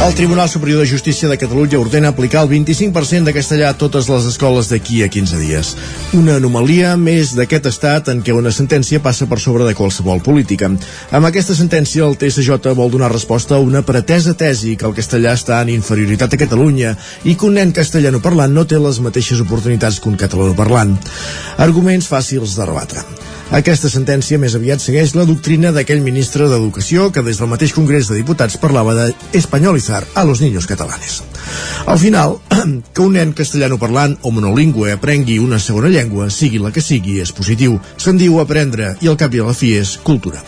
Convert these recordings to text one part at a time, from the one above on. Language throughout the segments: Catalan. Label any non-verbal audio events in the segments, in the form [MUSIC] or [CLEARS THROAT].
El Tribunal Superior de Justícia de Catalunya ordena aplicar el 25% de castellà a totes les escoles d'aquí a 15 dies. Una anomalia més d'aquest estat en què una sentència passa per sobre de qualsevol política. Amb aquesta sentència, el TSJ vol donar resposta a una pretesa tesi que el castellà està en inferioritat a Catalunya i que un nen castellano-parlant no té les mateixes oportunitats que un catalano-parlant. Arguments fàcils de rebatre. Aquesta sentència més aviat segueix la doctrina d'aquell ministre d'Educació que des del mateix Congrés de Diputats parlava de espanyolitzar a los niños catalanes. Al final, [CLEARS THROAT] que un nen castellano parlant o monolingüe aprengui una segona llengua, sigui la que sigui, és positiu. Se'n diu aprendre i al cap i a la fi és cultura.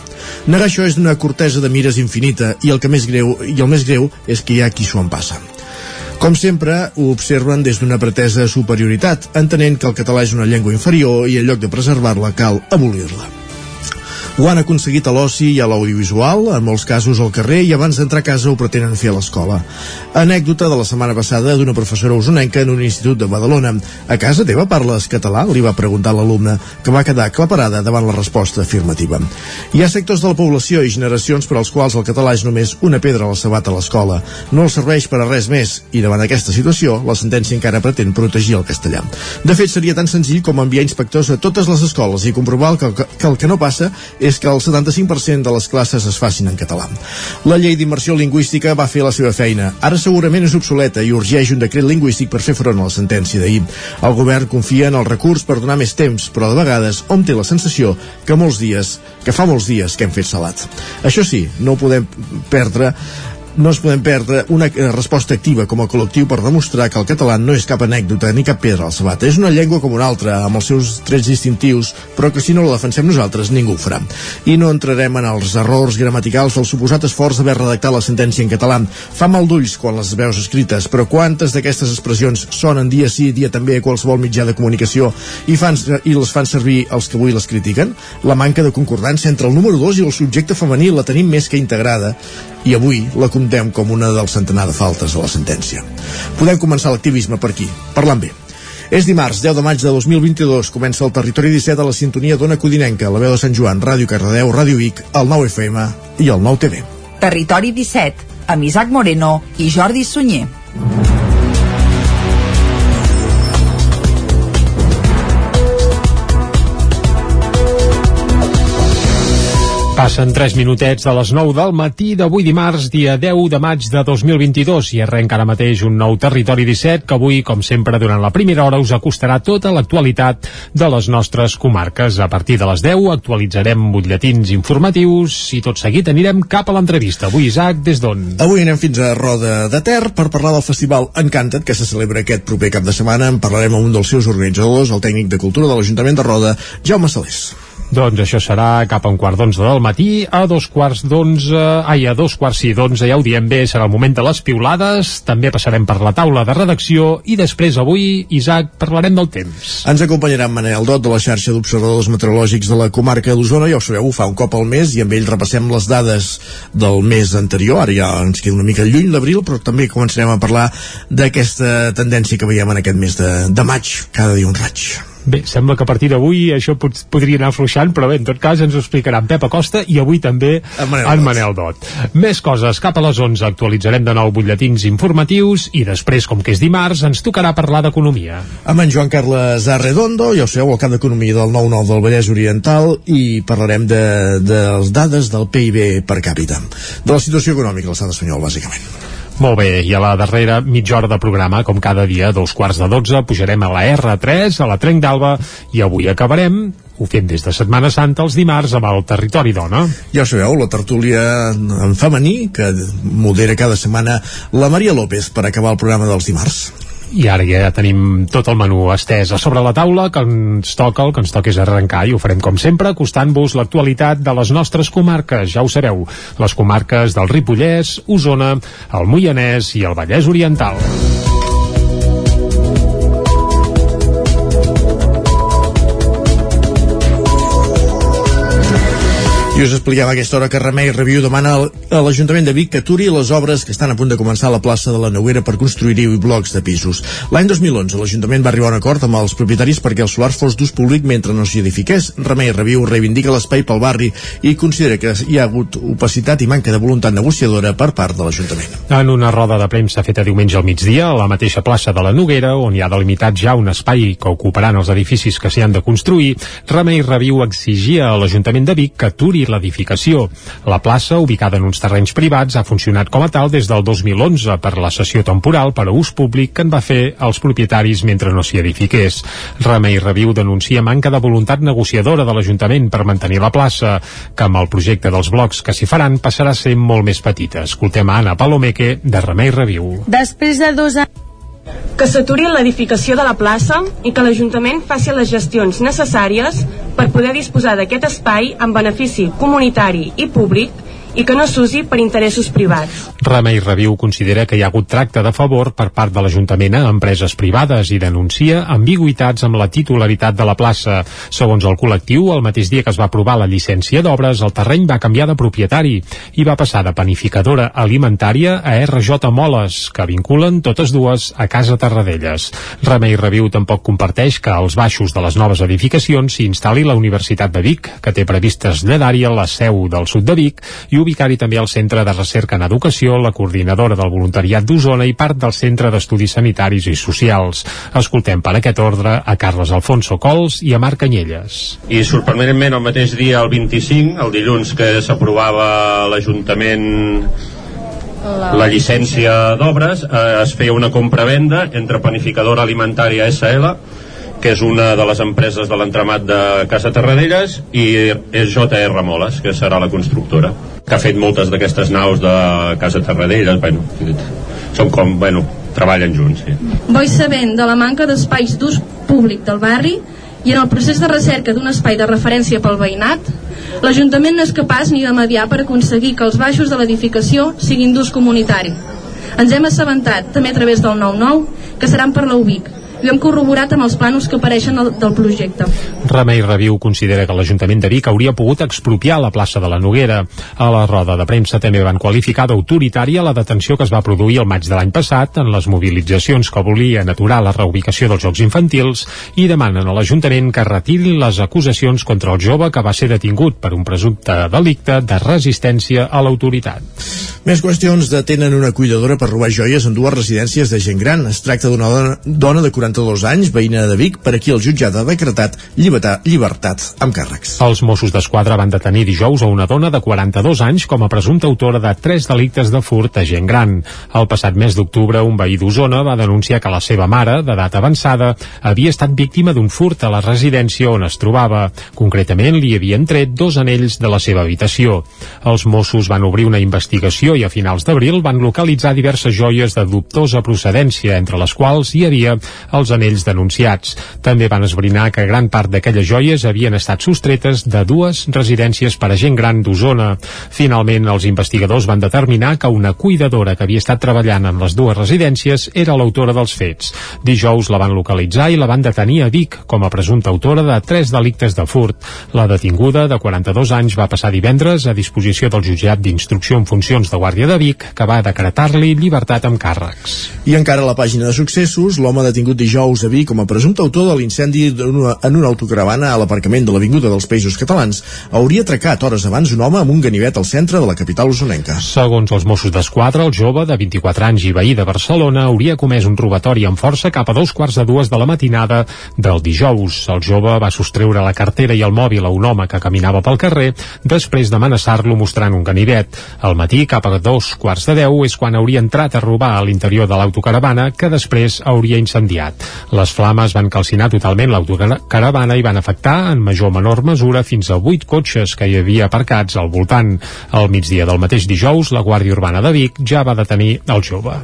Negar això és d'una cortesa de mires infinita i el que més greu i el més greu és que hi ha qui s'ho en passa. Com sempre, ho observen des d'una pretesa superioritat, entenent que el català és una llengua inferior i en lloc de preservar-la cal abolir-la. Ho han aconseguit a l'oci i a l'audiovisual, en molts casos al carrer, i abans d'entrar a casa ho pretenen fer a l'escola. Anècdota de la setmana passada d'una professora usonenca en un institut de Badalona. A casa teva parles català? Li va preguntar l'alumne, que va quedar claparada davant la resposta afirmativa. Hi ha sectors de la població i generacions per als quals el català és només una pedra a la sabata a l'escola. No els serveix per a res més, i davant aquesta situació, la sentència encara pretén protegir el castellà. De fet, seria tan senzill com enviar inspectors a totes les escoles i comprovar que, que el que no passa és que el 75% de les classes es facin en català. La llei d'immersió lingüística va fer la seva feina. Ara segurament és obsoleta i urgeix un decret lingüístic per fer front a la sentència d'ahir. El govern confia en el recurs per donar més temps, però de vegades hom té la sensació que molts dies, que fa molts dies que hem fet salat. Això sí, no podem perdre no ens podem perdre una eh, resposta activa com a col·lectiu per demostrar que el català no és cap anècdota ni cap pedra al sabat. És una llengua com una altra, amb els seus trets distintius, però que si no la defensem nosaltres, ningú ho farà. I no entrarem en els errors gramaticals del suposat esforç d'haver redactat la sentència en català. Fa mal d'ulls quan les veus escrites, però quantes d'aquestes expressions sonen dia sí, dia també a qualsevol mitjà de comunicació i, fan, i les fan servir els que avui les critiquen? La manca de concordància entre el número 2 i el subjecte femení la tenim més que integrada i avui la comptem com una del centenar de faltes a la sentència. Podem començar l'activisme per aquí, parlant bé. És dimarts, 10 de maig de 2022. Comença el Territori 17 a la sintonia d'Ona Codinenca, la veu de Sant Joan, Ràdio Cardedeu, Ràdio Vic, el 9 FM i el 9 TV. Territori 17, amb Isaac Moreno i Jordi Sunyer. Passen 3 minutets de les 9 del matí d'avui dimarts, dia 10 de maig de 2022 i arrenca ara mateix un nou Territori 17 que avui, com sempre, durant la primera hora us acostarà tota l'actualitat de les nostres comarques. A partir de les 10 actualitzarem butlletins informatius i tot seguit anirem cap a l'entrevista. Avui, Isaac, des d'on? Avui anem fins a Roda de Ter per parlar del festival Encantat que se celebra aquest proper cap de setmana. En parlarem amb un dels seus organitzadors, el tècnic de cultura de l'Ajuntament de Roda, Jaume Salés. Doncs això serà cap a un quart d'onze del matí, a dos quarts d'onze, ai, a dos quarts sí d'onze, ja ho diem bé, serà el moment de les piulades, també passarem per la taula de redacció i després avui, Isaac, parlarem del temps. Ens acompanyarà Manel Dot de la xarxa d'observadors meteorològics de la comarca d'Osona, ja ho sabeu, ho fa un cop al mes i amb ell repassem les dades del mes anterior, ara ja ens queda una mica lluny l'abril, però també començarem a parlar d'aquesta tendència que veiem en aquest mes de, de maig, cada dia un raig. Bé, sembla que a partir d'avui això pot, podria anar afluixant, però bé, en tot cas ens ho explicarà en Pep Acosta i avui també en Manel, en Manel Dot. Més coses, cap a les 11 actualitzarem de nou butlletins informatius i després, com que és dimarts, ens tocarà parlar d'economia. Amb en Joan Carles Arredondo, ja ho sabeu, el cap d'economia del 9-9 del Vallès Oriental i parlarem de, de les dades del PIB per càpita, de la situació econòmica de l'estat espanyol, bàsicament. Molt bé, i a la darrera mitja hora de programa, com cada dia, dos quarts de dotze, pujarem a la R3, a la Trenc d'Alba, i avui acabarem ho fem des de Setmana Santa els dimarts amb el Territori Dona. Ja ho sabeu, la tertúlia en femení que modera cada setmana la Maria López per acabar el programa dels dimarts i ara ja tenim tot el menú estès a sobre la taula que ens toca, el que ens toca és arrencar i ho farem com sempre acostant-vos l'actualitat de les nostres comarques, ja ho sabeu les comarques del Ripollès, Osona el Moianès i el Vallès Oriental Us expliquem a aquesta hora que Remei Review demana a l'Ajuntament de Vic que aturi les obres que estan a punt de començar a la plaça de la Noguera per construir-hi blocs de pisos. L'any 2011 l'Ajuntament va arribar a un acord amb els propietaris perquè el solar fos d'ús públic mentre no s'hi edifiqués. Remei Review reivindica l'espai pel barri i considera que hi ha hagut opacitat i manca de voluntat negociadora per part de l'Ajuntament. En una roda de premsa feta diumenge al migdia a la mateixa plaça de la Noguera, on hi ha delimitat ja un espai que ocuparan els edificis que s'hi han de construir, Remei Review exigia a l'Ajuntament de Vic que aturi l'edificació. La plaça, ubicada en uns terrenys privats, ha funcionat com a tal des del 2011 per la sessió temporal per a ús públic que en va fer els propietaris mentre no s'hi edifiqués. Remei Reviu denuncia manca de voluntat negociadora de l'Ajuntament per mantenir la plaça, que amb el projecte dels blocs que s'hi faran passarà a ser molt més petita. Escoltem a Anna Palomeque, de Remei Reviu. Després de dos anys que s'aturi l'edificació de la plaça i que l'Ajuntament faci les gestions necessàries per poder disposar d'aquest espai en benefici comunitari i públic i que no s'usi per interessos privats. Remei Reviu considera que hi ha hagut tracte de favor per part de l'Ajuntament a empreses privades i denuncia ambigüitats amb la titularitat de la plaça. Segons el col·lectiu, el mateix dia que es va aprovar la llicència d'obres, el terreny va canviar de propietari i va passar de panificadora alimentària a RJ Moles, que vinculen totes dues a Casa Tarradellas. Remei Reviu tampoc comparteix que als baixos de les noves edificacions s'hi instal·li la Universitat de Vic, que té previst traslladar-hi la seu del sud de Vic i ubicar-hi també el Centre de Recerca en Educació, la coordinadora del voluntariat d'Osona i part del Centre d'Estudis Sanitaris i Socials. Escoltem per aquest ordre a Carles Alfonso Cols i a Marc Canyelles. I sorprenentment el mateix dia, el 25, el dilluns que s'aprovava l'Ajuntament la llicència d'obres eh, es feia una compra-venda entre Panificadora Alimentària SL que és una de les empreses de l'entramat de Casa Terradellas i és JR Moles, que serà la constructora que ha fet moltes d'aquestes naus de Casa Terradellas bueno, són com, bueno, treballen junts sí. Vull sabent de la manca d'espais d'ús públic del barri i en el procés de recerca d'un espai de referència pel veïnat l'Ajuntament no és capaç ni de mediar per aconseguir que els baixos de l'edificació siguin d'ús comunitari. Ens hem assabentat també a través del 9-9 que seran per la UBIC i hem corroborat amb els planos que apareixen al, del projecte. Remei Reviu considera que l'Ajuntament de Vic hauria pogut expropiar la plaça de la Noguera. A la roda de premsa també van qualificar d'autoritària la detenció que es va produir el maig de l'any passat en les mobilitzacions que volien aturar la reubicació dels Jocs Infantils i demanen a l'Ajuntament que retiri les acusacions contra el jove que va ser detingut per un presumpte delicte de resistència a l'autoritat. Més qüestions detenen una cuidadora per robar joies en dues residències de gent gran. Es tracta d'una dona, dona de 40 42 anys, veïna de Vic, per aquí el jutjat ha decretat llibertat, llibertat amb càrrecs. Els Mossos d'Esquadra van detenir dijous a una dona de 42 anys com a presumpta autora de tres delictes de furt a gent gran. El passat mes d'octubre, un veí d'Osona va denunciar que la seva mare, d'edat avançada, havia estat víctima d'un furt a la residència on es trobava. Concretament, li havien tret dos anells de la seva habitació. Els Mossos van obrir una investigació i a finals d'abril van localitzar diverses joies de dubtosa procedència, entre les quals hi havia els anells denunciats. També van esbrinar que gran part d'aquelles joies havien estat sostretes de dues residències per a gent gran d'Osona. Finalment, els investigadors van determinar que una cuidadora que havia estat treballant en les dues residències era l'autora dels fets. Dijous la van localitzar i la van detenir a Vic com a presumpta autora de tres delictes de furt. La detinguda, de 42 anys, va passar divendres a disposició del jutjat d'instrucció en funcions de Guàrdia de Vic, que va decretar-li llibertat amb càrrecs. I encara a la pàgina de successos, l'home detingut dijous a Vic com a presumpte autor de l'incendi en una autocaravana a l'aparcament de l'Avinguda dels Països Catalans hauria atracat hores abans un home amb un ganivet al centre de la capital usonenca. Segons els Mossos d'Esquadra, el jove de 24 anys i veí de Barcelona hauria comès un robatori amb força cap a dos quarts de dues de la matinada del dijous. El jove va sostreure la cartera i el mòbil a un home que caminava pel carrer després d'amenaçar-lo mostrant un ganivet. Al matí, cap a dos quarts de deu, és quan hauria entrat a robar a l'interior de l'autocaravana que després hauria incendiat. Les flames van calcinar totalment l'autocaravana i van afectar en major o menor mesura fins a 8 cotxes que hi havia aparcats al voltant. Al migdia del mateix dijous, la Guàrdia Urbana de Vic ja va detenir el jove.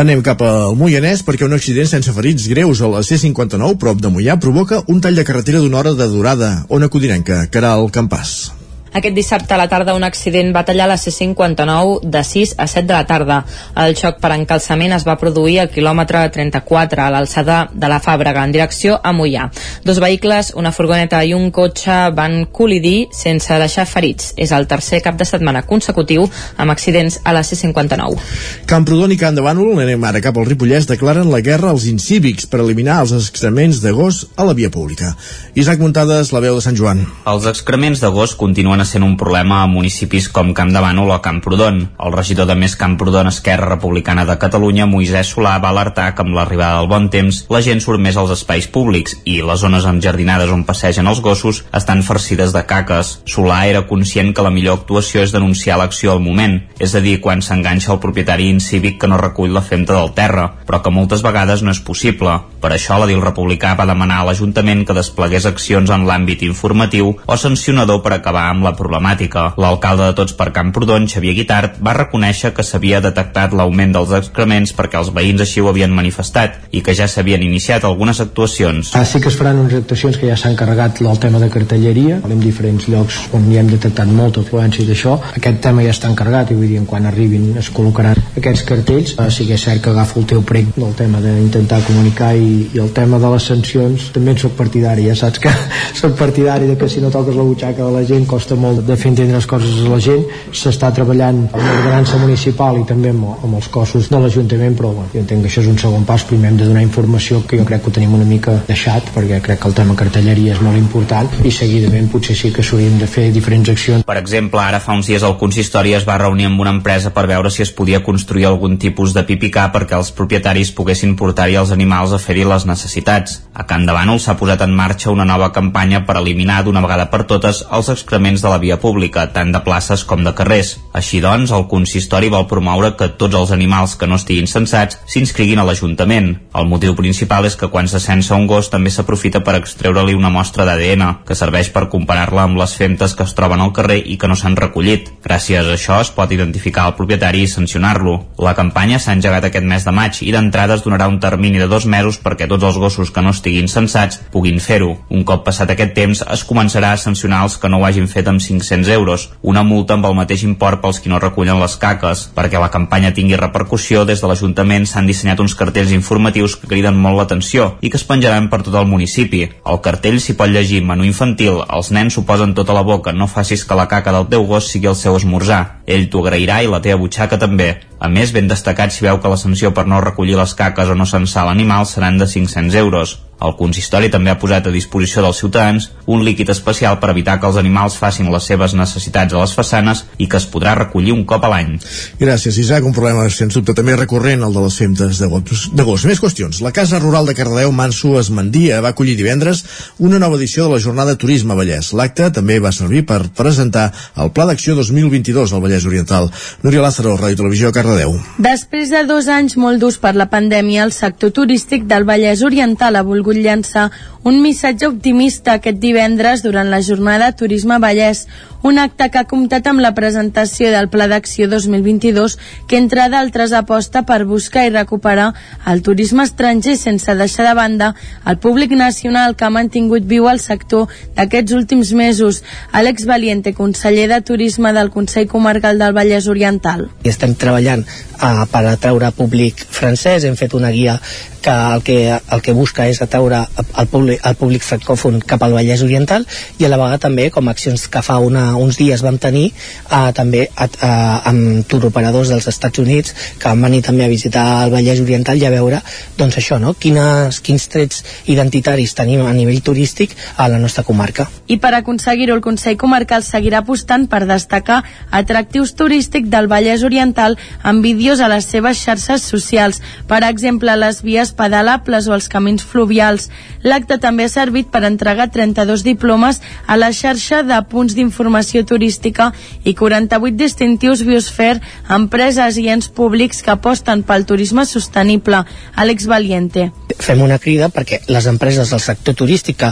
Anem cap al Moianès perquè un accident sense ferits greus a la C-59 prop de Moià provoca un tall de carretera d'una hora de durada. Ona Codinenca, Caral Campàs. Aquest dissabte a la tarda un accident va tallar la C59 de 6 a 7 de la tarda. El xoc per encalçament es va produir al quilòmetre 34 a l'alçada de la Fàbrega en direcció a Mollà. Dos vehicles, una furgoneta i un cotxe van col·lidir sense deixar ferits. És el tercer cap de setmana consecutiu amb accidents a la C59. Camprodon i Can de Bànol, anem ara cap al Ripollès, declaren la guerra als incívics per eliminar els excrements de gos a la via pública. Isaac Muntades, la veu de Sant Joan. Els excrements de gos continuen sent un problema a municipis com Camp de Bànol o Camprodon. El regidor de Més Camprodon Esquerra Republicana de Catalunya, Moisès Solà, va alertar que amb l'arribada del bon temps la gent surt més als espais públics i les zones enjardinades on passegen els gossos estan farcides de caques. Solà era conscient que la millor actuació és denunciar l'acció al moment, és a dir, quan s'enganxa el propietari incívic que no recull la femta del terra, però que moltes vegades no és possible. Per això la DIL Republicà va demanar a l'Ajuntament que desplegués accions en l'àmbit informatiu o sancionador per acabar amb la problemàtica. L'alcalde de Tots per Camprodon, Xavier Guitart, va reconèixer que s'havia detectat l'augment dels excrements perquè els veïns així ho havien manifestat i que ja s'havien iniciat algunes actuacions. Ah, sí que es faran unes actuacions que ja s'han carregat el tema de cartelleria, en diferents llocs on hi hem detectat molta afluència d'això. Aquest tema ja està encarregat i vull dir, quan arribin es col·locaran aquests cartells. Ah, sí que és cert que agafo el teu prec del tema d'intentar comunicar i, i el tema de les sancions també en soc partidari, ja saps que [LAUGHS] soc partidari de que si no toques la butxaca de la gent costa molt de fer entendre les coses a la gent s'està treballant amb l'ordenança municipal i també amb, amb els cossos de l'Ajuntament però bueno, jo entenc que això és un segon pas primer hem de donar informació que jo crec que ho tenim una mica deixat perquè crec que el tema cartelleria és molt important i seguidament potser sí que s'haurien de fer diferents accions. Per exemple, ara fa uns dies el consistori es va reunir amb una empresa per veure si es podia construir algun tipus de pipicà perquè els propietaris poguessin portar-hi els animals a fer-hi les necessitats. A Can de Bànol s'ha posat en marxa una nova campanya per eliminar d'una vegada per totes els excrements la via pública, tant de places com de carrers. Així doncs, el consistori vol promoure que tots els animals que no estiguin censats s'inscriguin a l'Ajuntament. El motiu principal és que quan se censa un gos també s'aprofita per extreure-li una mostra d'ADN, que serveix per comparar-la amb les femtes que es troben al carrer i que no s'han recollit. Gràcies a això es pot identificar el propietari i sancionar-lo. La campanya s'ha engegat aquest mes de maig i d'entrada es donarà un termini de dos mesos perquè tots els gossos que no estiguin censats puguin fer-ho. Un cop passat aquest temps es començarà a sancionar els que no ho hagin fet amb 500 euros, una multa amb el mateix import pels qui no recullen les caques. Perquè la campanya tingui repercussió, des de l'Ajuntament s'han dissenyat uns cartells informatius que criden molt l'atenció i que es penjaran per tot el municipi. Al cartell s'hi pot llegir menú infantil, els nens s'ho posen tota la boca, no facis que la caca del teu gos sigui el seu esmorzar. Ell t'ho agrairà i la teva butxaca també. A més, ben destacat si veu que la sanció per no recollir les caques o no censar l'animal seran de 500 euros. El consistori també ha posat a disposició dels ciutadans un líquid especial per evitar que els animals facin les seves necessitats a les façanes i que es podrà recollir un cop a l'any. Gràcies, Isaac. Un problema, sens dubte, també recurrent, el de les femtes de gos. De gos. Més qüestions. La Casa Rural de Cardedeu, Manso Esmandia, va acollir divendres una nova edició de la Jornada Turisme Vallès. L'acte també va servir per presentar el Pla d'Acció 2022 al Vallès Oriental. Núria Lázaro, Ràdio Televisió, Cardedeu. Després de dos anys molt durs per la pandèmia, el sector turístic del Vallès Oriental ha volgut llançar un missatge optimista aquest divendres durant la jornada Turisme Vallès, un acte que ha comptat amb la presentació del Pla d'Acció 2022 que, entre d'altres, aposta per buscar i recuperar el turisme estranger sense deixar de banda el públic nacional que ha mantingut viu el sector d'aquests últims mesos. Àlex Valiente, conseller de Turisme del Consell Comarcal del Vallès Oriental. Estem treballant uh, per atraure públic francès, hem fet una guia que el que, el que busca és atraure el públic, el públic francòfon cap al Vallès Oriental i a la vegada també com accions que fa una, uns dies vam tenir eh, també a, a, amb turoperadors dels Estats Units que van venir també a visitar el Vallès Oriental i a veure doncs això, no? Quines, quins trets identitaris tenim a nivell turístic a la nostra comarca. I per aconseguir-ho el Consell Comarcal seguirà apostant per destacar atractius turístics del Vallès Oriental amb vídeos a les seves xarxes socials, per exemple les vies pedalables o els camins fluvials. L'acte també ha servit per entregar 32 diplomes a la xarxa de punts d'informació turística i 48 distintius Biosfer a empreses i ens públics que aposten pel turisme sostenible. Àlex Valiente. Fem una crida perquè les empreses del sector turístic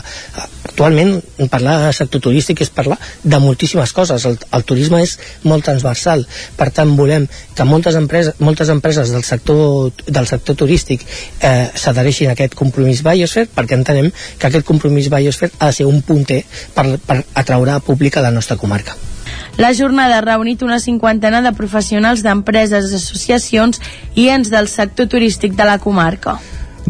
actualment parlar de sector turístic és parlar de moltíssimes coses. El, el turisme és molt transversal. Per tant, volem que moltes empreses, moltes empreses del sector, del sector turístic eh, s'adhereixin a aquest compromís Biosphere perquè entenem que aquest compromís Biosphere ha de ser un punter per, per atraure públic a la nostra comarca. La jornada ha reunit una cinquantena de professionals d'empreses, associacions i ens del sector turístic de la comarca.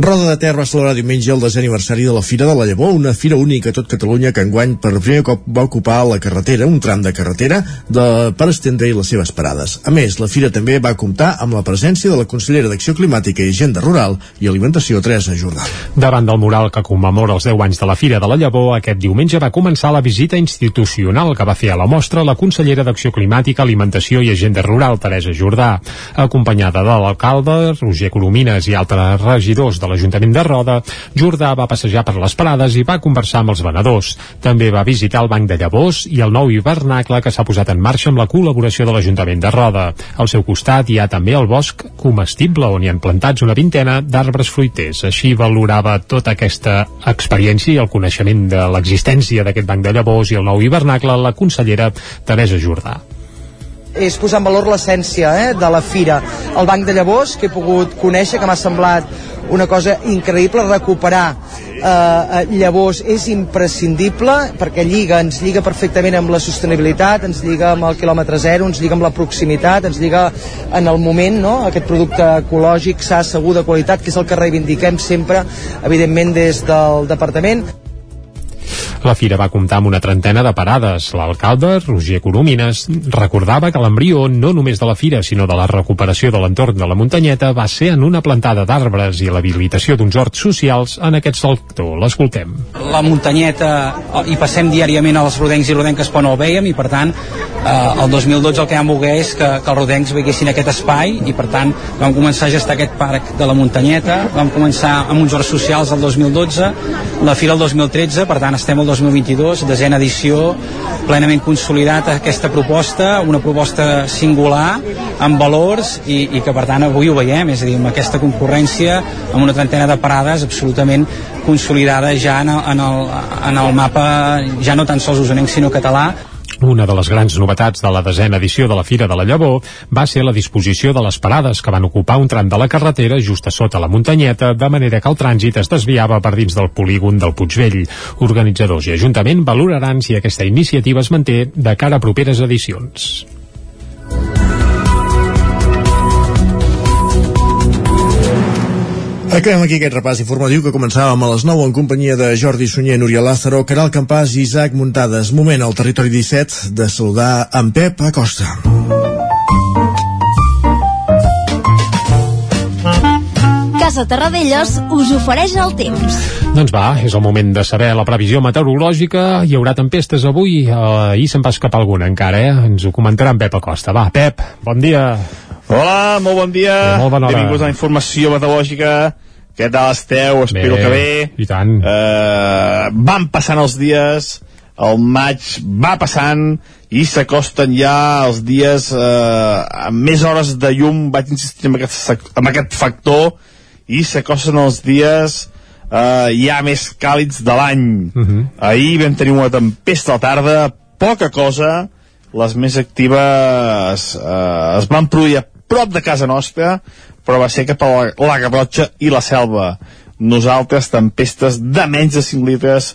Roda de Ter celebrar diumenge el desè aniversari de la Fira de la Llavor, una fira única a tot Catalunya que enguany per primer cop va ocupar la carretera, un tram de carretera, de, per estendre les seves parades. A més, la fira també va comptar amb la presència de la consellera d'Acció Climàtica i Agenda Rural i Alimentació, Teresa Jordà. Davant del mural que commemora els 10 anys de la Fira de la Llavor, aquest diumenge va començar la visita institucional que va fer a la mostra la consellera d'Acció Climàtica, Alimentació i Agenda Rural, Teresa Jordà, acompanyada de l'alcalde, Roger Coromines i altres regidors de l'Ajuntament de Roda, Jordà va passejar per les parades i va conversar amb els venedors. També va visitar el Banc de Llavors i el nou hivernacle que s'ha posat en marxa amb la col·laboració de l'Ajuntament de Roda. Al seu costat hi ha també el bosc comestible on hi han plantats una vintena d'arbres fruiters. Així valorava tota aquesta experiència i el coneixement de l'existència d'aquest Banc de Llavors i el nou hivernacle la consellera Teresa Jordà és posar en valor l'essència eh, de la fira. El Banc de Llavors, que he pogut conèixer, que m'ha semblat una cosa increïble, recuperar eh, eh, llavors és imprescindible perquè lliga, ens lliga perfectament amb la sostenibilitat, ens lliga amb el quilòmetre zero, ens lliga amb la proximitat, ens lliga en el moment, no? aquest producte ecològic, sa, segur, de qualitat, que és el que reivindiquem sempre, evidentment, des del departament. La fira va comptar amb una trentena de parades. L'alcalde, Roger Coromines, recordava que l'embrió no només de la fira, sinó de la recuperació de l'entorn de la muntanyeta va ser en una plantada d'arbres i l'habilitació d'uns horts socials en aquest sector. L'escoltem. La muntanyeta hi passem diàriament als rodencs i rodenques quan el veiem i per tant eh, el 2012 el que vam voler és que, que els rodencs veiessin aquest espai i per tant vam començar a gestar aquest parc de la muntanyeta, vam començar amb uns horts socials el 2012, la fira el 2013, per tant estem al 2022, desena edició, plenament consolidat aquesta proposta, una proposta singular, amb valors i, i que per tant avui ho veiem, és a dir, amb aquesta concurrència, amb una trentena de parades absolutament consolidada ja en el, en el, en el mapa, ja no tan sols usonenc sinó català, una de les grans novetats de la desena edició de la Fira de la Llavor va ser la disposició de les parades que van ocupar un tram de la carretera just a sota la muntanyeta, de manera que el trànsit es desviava per dins del polígon del Puigvell. Organitzadors i Ajuntament valoraran si aquesta iniciativa es manté de cara a properes edicions. Acabem aquí aquest repàs informatiu que començàvem a les 9 en companyia de Jordi Sunyer, Núria Lázaro, Caral Campàs i Isaac Muntades. Moment al territori 17 de saludar en Pep Acosta. Casa Terradellos us ofereix el temps. Doncs va, és el moment de saber la previsió meteorològica. Hi haurà tempestes avui. Eh, ahir se'n va escapar alguna encara, eh? Ens ho comentarà en Pep Acosta. Va, Pep, bon dia. Hola, molt bon dia. Bé, molt bona hora. Benvinguts a la informació meteorològica. Què tal esteu? Espero Bé, que bé. I tant. Uh, van passant els dies, el maig va passant i s'acosten ja els dies uh, amb més hores de llum, vaig insistir en aquest, en aquest factor, i s'acosten els dies uh, ja més càlids de l'any. Uh -huh. Ahir vam tenir una tempesta a la tarda, poca cosa, les més actives eh, es van produir a prop de casa nostra, però va ser cap a la, la Garrotxa i la Selva. Nosaltres, tempestes de menys de 5 litres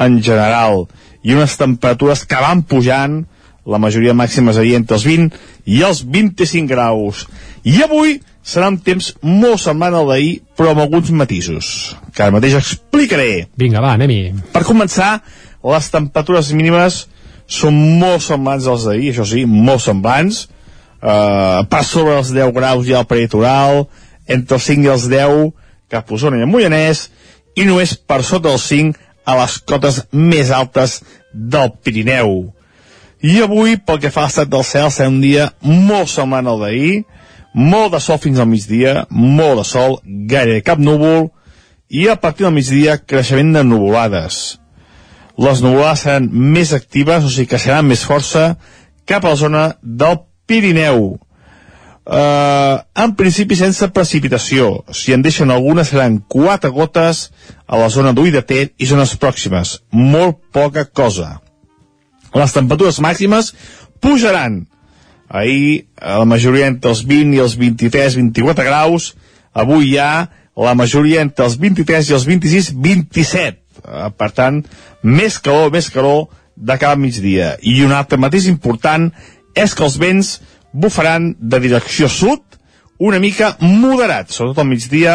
en general, i unes temperatures que van pujant, la majoria màxima seria entre els 20 i els 25 graus. I avui serà un temps molt semblant al d'ahir, però amb alguns matisos, que ara mateix explicaré. Vinga, va, anem-hi. Per començar, les temperatures mínimes són molt semblants als d'ahir, això sí, molt semblants. Uh, per sobre els 10 graus ha el peritoral, entre els 5 i els 10 cap a Osona i Mollanès, i només per sota dels 5 a les cotes més altes del Pirineu. I avui, pel que fa a l'estat del cel, serà un dia molt semblant al d'ahir, molt de sol fins al migdia, molt de sol, gairebé cap núvol, i a partir del migdia creixement de nuvolades. Les nuvolades seran més actives, o sigui que seran més força, cap a la zona del Pirineu. Uh, en principi sense precipitació. Si en deixen algunes seran quatre gotes a la zona Ter i zones pròximes. Molt poca cosa. Les temperatures màximes pujaran. Ahir eh, la majoria entre els 20 i els 23-24 graus. Avui ja la majoria entre els 23 i els 26-27. Uh, per tant, més calor, més calor de cada migdia. I un altre matís important és que els vents bufaran de direcció sud una mica moderat, sobretot al migdia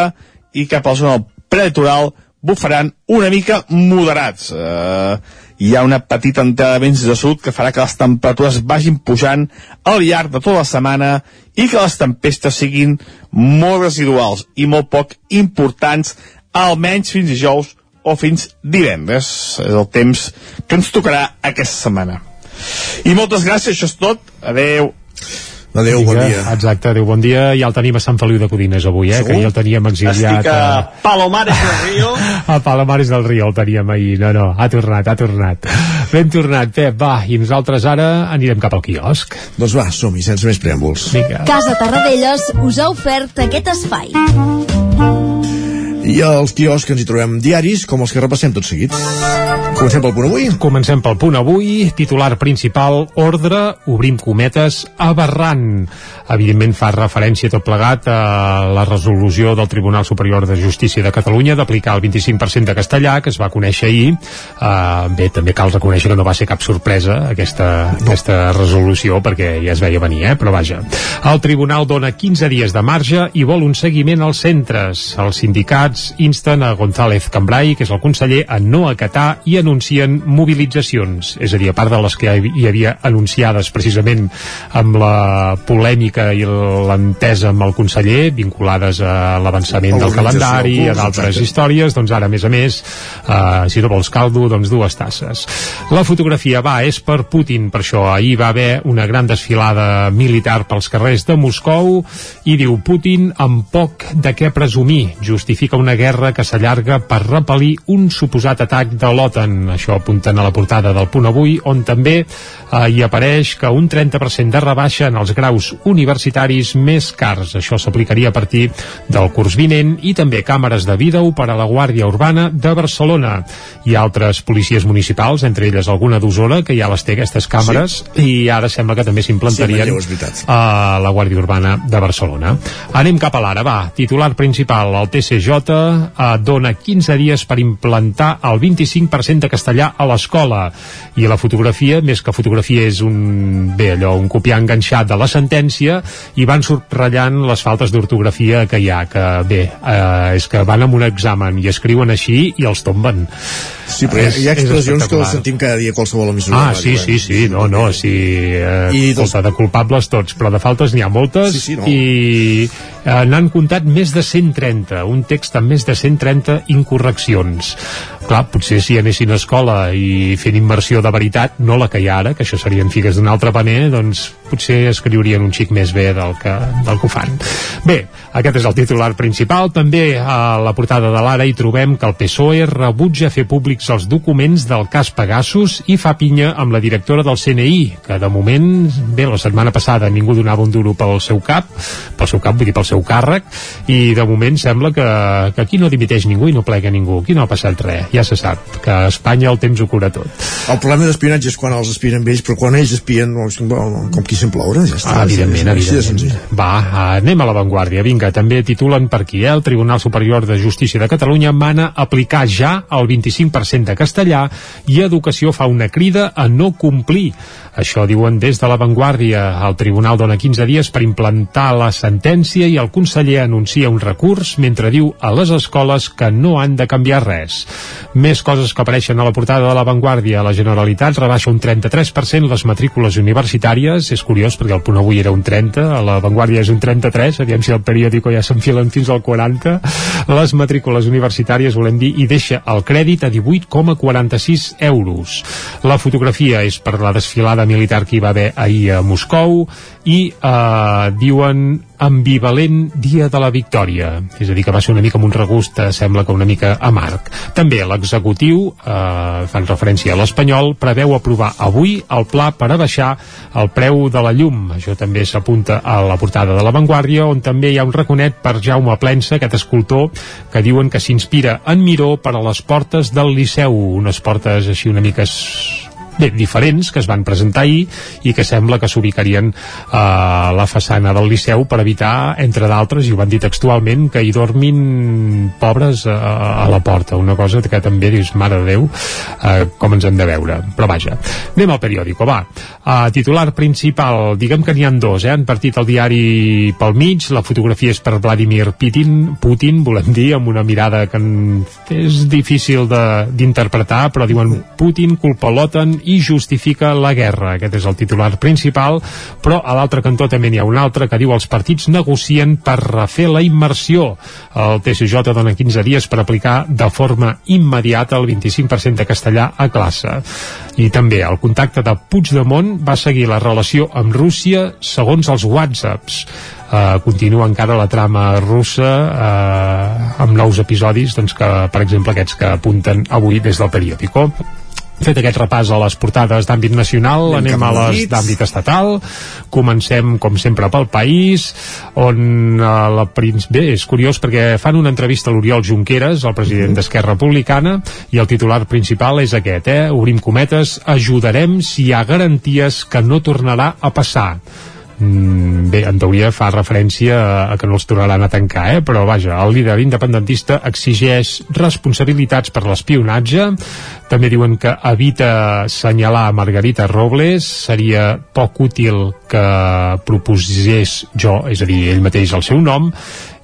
i cap a la zona prelitoral bufaran una mica moderats. Eh, hi ha una petita entrada de vents de sud que farà que les temperatures vagin pujant al llarg de tota la setmana i que les tempestes siguin molt residuals i molt poc importants, almenys fins dijous o fins divendres. És el temps que ens tocarà aquesta setmana. I moltes gràcies, això és tot. Adeu. Adéu, bon dia. Exacte, adéu, bon dia. Ja el tenim a Sant Feliu de Codines avui, eh? Segur? Que ja el teníem exiliat. Estic a Palomares del [LAUGHS] Río. A Palomares del Río el teníem ahir. No, no, ha tornat, ha tornat. Ben tornat, Pep, va. I nosaltres ara anirem cap al quiosc. Doncs va, som-hi, sense més preàmbuls. Vinga. Casa Tarradellas us ha ofert aquest espai. I als quioscs ens hi trobem diaris, com els que repassem tot seguit. Comencem pel punt avui? Comencem pel punt avui. Titular principal, ordre, obrim cometes, aberrant. Evidentment fa referència tot plegat a la resolució del Tribunal Superior de Justícia de Catalunya d'aplicar el 25% de castellà, que es va conèixer ahir. Uh, bé, també cal reconèixer que no va ser cap sorpresa aquesta, aquesta resolució, perquè ja es veia venir, eh? però vaja. El Tribunal dona 15 dies de marge i vol un seguiment als centres. Els sindicats insten a González Cambrai, que és el conseller, a no acatar i anuncien mobilitzacions. És a dir, a part de les que hi havia anunciades precisament amb la polèmica i l'entesa amb el conseller, vinculades a l'avançament del calendari, a d'altres històries, doncs ara, a més a més, eh, si no vols caldo, doncs dues tasses. La fotografia va, és per Putin, per això ahir va haver una gran desfilada militar pels carrers de Moscou i diu Putin amb poc de què presumir, justifica una guerra que s'allarga per repel·lir un suposat atac de l'OTAN. Això apunten a la portada del punt avui, on també eh, hi apareix que un 30% de rebaixa en els graus universitaris més cars. Això s'aplicaria a partir del curs vinent i també càmeres de vídeo per a la Guàrdia Urbana de Barcelona. Hi ha altres policies municipals, entre elles alguna d'Osona, que ja les té aquestes càmeres, sí. i ara sembla que també s'implantarien Sí, a la Guàrdia Urbana de Barcelona. Anem cap a l'ara, va. Titular principal, el TCJ eh, dona 15 dies per implantar el 25% de castellà a l'escola. I la fotografia, més que fotografia, és un, bé, allò, un copiar enganxat de la sentència i van subratllant les faltes d'ortografia que hi ha, que bé, eh, és que van amb un examen i escriuen així i els tomben. Sí, però hi ha, hi ha És- és expressions que les sentim cada dia a qualsevol emissora. Ah, de sí, sí, eh? sí, no, no, sí, eh, I I dels- de culpables tots, però de faltes n'hi ha moltes Sí, sí, no. i eh, n'han comptat més de 130, un text amb més de 130 incorreccions. Clar, potser si anessin a escola i fent immersió de veritat, no la que hi ha ara, que això serien figues d'un altre paner, doncs potser escriurien un xic més bé del que, del que ho fan. Bé, aquest és el titular principal. També a la portada de l'Ara hi trobem que el PSOE rebutja fer públics els documents del cas Pegasus i fa pinya amb la directora del CNI, que de moment, bé, la setmana passada ningú donava un duro pel seu cap, pel seu cap, vull dir, pel seu càrrec, i de moment sembla que, que aquí no dimiteix ningú i no plega ningú, aquí no ha passat res, ja se sap, que a Espanya el temps ho cura tot. El problema d'espionatge és quan els espien amb ells, però quan ells espien, com, qui sent ploure, ja està. Ah, evidentment, és, evidentment. Va, anem a l'avantguàrdia. Vinga, també titulen per aquí, eh? El Tribunal Superior de Justícia de Catalunya mana aplicar ja el 25% de castellà i Educació fa una crida a no complir. Això diuen des de l'avantguàrdia. El Tribunal dona 15 dies per implantar la sentència i el conseller anuncia un recurs mentre diu a les escoles que no han de canviar res. Més coses que apareixen a la portada de l'avantguàrdia. La Generalitat rebaixa un 33% les matrícules universitàries. És curiós perquè el punt avui era un 30, a l'avantguàrdia és un 33, aviam si el periòdico ja s'enfilen fins al 40. Les matrícules universitàries, volem dir, i deixa el crèdit a 18,46 euros. La fotografia és per la desfilada militar que hi va haver ahir a Moscou i eh, diuen ambivalent dia de la victòria. És a dir que va ser una mica amb un regust eh, sembla que una mica amarg. També l'executiu eh, fan referència a l'espanyol preveu aprovar avui el pla per a baixar el preu de la llum. Això també s'apunta a la portada de l'avantguàrdia on també hi ha un raconet per Jaume Plensa aquest escultor que diuen que s'inspira en Miró per a les portes del Liceu. Unes portes així una mica bé, diferents que es van presentar ahir i que sembla que s'ubicarien a la façana del Liceu per evitar, entre d'altres, i ho van dir textualment, que hi dormin pobres a, a la porta, una cosa que també dius, mare de Déu, eh, com ens hem de veure. Però vaja, anem al periòdico, va. Uh, titular principal, diguem que n'hi han dos, eh? han partit el diari pel mig, la fotografia és per Vladimir Putin, Putin, volem dir, amb una mirada que és difícil d'interpretar, però diuen Putin culpa l'OTAN i justifica la guerra. Aquest és el titular principal, però a l'altre cantó també n'hi ha un altre que diu els partits negocien per refer la immersió. El TSJ dona 15 dies per aplicar de forma immediata el 25% de castellà a classe. I també el contacte de Puigdemont va seguir la relació amb Rússia segons els whatsapps. Uh, continua encara la trama russa uh, amb nous episodis doncs, que, per exemple aquests que apunten avui des del periòdico fet aquest repàs a les portades d'àmbit nacional, Anem anem a les d'àmbit estatal, comencem com sempre pel país, on eh, la Prince... Bé, és curiós perquè fan una entrevista a l'Oriol Junqueras, el president d'Esquerra Republicana, i el titular principal és aquest, eh? Obrim cometes, ajudarem si hi ha garanties que no tornarà a passar Mm, bé, en teoria fa referència a, que no els tornaran a tancar, eh? però vaja, el líder independentista exigeix responsabilitats per l'espionatge, també diuen que evita senyalar Margarita Robles, seria poc útil que proposés jo, és a dir, ell mateix el seu nom,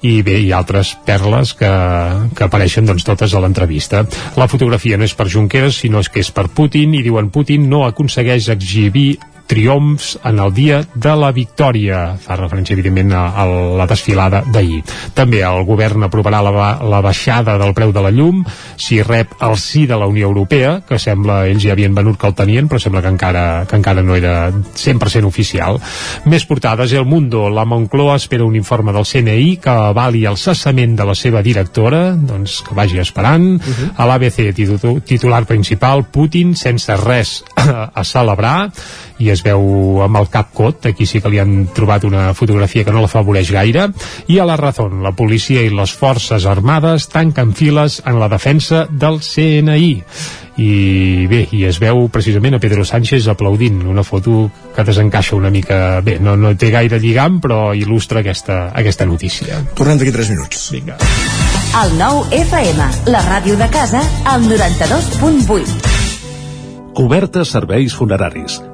i bé, hi ha altres perles que, que apareixen doncs totes a l'entrevista. La fotografia no és per Junqueras, sinó és que és per Putin, i diuen Putin no aconsegueix exhibir triomfs en el dia de la victòria. Fa referència, evidentment, a, a la desfilada d'ahir. També el govern aprovarà la, la baixada del preu de la llum si rep el sí de la Unió Europea, que sembla, ells ja havien venut que el tenien, però sembla que encara, que encara no era 100% oficial. Més portades, El Mundo. La Moncloa espera un informe del CNI que avali el cessament de la seva directora, doncs que vagi esperant. A l'ABC, titu- titular principal, Putin sense res [CLEARS THROAT] a celebrar i es veu amb el cap cot, aquí sí que li han trobat una fotografia que no la favoreix gaire, i a la Razón, la policia i les forces armades tanquen files en la defensa del CNI. I bé, i es veu precisament a Pedro Sánchez aplaudint una foto que desencaixa una mica bé, no, no té gaire lligam però il·lustra aquesta, aquesta notícia Tornem d'aquí 3 minuts. Vinga. El nou FM, la ràdio de casa, al 92.8. Cobertes serveis funeraris.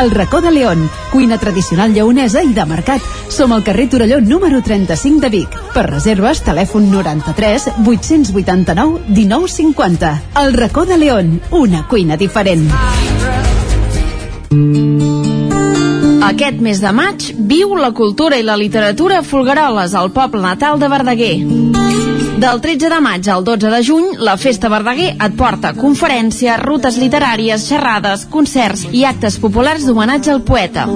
El racó de León, cuina tradicional lleonesa i de mercat. Som al carrer Torelló número 35 de Vic. Per reserves, telèfon 93 889 1950. El racó de León, una cuina diferent. Aquest mes de maig viu la cultura i la literatura a Folgueroles, al poble natal de Verdaguer. Del 13 de maig al 12 de juny, la Festa Verdaguer et porta conferències, rutes literàries, xerrades, concerts i actes populars d'homenatge al poeta.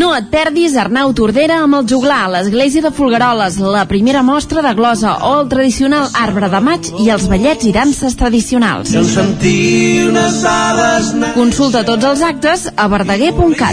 No et perdis Arnau Tordera amb el juglar a l'església de Folgueroles, la primera mostra de glosa o el tradicional arbre de maig i els ballets i danses tradicionals. Consulta tots els actes a verdaguer.cat.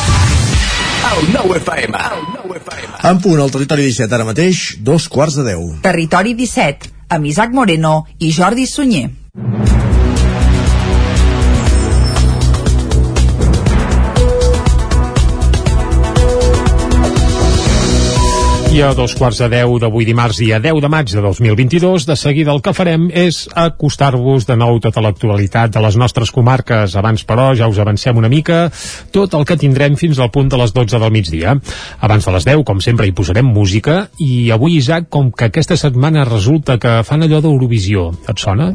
El 9 FM. En punt, al territori 17, ara mateix, dos quarts de deu. Territori 17, amb Isaac Moreno i Jordi Sunyer. I a dos quarts de deu d'avui dimarts, dia 10 de maig de 2022, de seguida el que farem és acostar-vos de nou tota l'actualitat de les nostres comarques. Abans, però, ja us avancem una mica tot el que tindrem fins al punt de les 12 del migdia. Abans de les 10, com sempre, hi posarem música i avui, Isaac, com que aquesta setmana resulta que fan allò d'Eurovisió, et sona?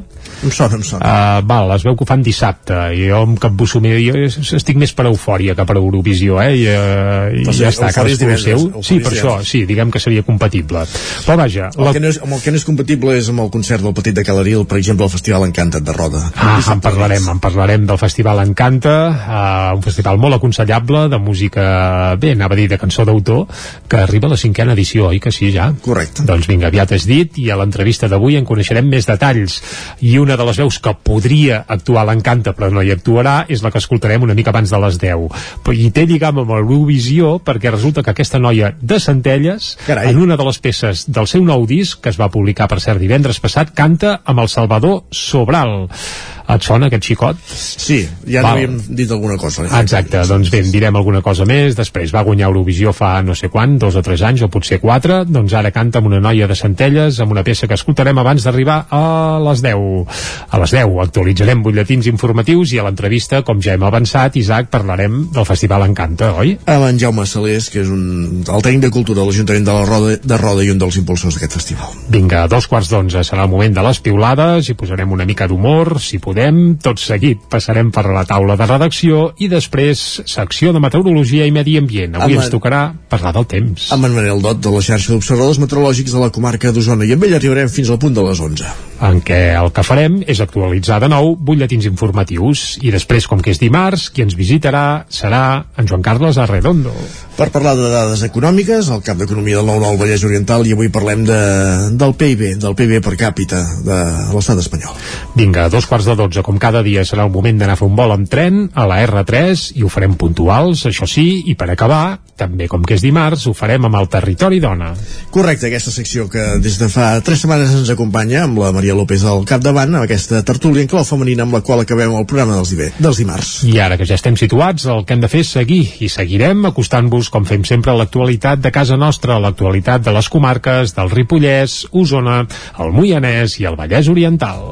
Em sona, em sona. Uh, val, es veu que ho fan dissabte i jo em capbusso més, jo estic més per eufòria que per Eurovisió, eh? I, uh, i ja està, cadascú seu. Sí, per això, sí, diguem que seria compatible. Però vaja, El que, no és, amb el que no és compatible és amb el concert del Petit de Calaril, per exemple, el Festival Encantat de Roda. Ah, en parlarem, en parlarem del Festival Encanta, uh, un festival molt aconsellable de música, bé, anava a dir de cançó d'autor, que arriba a la cinquena edició, oi que sí, ja? Correcte. Doncs vinga, aviat és dit, i a l'entrevista d'avui en coneixerem més detalls. I una de les veus que podria actuar a l'Encanta, però no hi actuarà, és la que escoltarem una mica abans de les 10. Però hi té lligam amb l'Eurovisió, perquè resulta que aquesta noia de Centelles, Carai. en una de les peces del seu nou disc, que es va publicar, per cert, divendres passat, canta amb el Salvador Sobral. Et sona aquest xicot? Sí, ja n'havíem dit alguna cosa. Exacte, doncs bé, en direm alguna cosa més. Després va guanyar Eurovisió fa no sé quan, dos o tres anys, o potser quatre. Doncs ara canta amb una noia de Centelles, amb una peça que escoltarem abans d'arribar a les 10. A les 10 actualitzarem butlletins informatius i a l'entrevista, com ja hem avançat, Isaac, parlarem del Festival Encanta, oi? Amb en Jaume Salés, que és un, el tècnic de cultura de l'Ajuntament de la Roda, de Roda i un dels impulsors d'aquest festival. Vinga, a dos quarts d'onze serà el moment de les piulades i posarem una mica d'humor, si podem. Tot seguit passarem per la taula de redacció i després secció de meteorologia i medi ambient. Avui Amb ens en- tocarà parlar del temps. Amb en Manel Dot, de la xarxa d'observadors meteorològics de la comarca d'Osona, i amb ell arribarem fins al punt de les 11. En què el que farem és actualitzar de nou butlletins informatius i després, com que és dimarts, qui ens visitarà serà en Joan Carles Arredondo. Per parlar de dades econòmiques, el cap d'Economia del 9-9 Vallès Oriental, i avui parlem de, del PIB, del PIB per càpita de l'estat espanyol. Vinga, a dos quarts de dotze, com cada dia, serà el moment d'anar a fer un vol amb tren a la R3 i ho farem puntuals, això sí, i per acabar, també com que és dimarts, ho farem amb el territori dona. Correcte, aquesta secció que des de fa tres setmanes ens acompanya amb la Maria López al capdavant, amb aquesta tertúlia en clau femenina amb la qual acabem el programa dels, dive, dels dimarts. I ara que ja estem situats, el que hem de fer és seguir, i seguirem acostant-vos, com fem sempre, a l'actualitat de casa nostra, a l'actualitat de les comarques del Ripollès, Osona, el Moianès i el Vallès Oriental.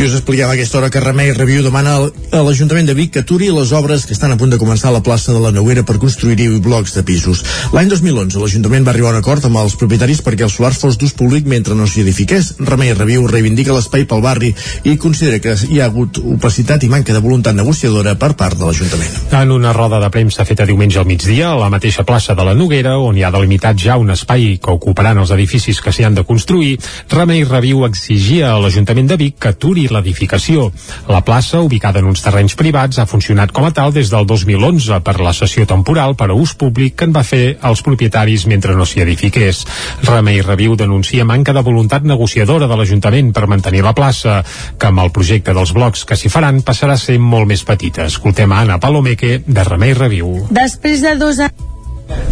I us expliquem a aquesta hora que Remei Review demana a l'Ajuntament de Vic que aturi les obres que estan a punt de començar a la plaça de la Noguera per construir-hi blocs de pisos. L'any 2011 l'Ajuntament va arribar a un acord amb els propietaris perquè el solar fos d'ús públic mentre no s'hi edifiqués. Remei Review reivindica l'espai pel barri i considera que hi ha hagut opacitat i manca de voluntat negociadora per part de l'Ajuntament. En una roda de premsa feta diumenge al migdia, a la mateixa plaça de la Noguera, on hi ha delimitat ja un espai que ocuparan els edificis que s'hi han de construir, Remei Reviu exigia a l'Ajuntament de Vic que aturi l'edificació. La plaça, ubicada en uns terrenys privats, ha funcionat com a tal des del 2011 per la sessió temporal per a ús públic que en va fer els propietaris mentre no s'hi edifiqués. Remei Reviu denuncia manca de voluntat negociadora de l'Ajuntament per mantenir la plaça, que amb el projecte dels blocs que s'hi faran passarà a ser molt més petita. Escoltem a Anna Palomeque, de Remei Reviu. Després de dos anys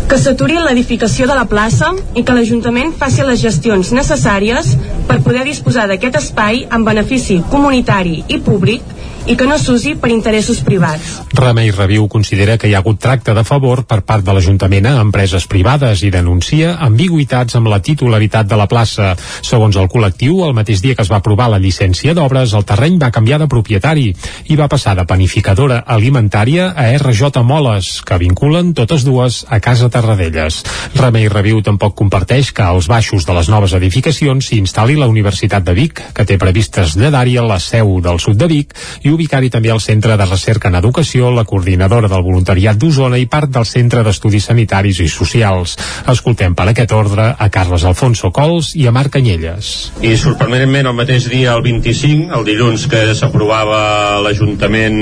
que s'aturi l'edificació de la plaça i que l'Ajuntament faci les gestions necessàries per poder disposar d'aquest espai en benefici comunitari i públic i que no s'usi per interessos privats. Remei Reviu considera que hi ha hagut tracte de favor per part de l'Ajuntament a empreses privades i denuncia ambigüitats amb la titularitat de la plaça. Segons el col·lectiu, el mateix dia que es va aprovar la llicència d'obres, el terreny va canviar de propietari i va passar de panificadora alimentària a RJ Moles, que vinculen totes dues a Casa Tarradellas. Remei Reviu tampoc comparteix que als baixos de les noves edificacions s'hi instal·li la Universitat de Vic, que té previst traslladar-hi la seu del sud de Vic i ubicar-hi també el Centre de Recerca en Educació, la coordinadora del voluntariat d'Osona i part del Centre d'Estudis Sanitaris i Socials. Escoltem per aquest ordre a Carles Alfonso Cols i a Marc Canyelles. I sorprenentment el mateix dia, el 25, el dilluns que s'aprovava l'Ajuntament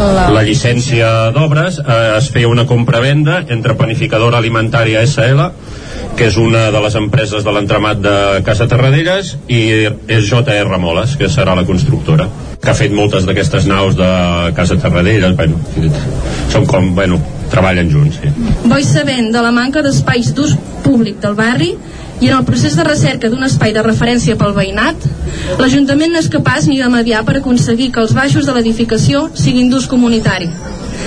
la... la llicència d'obres, eh, es feia una compra-venda entre Panificadora Alimentària SL que és una de les empreses de l'entramat de Casa Terradellas i és JR Moles, que serà la constructora que ha fet moltes d'aquestes naus de Casa Terradellas bueno, són com, bueno, treballen junts sí. Voi sabent de la manca d'espais d'ús públic del barri i en el procés de recerca d'un espai de referència pel veïnat, l'Ajuntament no és capaç ni de mediar per aconseguir que els baixos de l'edificació siguin d'ús comunitari.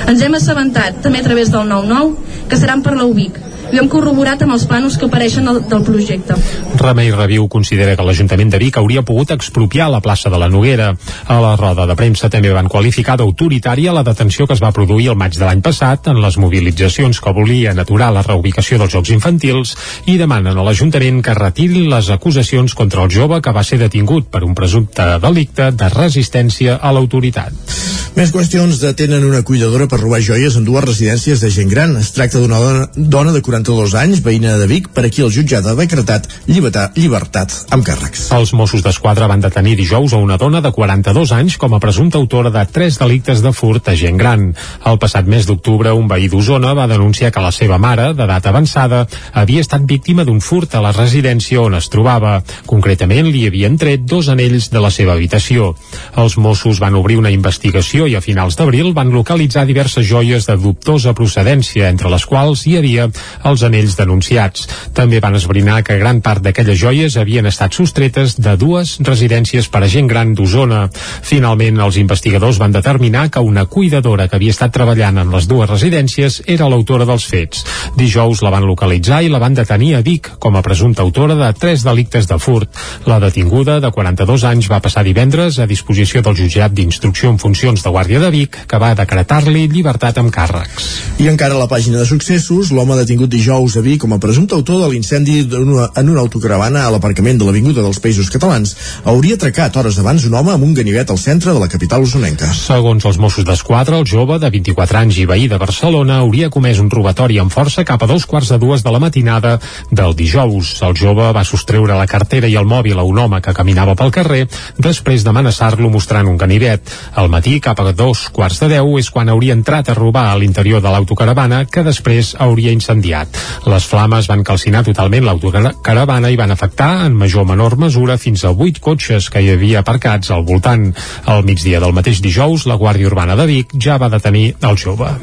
Ens hem assabentat, també a través del 9-9, que seran per la UBIC, i hem corroborat amb els planos que apareixen del, del projecte. Remei Reviu considera que l'Ajuntament de Vic hauria pogut expropiar la plaça de la Noguera. A la roda de premsa també van qualificar d'autoritària la detenció que es va produir el maig de l'any passat en les mobilitzacions que volien aturar la reubicació dels Jocs Infantils i demanen a l'Ajuntament que retiri les acusacions contra el jove que va ser detingut per un presumpte delicte de resistència a l'autoritat. Més qüestions detenen una cuidadora per robar joies en dues residències de gent gran. Es tracta d'una dona, dona de 42 anys, veïna de Vic, per aquí el jutjat ha decretat llibertat, llibertat amb càrrecs. Els Mossos d'Esquadra van detenir dijous a una dona de 42 anys com a presumpta autora de tres delictes de furt a gent gran. El passat mes d'octubre, un veí d'Osona va denunciar que la seva mare, d'edat avançada, havia estat víctima d'un furt a la residència on es trobava. Concretament, li havien tret dos anells de la seva habitació. Els Mossos van obrir una investigació i a finals d'abril van localitzar diverses joies de dubtosa procedència, entre les quals hi havia els anells denunciats. També van esbrinar que gran part d'aquelles joies havien estat sostretes de dues residències per a gent gran d'Osona. Finalment, els investigadors van determinar que una cuidadora que havia estat treballant en les dues residències era l'autora dels fets. Dijous la van localitzar i la van detenir a Vic com a presumpta autora de tres delictes de furt. La detinguda, de 42 anys, va passar divendres a disposició del jutjat d'instrucció en funcions de Guàrdia de Vic, que va decretar-li llibertat amb càrrecs. I encara a la pàgina de successos, l'home detingut dijous a Vic com a presumpte autor de l'incendi en una autocaravana a l'aparcament de l'Avinguda dels Països Catalans hauria atracat hores abans un home amb un ganivet al centre de la capital usonenca. Segons els Mossos d'Esquadra, el jove de 24 anys i veí de Barcelona hauria comès un robatori amb força cap a dos quarts de dues de la matinada del dijous. El jove va sostreure la cartera i el mòbil a un home que caminava pel carrer després d'amenaçar-lo mostrant un ganivet. Al matí, cap a dos quarts de deu, és quan hauria entrat a robar a l'interior de l'autocaravana que després hauria incendiat. Les flames van calcinar totalment l'autocaravana i van afectar en major o menor mesura fins a 8 cotxes que hi havia aparcats al voltant. Al migdia del mateix dijous, la Guàrdia Urbana de Vic ja va detenir el jove.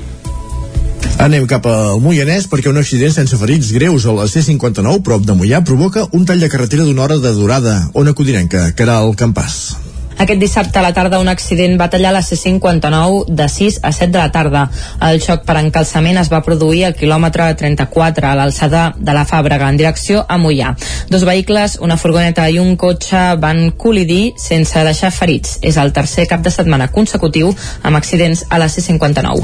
Anem cap al Moianès perquè un accident sense ferits greus a la C-59 prop de Moià provoca un tall de carretera d'una hora de durada. Ona Codinenca, que era el campàs. Aquest dissabte a la tarda un accident va tallar la C-59 de 6 a 7 de la tarda. El xoc per encalçament es va produir al quilòmetre 34 a l'alçada de la Fàbrega en direcció a Mollà. Dos vehicles, una furgoneta i un cotxe van col·lidir sense deixar ferits. És el tercer cap de setmana consecutiu amb accidents a la C-59.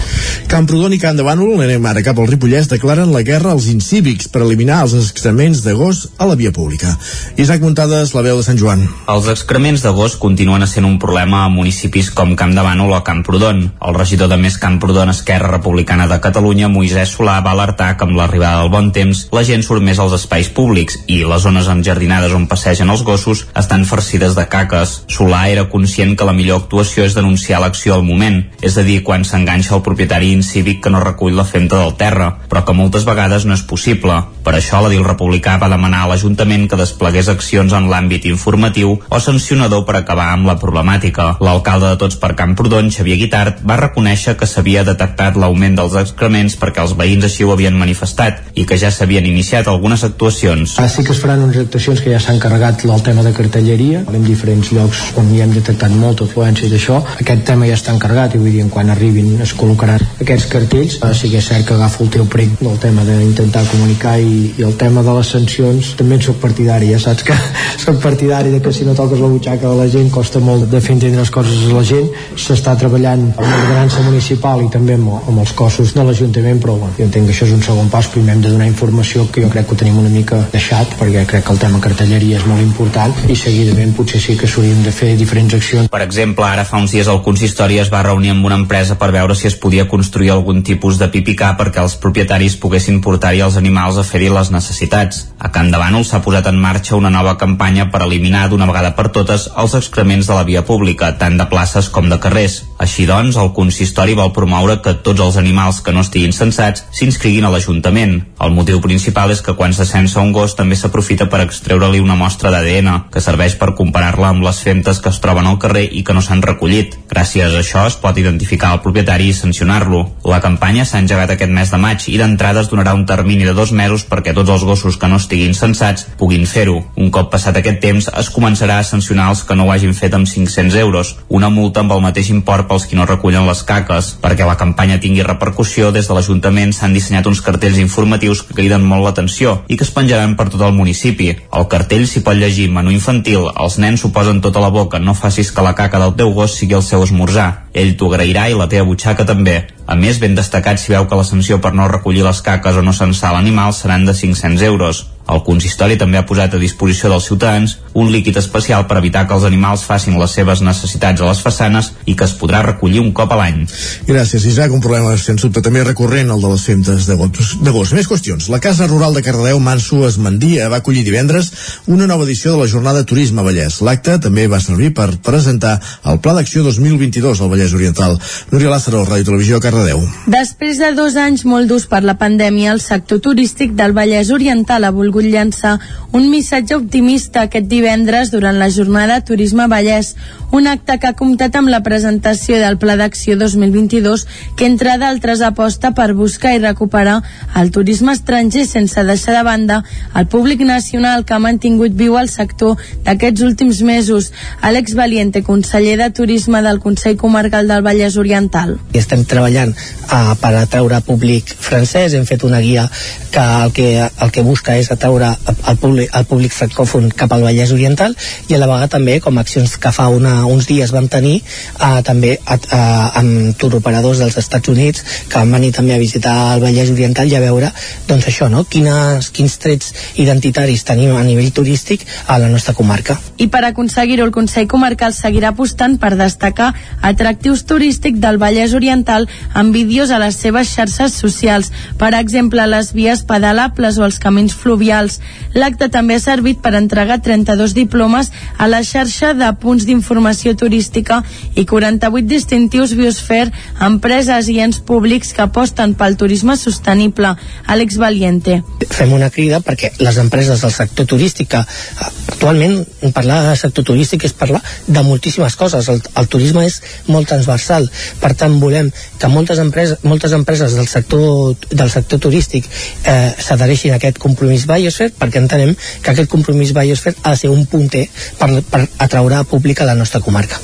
Camprodon i Can de Bànol, anem ara cap al Ripollès, declaren la guerra als incívics per eliminar els excrements de gos a la via pública. Isaac Muntades, la veu de Sant Joan. Els excrements de gos continuen sent un problema a municipis com Camp de Bànol o Camprodon. El regidor de Més Camprodon Esquerra Republicana de Catalunya, Moisès Solà, va alertar que amb l'arribada del bon temps la gent surt més als espais públics i les zones enjardinades on passegen els gossos estan farcides de caques. Solà era conscient que la millor actuació és denunciar l'acció al moment, és a dir, quan s'enganxa el propietari incívic que no recull la femta del terra, però que moltes vegades no és possible. Per això la DIL republicà va demanar a l'Ajuntament que desplegués accions en l'àmbit informatiu o sancionador per acabar amb la la problemàtica. L'alcalde de Tots per Camprodon, Xavier Guitart, va reconèixer que s'havia detectat l'augment dels excrements perquè els veïns així ho havien manifestat i que ja s'havien iniciat algunes actuacions. Ah, sí que es faran unes actuacions que ja s'han carregat el tema de cartelleria, en diferents llocs on hi hem detectat molta afluència d'això. Aquest tema ja està encarregat i vull dir, quan arribin es col·locaran aquests cartells. Ah, sí que és cert que agafo el teu prec del tema d'intentar comunicar i, i el tema de les sancions també en soc partidari, ja saps que [LAUGHS] soc partidari de que si no toques la butxaca de la gent costa molt de fer entendre les coses a la gent s'està treballant amb l'ordenança municipal i també amb, amb els cossos de l'Ajuntament però bueno, jo entenc que això és un segon pas primer hem de donar informació que jo crec que ho tenim una mica deixat perquè crec que el tema cartelleria és molt important i seguidament potser sí que s'haurien de fer diferents accions. Per exemple, ara fa uns dies el consistori es va reunir amb una empresa per veure si es podia construir algun tipus de pipicà perquè els propietaris poguessin portar-hi els animals a fer-hi les necessitats. A Can de s'ha posat en marxa una nova campanya per eliminar d'una vegada per totes els excrements de la via pública, tant de places com de carrers. Així doncs, el consistori vol promoure que tots els animals que no estiguin censats s'inscriguin a l'Ajuntament. El motiu principal és que quan se censa un gos també s'aprofita per extreure-li una mostra d'ADN, que serveix per comparar-la amb les femtes que es troben al carrer i que no s'han recollit. Gràcies a això es pot identificar el propietari i sancionar-lo. La campanya s'ha engegat aquest mes de maig i d'entrada es donarà un termini de dos mesos perquè tots els gossos que no estiguin censats puguin fer-ho. Un cop passat aquest temps es començarà a sancionar els que no ho hagin fet amb 500 euros, una multa amb el mateix import pels qui no recullen les caques. Perquè la campanya tingui repercussió, des de l'Ajuntament s'han dissenyat uns cartells informatius que criden molt l'atenció i que es penjaran per tot el municipi. Al cartell s'hi pot llegir menú infantil, els nens s'ho posen tota la boca, no facis que la caca del teu gos sigui el seu esmorzar. Ell t'ho agrairà i la teva butxaca també. A més, ben destacat si veu que la sanció per no recollir les caques o no censar l'animal seran de 500 euros. El consistori també ha posat a disposició dels ciutadans un líquid especial per evitar que els animals facin les seves necessitats a les façanes i que es podrà recollir un cop a l'any. Gràcies, Isaac. Un problema, sens dubte, també recurrent, el de les femtes gos. Més qüestions. La Casa Rural de Cardedeu, Manso Esmandia, va acollir divendres una nova edició de la Jornada Turisme Vallès. L'acte també va servir per presentar el Pla d'Acció 2022 al Vallès Oriental. Núria Lázaro, Ràdio Televisió, Cardedeu. Després de dos anys molt durs per la pandèmia, el sector turístic del Vallès Oriental ha volgut llançar un missatge optimista aquest divendres durant la jornada Turisme Vallès, un acte que ha comptat amb la presentació del Pla d'Acció 2022 que, entre d'altres, aposta per buscar i recuperar el turisme estranger sense deixar de banda el públic nacional que ha mantingut viu el sector d'aquests últims mesos. Àlex Valiente, conseller de Turisme del Consell Comarcal del Vallès Oriental. Estem treballant uh, per atraure públic francès, hem fet una guia que el que, el que busca és atraure el públic, el públic francòfon cap al Vallès Oriental i a la vegada també com accions que fa una, uns dies vam tenir uh, també uh, amb turoperadors dels Estats Units que van venir també a visitar el Vallès Oriental i a veure doncs això, no? Quines, quins trets identitaris tenim a nivell turístic a la nostra comarca. I per aconseguir-ho el Consell Comarcal seguirà apostant per destacar atractius turístics del Vallès Oriental amb vídeos a les seves xarxes socials, per exemple les vies pedalables o els camins fluvials. L'acte també ha servit per entregar 32 diplomes a la xarxa de punts d'informació turística i 48 distintius Biosfer a empreses i ens públics que aposten pel turisme sostenible. Àlex Valiente. Fem una crida perquè les empreses del sector turístic actualment parlar de sector turístic és parlar de moltíssimes coses. El, el turisme és molt transversal. Per tant, volem que moltes empreses, moltes empreses del sector, del sector turístic eh, s'adhereixin a aquest compromís Biosphere perquè entenem que aquest compromís Biosphere ha de ser un punter per, per atraure públic a la nostra comarca.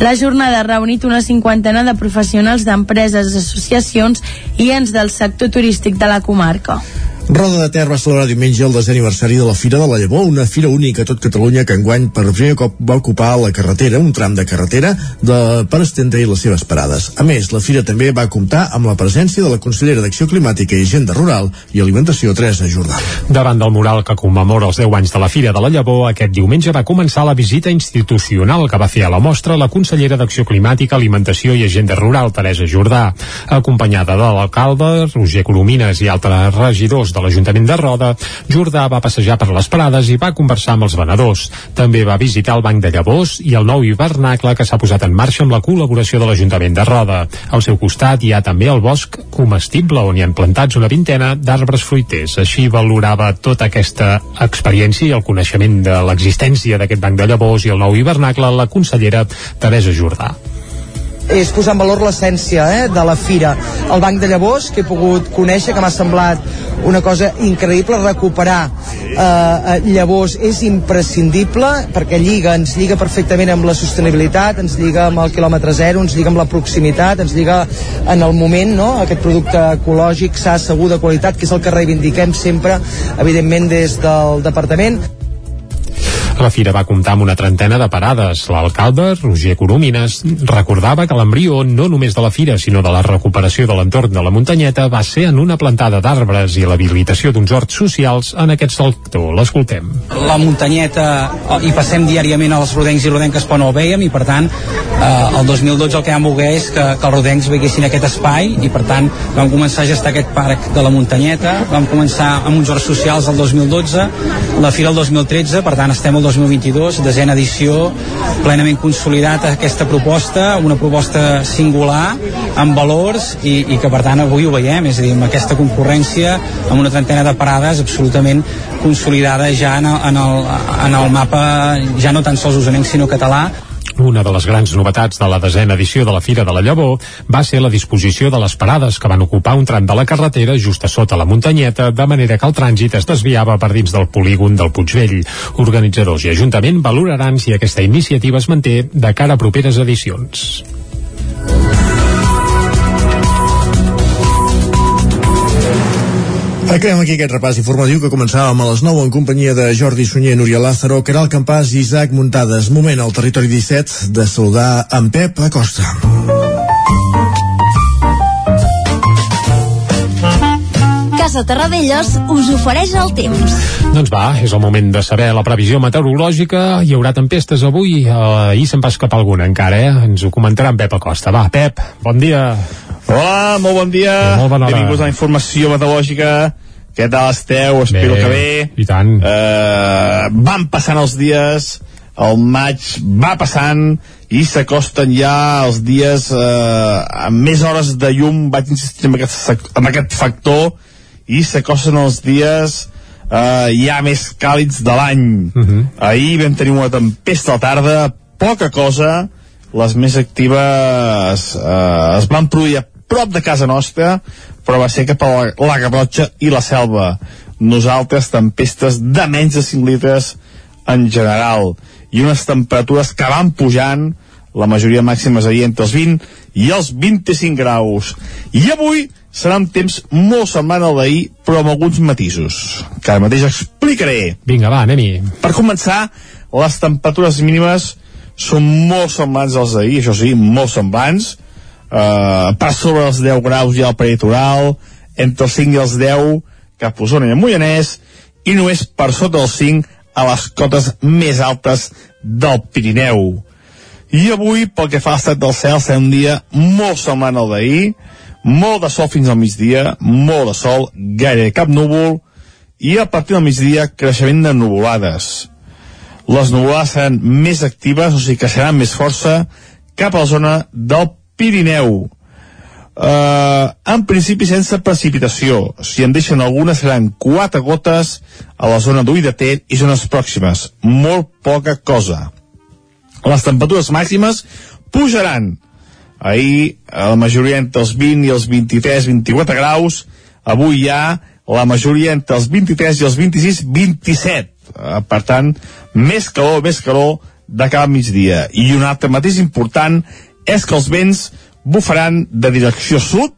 La jornada ha reunit una cinquantena de professionals d'empreses, associacions i ens del sector turístic de la comarca. Roda de Ter va celebrar diumenge el desè aniversari de la Fira de la Llavor, una fira única a tot Catalunya que enguany per primer cop va ocupar la carretera, un tram de carretera de, per estendre-hi les seves parades. A més, la fira també va comptar amb la presència de la consellera d'Acció Climàtica i Agenda Rural i Alimentació, Teresa Jordà. Davant del mural que commemora els 10 anys de la Fira de la Llavor, aquest diumenge va començar la visita institucional que va fer a la mostra la consellera d'Acció Climàtica, Alimentació i Agenda Rural, Teresa Jordà, acompanyada de l'alcalde, Roger Colomines i altres regidors de l'Ajuntament de Roda, Jordà va passejar per les parades i va conversar amb els venedors. També va visitar el Banc de Llavors i el nou hivernacle que s'ha posat en marxa amb la col·laboració de l'Ajuntament de Roda. Al seu costat hi ha també el bosc comestible on hi han plantats una vintena d'arbres fruiters. Així valorava tota aquesta experiència i el coneixement de l'existència d'aquest Banc de Llavors i el nou hivernacle la consellera Teresa Jordà és posar en valor l'essència eh, de la fira. El banc de llavors, que he pogut conèixer, que m'ha semblat una cosa increïble, recuperar eh, eh, llavors és imprescindible perquè lliga, ens lliga perfectament amb la sostenibilitat, ens lliga amb el quilòmetre zero, ens lliga amb la proximitat, ens lliga en el moment, no?, aquest producte ecològic, sa, segur, de qualitat, que és el que reivindiquem sempre, evidentment, des del departament. La fira va comptar amb una trentena de parades. L'alcalde, Roger Coromines, recordava que l'embrió no només de la fira, sinó de la recuperació de l'entorn de la muntanyeta va ser en una plantada d'arbres i l'habilitació d'uns horts socials en aquest sector. L'escoltem. La muntanyeta hi passem diàriament als rodencs i rodenques però no el veiem i per tant eh, el 2012 el que vam voler és que, que els rodencs veiessin aquest espai i per tant vam començar a gestar aquest parc de la muntanyeta, vam començar amb uns horts socials el 2012, la fira el 2013, per tant estem al 2022, desena edició, plenament consolidat aquesta proposta, una proposta singular, amb valors i, i que per tant avui ho veiem, és a dir, amb aquesta concurrència, amb una trentena de parades absolutament consolidada ja en el, en el, en el mapa, ja no tan sols usonenc sinó català, una de les grans novetats de la desena edició de la Fira de la Llavor va ser la disposició de les parades que van ocupar un tram de la carretera just a sota la muntanyeta, de manera que el trànsit es desviava per dins del polígon del Puigvell. Organitzadors i Ajuntament valoraran si aquesta iniciativa es manté de cara a properes edicions. Acabem aquí aquest repàs informatiu que començàvem a les 9 en companyia de Jordi Sunyer, Núria Lázaro, Caral Campàs i Isaac Muntades. Moment al territori 17 de saludar en Pep Acosta. Casa Terradellos us ofereix el temps. Doncs va, és el moment de saber la previsió meteorològica. Hi haurà tempestes avui, eh, ahir se'n va escapar alguna encara, eh? Ens ho comentarà en Pep Acosta. Va, Pep, bon dia. Hola, molt bon dia. Sí, molt bona hora. Benvinguts a la informació meteorològica. Què tal esteu? Espero Bé, que bé. I tant. Uh, van passant els dies, el maig va passant i s'acosten ja els dies uh, amb més hores de llum, vaig insistir en aquest, en aquest factor, i s'acosten els dies uh, ja més càlids de l'any. Uh -huh. Ahir vam tenir una tempesta a la tarda, poca cosa, les més actives eh, es van produir a prop de casa nostra, però va ser cap a la, la Garrotxa i la Selva. Nosaltres, tempestes de menys de 5 litres en general, i unes temperatures que van pujant, la majoria màximes ahir entre els 20 i els 25 graus. I avui serà un temps molt semblant al d'ahir, però amb alguns matisos, que ara mateix explicaré. Vinga, va, anem-hi. Per començar, les temperatures mínimes són molt semblants als d'ahir, això sí, molt semblants. Uh, per sobre els 10 graus ha el peritoral, entre els 5 i els 10 cap a Osona i el Moianès, i només per sota dels 5 a les cotes més altes del Pirineu. I avui, pel que fa a l'estat del cel, serà un dia molt semblant al d'ahir, molt de sol fins al migdia, molt de sol, gaire cap núvol, i a partir del migdia, creixement de nuvolades les nuvolades seran més actives, o sigui que seran més força cap a la zona del Pirineu. Uh, en principi sense precipitació. Si en deixen algunes seran quatre gotes a la zona d'Ui de Ter i zones pròximes. Molt poca cosa. Les temperatures màximes pujaran. Ahir a la majoria entre els 20 i els 23-24 graus. Avui ja la majoria entre els 23 i els 26-27. Uh, per tant, més calor, més calor de cada migdia. I un altre mateix important és que els vents bufaran de direcció sud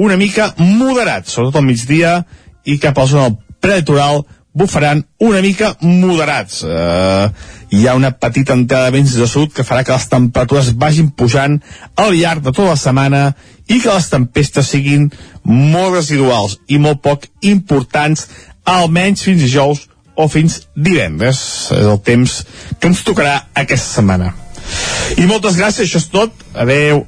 una mica moderats, sobretot al migdia i cap a la zona prelitoral bufaran una mica moderats. Eh, hi ha una petita entrada de vents de sud que farà que les temperatures vagin pujant al llarg de tota la setmana i que les tempestes siguin molt residuals i molt poc importants, almenys fins dijous o fins divendres. És el temps que ens tocarà aquesta setmana. I moltes gràcies, això és tot. Adeu.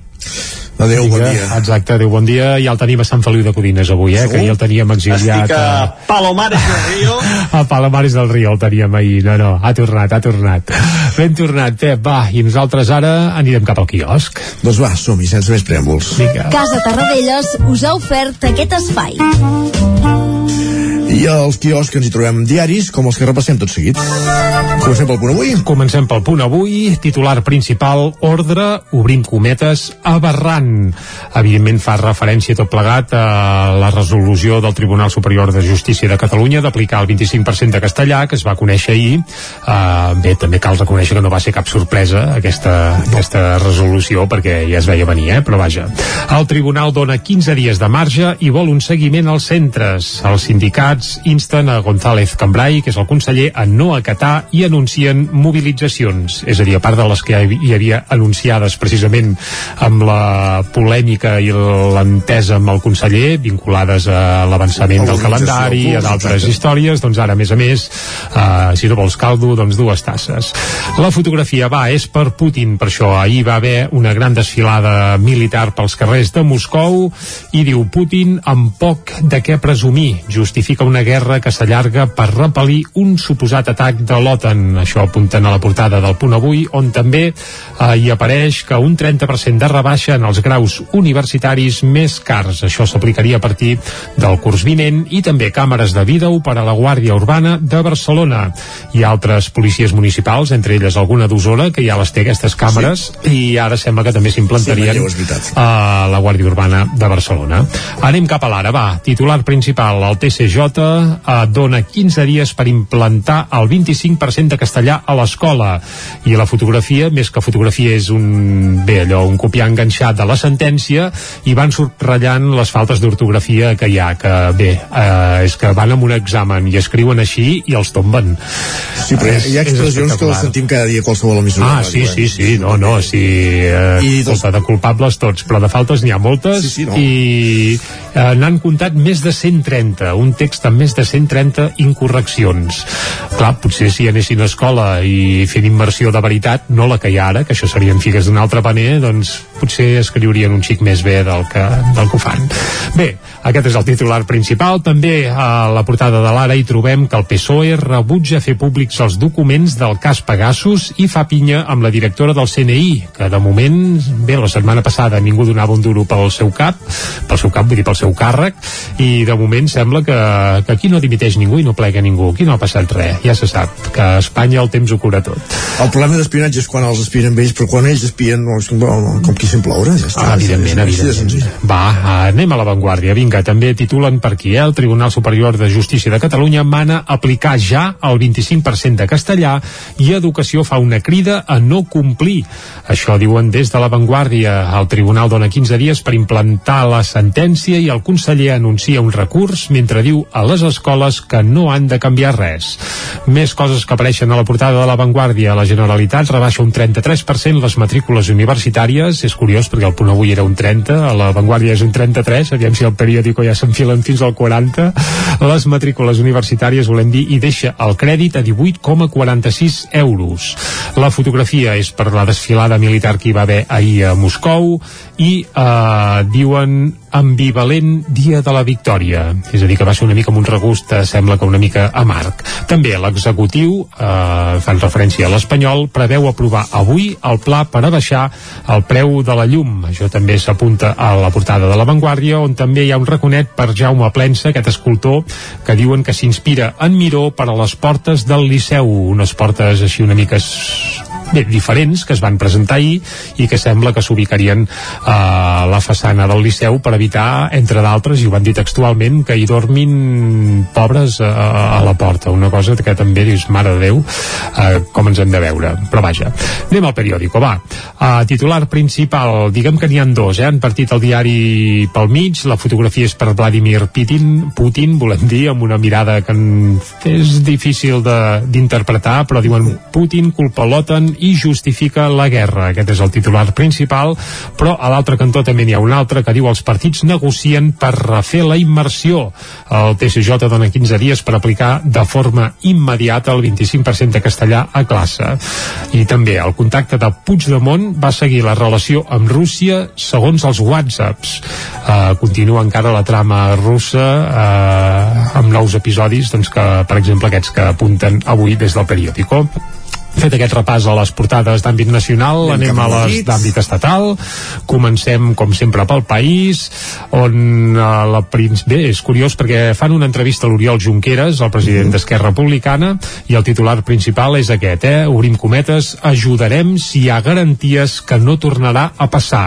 Adéu, bon dia. Exacte, adéu, bon dia. Ja el tenim a Sant Feliu de Codines avui, eh? Segur? Que ahir el teníem exiliat. Estic a Palomares del Río. A, a Palomares del Río [LAUGHS] el teníem ahir. No, no, ha tornat, ha tornat. Ben tornat, Pep, va. I nosaltres ara anirem cap al quiosc. Doncs va, som-hi, sense més preàmbuls. Vinga. Casa Tarradellas us ha ofert aquest espai. I als quioscs ens hi trobem diaris, com els que repassem tot seguit. Comencem pel punt avui? Comencem pel punt avui. Titular principal, ordre, obrim cometes, aberrant. Evidentment fa referència tot plegat a la resolució del Tribunal Superior de Justícia de Catalunya d'aplicar el 25% de castellà, que es va conèixer ahir. Uh, bé, també cal reconèixer que no va ser cap sorpresa aquesta, aquesta resolució, perquè ja es veia venir, eh? però vaja. El Tribunal dona 15 dies de marge i vol un seguiment als centres. Els sindicats insten a González Cambrai, que és el conseller, a no acatar i anuncien mobilitzacions. És a dir, a part de les que hi havia anunciades precisament amb la polèmica i l'entesa amb el conseller, vinculades a l'avançament del calendari, a d'altres històries, doncs ara, a més a més, eh, si no vols caldo, doncs dues tasses. La fotografia va, és per Putin, per això ahir va haver una gran desfilada militar pels carrers de Moscou i diu Putin amb poc de què presumir, justifica una guerra que s'allarga per repel·lir un suposat atac de l'OTAN. Això apunten a la portada del punt avui, on també eh, hi apareix que un 30% de rebaixa en els graus universitaris més cars. Això s'aplicaria a partir del curs vinent i també càmeres de vídeo per a la Guàrdia Urbana de Barcelona i altres policies municipals, entre elles alguna d'Osona, que ja les té aquestes càmeres sí. i ara sembla que també s'implantarien Sí, veritat. a la Guàrdia Urbana de Barcelona. Anem cap a l'ara, va. Titular principal, el TCJ eh, dona 15 dies per implantar el 25% de castellà a l'escola. I la fotografia, més que fotografia, és un, bé, allò, un copiar enganxat de la sentència i van subratllant les faltes d'ortografia que hi ha, que bé, eh, és que van amb un examen i escriuen així i els tomben. Sí, però hi ha És- és expressions que les sentim cada dia a qualsevol emissora. Ah, sí, sí, sí, no, no, sí, eh, I culpa de culpables tots, però de faltes n'hi ha moltes Sí, sí, no. i eh, n'han comptat més de 130, un text amb més de 130 incorreccions. Clar, potser si anessin a escola i fent immersió de veritat, no la que hi ha ara, que això serien figues d'un altre paner, doncs potser escriurien un xic més bé del que, del que ho fan. Bé, aquest és el titular principal. També a la portada de l'Ara hi trobem que el PSOE rebutja fer públics els documents del cas Pegasus i fa pinya amb la directora del CNI, que de moment, bé, la setmana passada ningú donava un duro pel seu cap, pel seu cap, vull dir, pel seu càrrec, i de moment sembla que, que aquí no dimiteix ningú i no plega ningú, aquí no ha passat res, ja se sap, que a Espanya el temps ho cura tot. El problema d'espionatge és quan els espien ells, però quan ells espien, no, és com, com qui sent ploure, ja està. Ah, evidentment, senzill. evidentment. Va, anem a l'avantguàrdia. Vinga, també titulen per aquí, eh? El Tribunal Superior de Justícia de Catalunya mana aplicar ja el 25% de castellà i Educació fa una crida a no complir. Això diuen des de l'avantguàrdia. El Tribunal dona 15 dies per implantar la sentència i el conseller anuncia un recurs mentre diu a les escoles que no han de canviar res. Més coses que apareixen a la portada de l'avantguàrdia. La Generalitat rebaixa un 33% les matrícules universitàries. És curiós perquè el punt avui era un 30, a l'avantguàrdia és un 33, aviam si el periòdico ja s'enfilen fins al 40. Les matrícules universitàries, volem dir, i deixa el crèdit a 18,46 euros. La fotografia és per la desfilada militar que hi va haver ahir a Moscou i eh, diuen ambivalent dia de la victòria és a dir que va ser una mica amb un regust eh, sembla que una mica amarg també l'executiu eh, fan referència a l'Espanyol preveu aprovar avui el pla per a baixar el preu de la llum. Això també s'apunta a la portada de l'avantguàrdia on també hi ha un raconet per Jaume Plensa aquest escultor que diuen que s'inspira en Miró per a les portes del Liceu. Unes portes així una mica bé, diferents que es van presentar ahir i que sembla que s'ubicarien a la façana del Liceu per evitar, entre d'altres, i ho van dir textualment, que hi dormin pobres a, a la porta. Una cosa que també dius, mare de Déu, eh, com ens hem de veure. Però vaja, anem al periòdico, va. Uh, titular principal, diguem que n'hi han dos, eh? han partit el diari pel mig, la fotografia és per Vladimir Putin, Putin, volem dir, amb una mirada que en- és difícil d'interpretar, però diuen Putin culpa l'OTAN i justifica la guerra. Aquest és el titular principal, però a l'altre cantó també n'hi ha un altre que diu els partits negocien per refer la immersió. El TCJ dona 15 dies per aplicar de forma immediata el 25% de castellà a classe. I també el contacte de Puigdemont va seguir la relació amb Rússia segons els whatsapps. Uh, continua encara la trama russa uh, amb nous episodis doncs, que, per exemple, aquests que apunten avui des del periòdico fet aquest repàs a les portades d'àmbit nacional, Anem anem a les d'àmbit estatal, comencem com sempre pel país, on eh, la Prince... Bé, és curiós perquè fan una entrevista a l'Oriol Junqueras, el president d'Esquerra Republicana, i el titular principal és aquest, eh? Obrim cometes, ajudarem si hi ha garanties que no tornarà a passar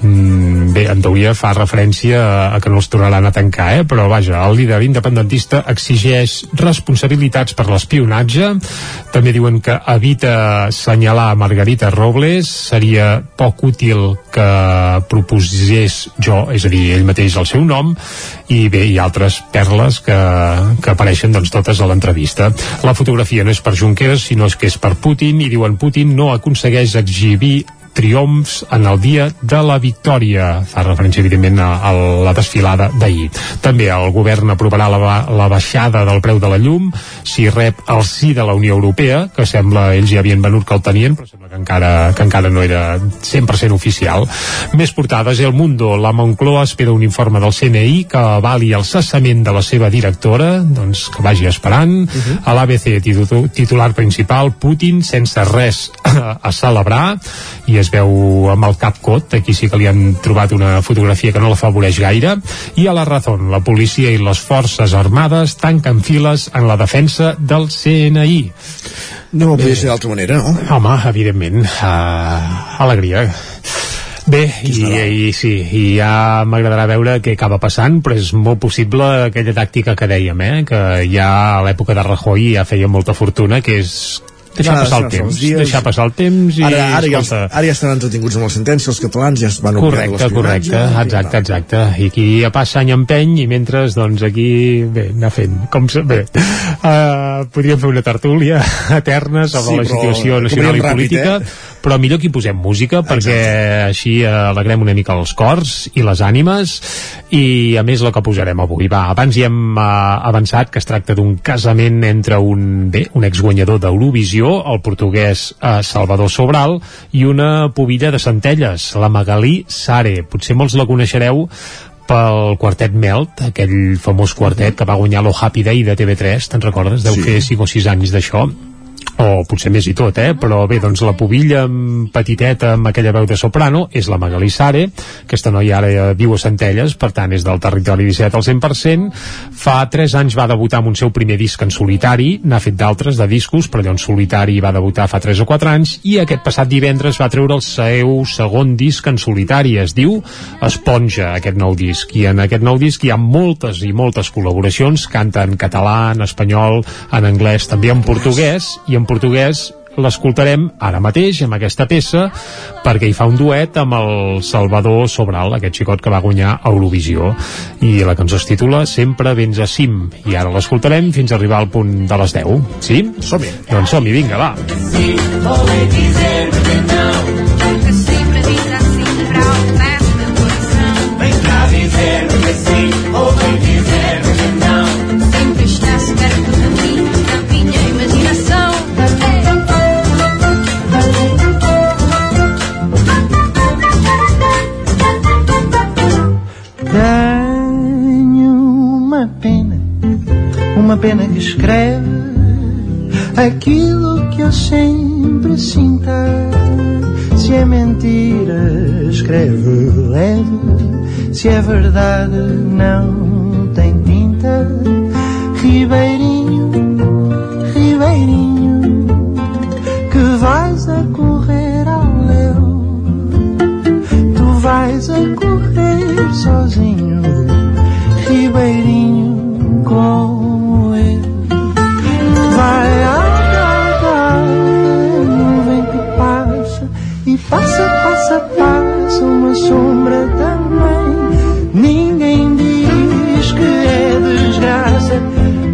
Mm, bé, en teoria fa referència a, a que no els tornaran a tancar, eh? però vaja, el líder independentista exigeix responsabilitats per l'espionatge, també diuen que evita assenyalar Margarita Robles, seria poc útil que proposés jo, és a dir, ell mateix el seu nom, i bé, hi ha altres perles que, que apareixen doncs totes a l'entrevista. La fotografia no és per Junqueras, sinó és que és per Putin, i diuen Putin no aconsegueix exhibir triomfs en el dia de la victòria. Fa referència, evidentment, a, a la desfilada d'ahir. També el govern aprovarà la, la baixada del preu de la llum si rep el sí de la Unió Europea, que sembla ells ja havien venut que el tenien, però sembla que encara, que encara no era 100% oficial. Més portades, El Mundo. La Moncloa espera un informe del CNI que avali el cessament de la seva directora, doncs que vagi esperant. Uh -huh. A l'ABC, titu- titular principal, Putin sense res a, a celebrar, i es veu amb el cap cot, aquí sí que li han trobat una fotografia que no l'afavoreix gaire, i a la Razón, la policia i les forces armades tanquen files en la defensa del CNI. No podia ser d'altra manera, no? Home, evidentment, uh, alegria. Bé, i, i, sí, i ja m'agradarà veure què acaba passant, però és molt possible aquella tàctica que dèiem, eh? que ja a l'època de Rajoy ja feia molta fortuna, que és deixar passar el temps, dies. deixar passar el temps i, Ara, ara, ja, ara ja estan entretinguts amb la sentència, els catalans ja es van Correcte, correcte, exacte, exacte. I aquí ja passa any empeny i mentre, doncs, aquí, bé, anar fent, com se... Bé, uh, podríem fer una tertúlia [LAUGHS] eterna sobre Sí, la situació nacional i acabaríem ràpid, política, eh? Però millor que hi posem música perquè així eh, alegrem una mica els cors i les ànimes i a més la que posarem avui. Va, abans hi hem uh, avançat que es tracta d'un casament entre un, bé, un exguanyador d'Eurovisió, el portuguès uh, Salvador Sobral, i una pubilla de Centelles, la Magalí Sare. Potser molts la coneixereu pel quartet Melt, aquell famós quartet que va guanyar lo Happy Day de TV3, te'n recordes? Deu Sí. fer 5 o 6 anys d'això o potser més i tot, eh? però bé, doncs la pubilla amb petiteta amb aquella veu de soprano és la Magalí Sare aquesta noia ara eh, viu a Centelles per tant és del territori 17 al 100% fa 3 anys va debutar amb un seu primer disc en solitari, n'ha fet d'altres de discos, però allò en solitari va debutar fa 3 o 4 anys i aquest passat divendres va treure el seu segon disc en solitari, es diu Esponja, aquest nou disc i en aquest nou disc hi ha moltes i moltes col·laboracions, canta en català en espanyol, en anglès, també en portuguès i en portuguès l'escoltarem ara mateix amb aquesta peça perquè hi fa un duet amb el Salvador Sobral, aquest xicot que va guanyar a Eurovisió. I la cançó es titula Sempre vens a cim. I ara l'escoltarem fins a arribar al punt de les 10 sí? Som-hi. Doncs som-hi, vinga, va. Sempre pena que escreve aquilo que eu sempre sinta. Se é mentira, escreve leve, se é verdade, não tem tinta. Ribeirinho, Ribeirinho, que vais a correr ao léu tu vais a correr sozinho, sombra também. Ninguém diz que é desgraça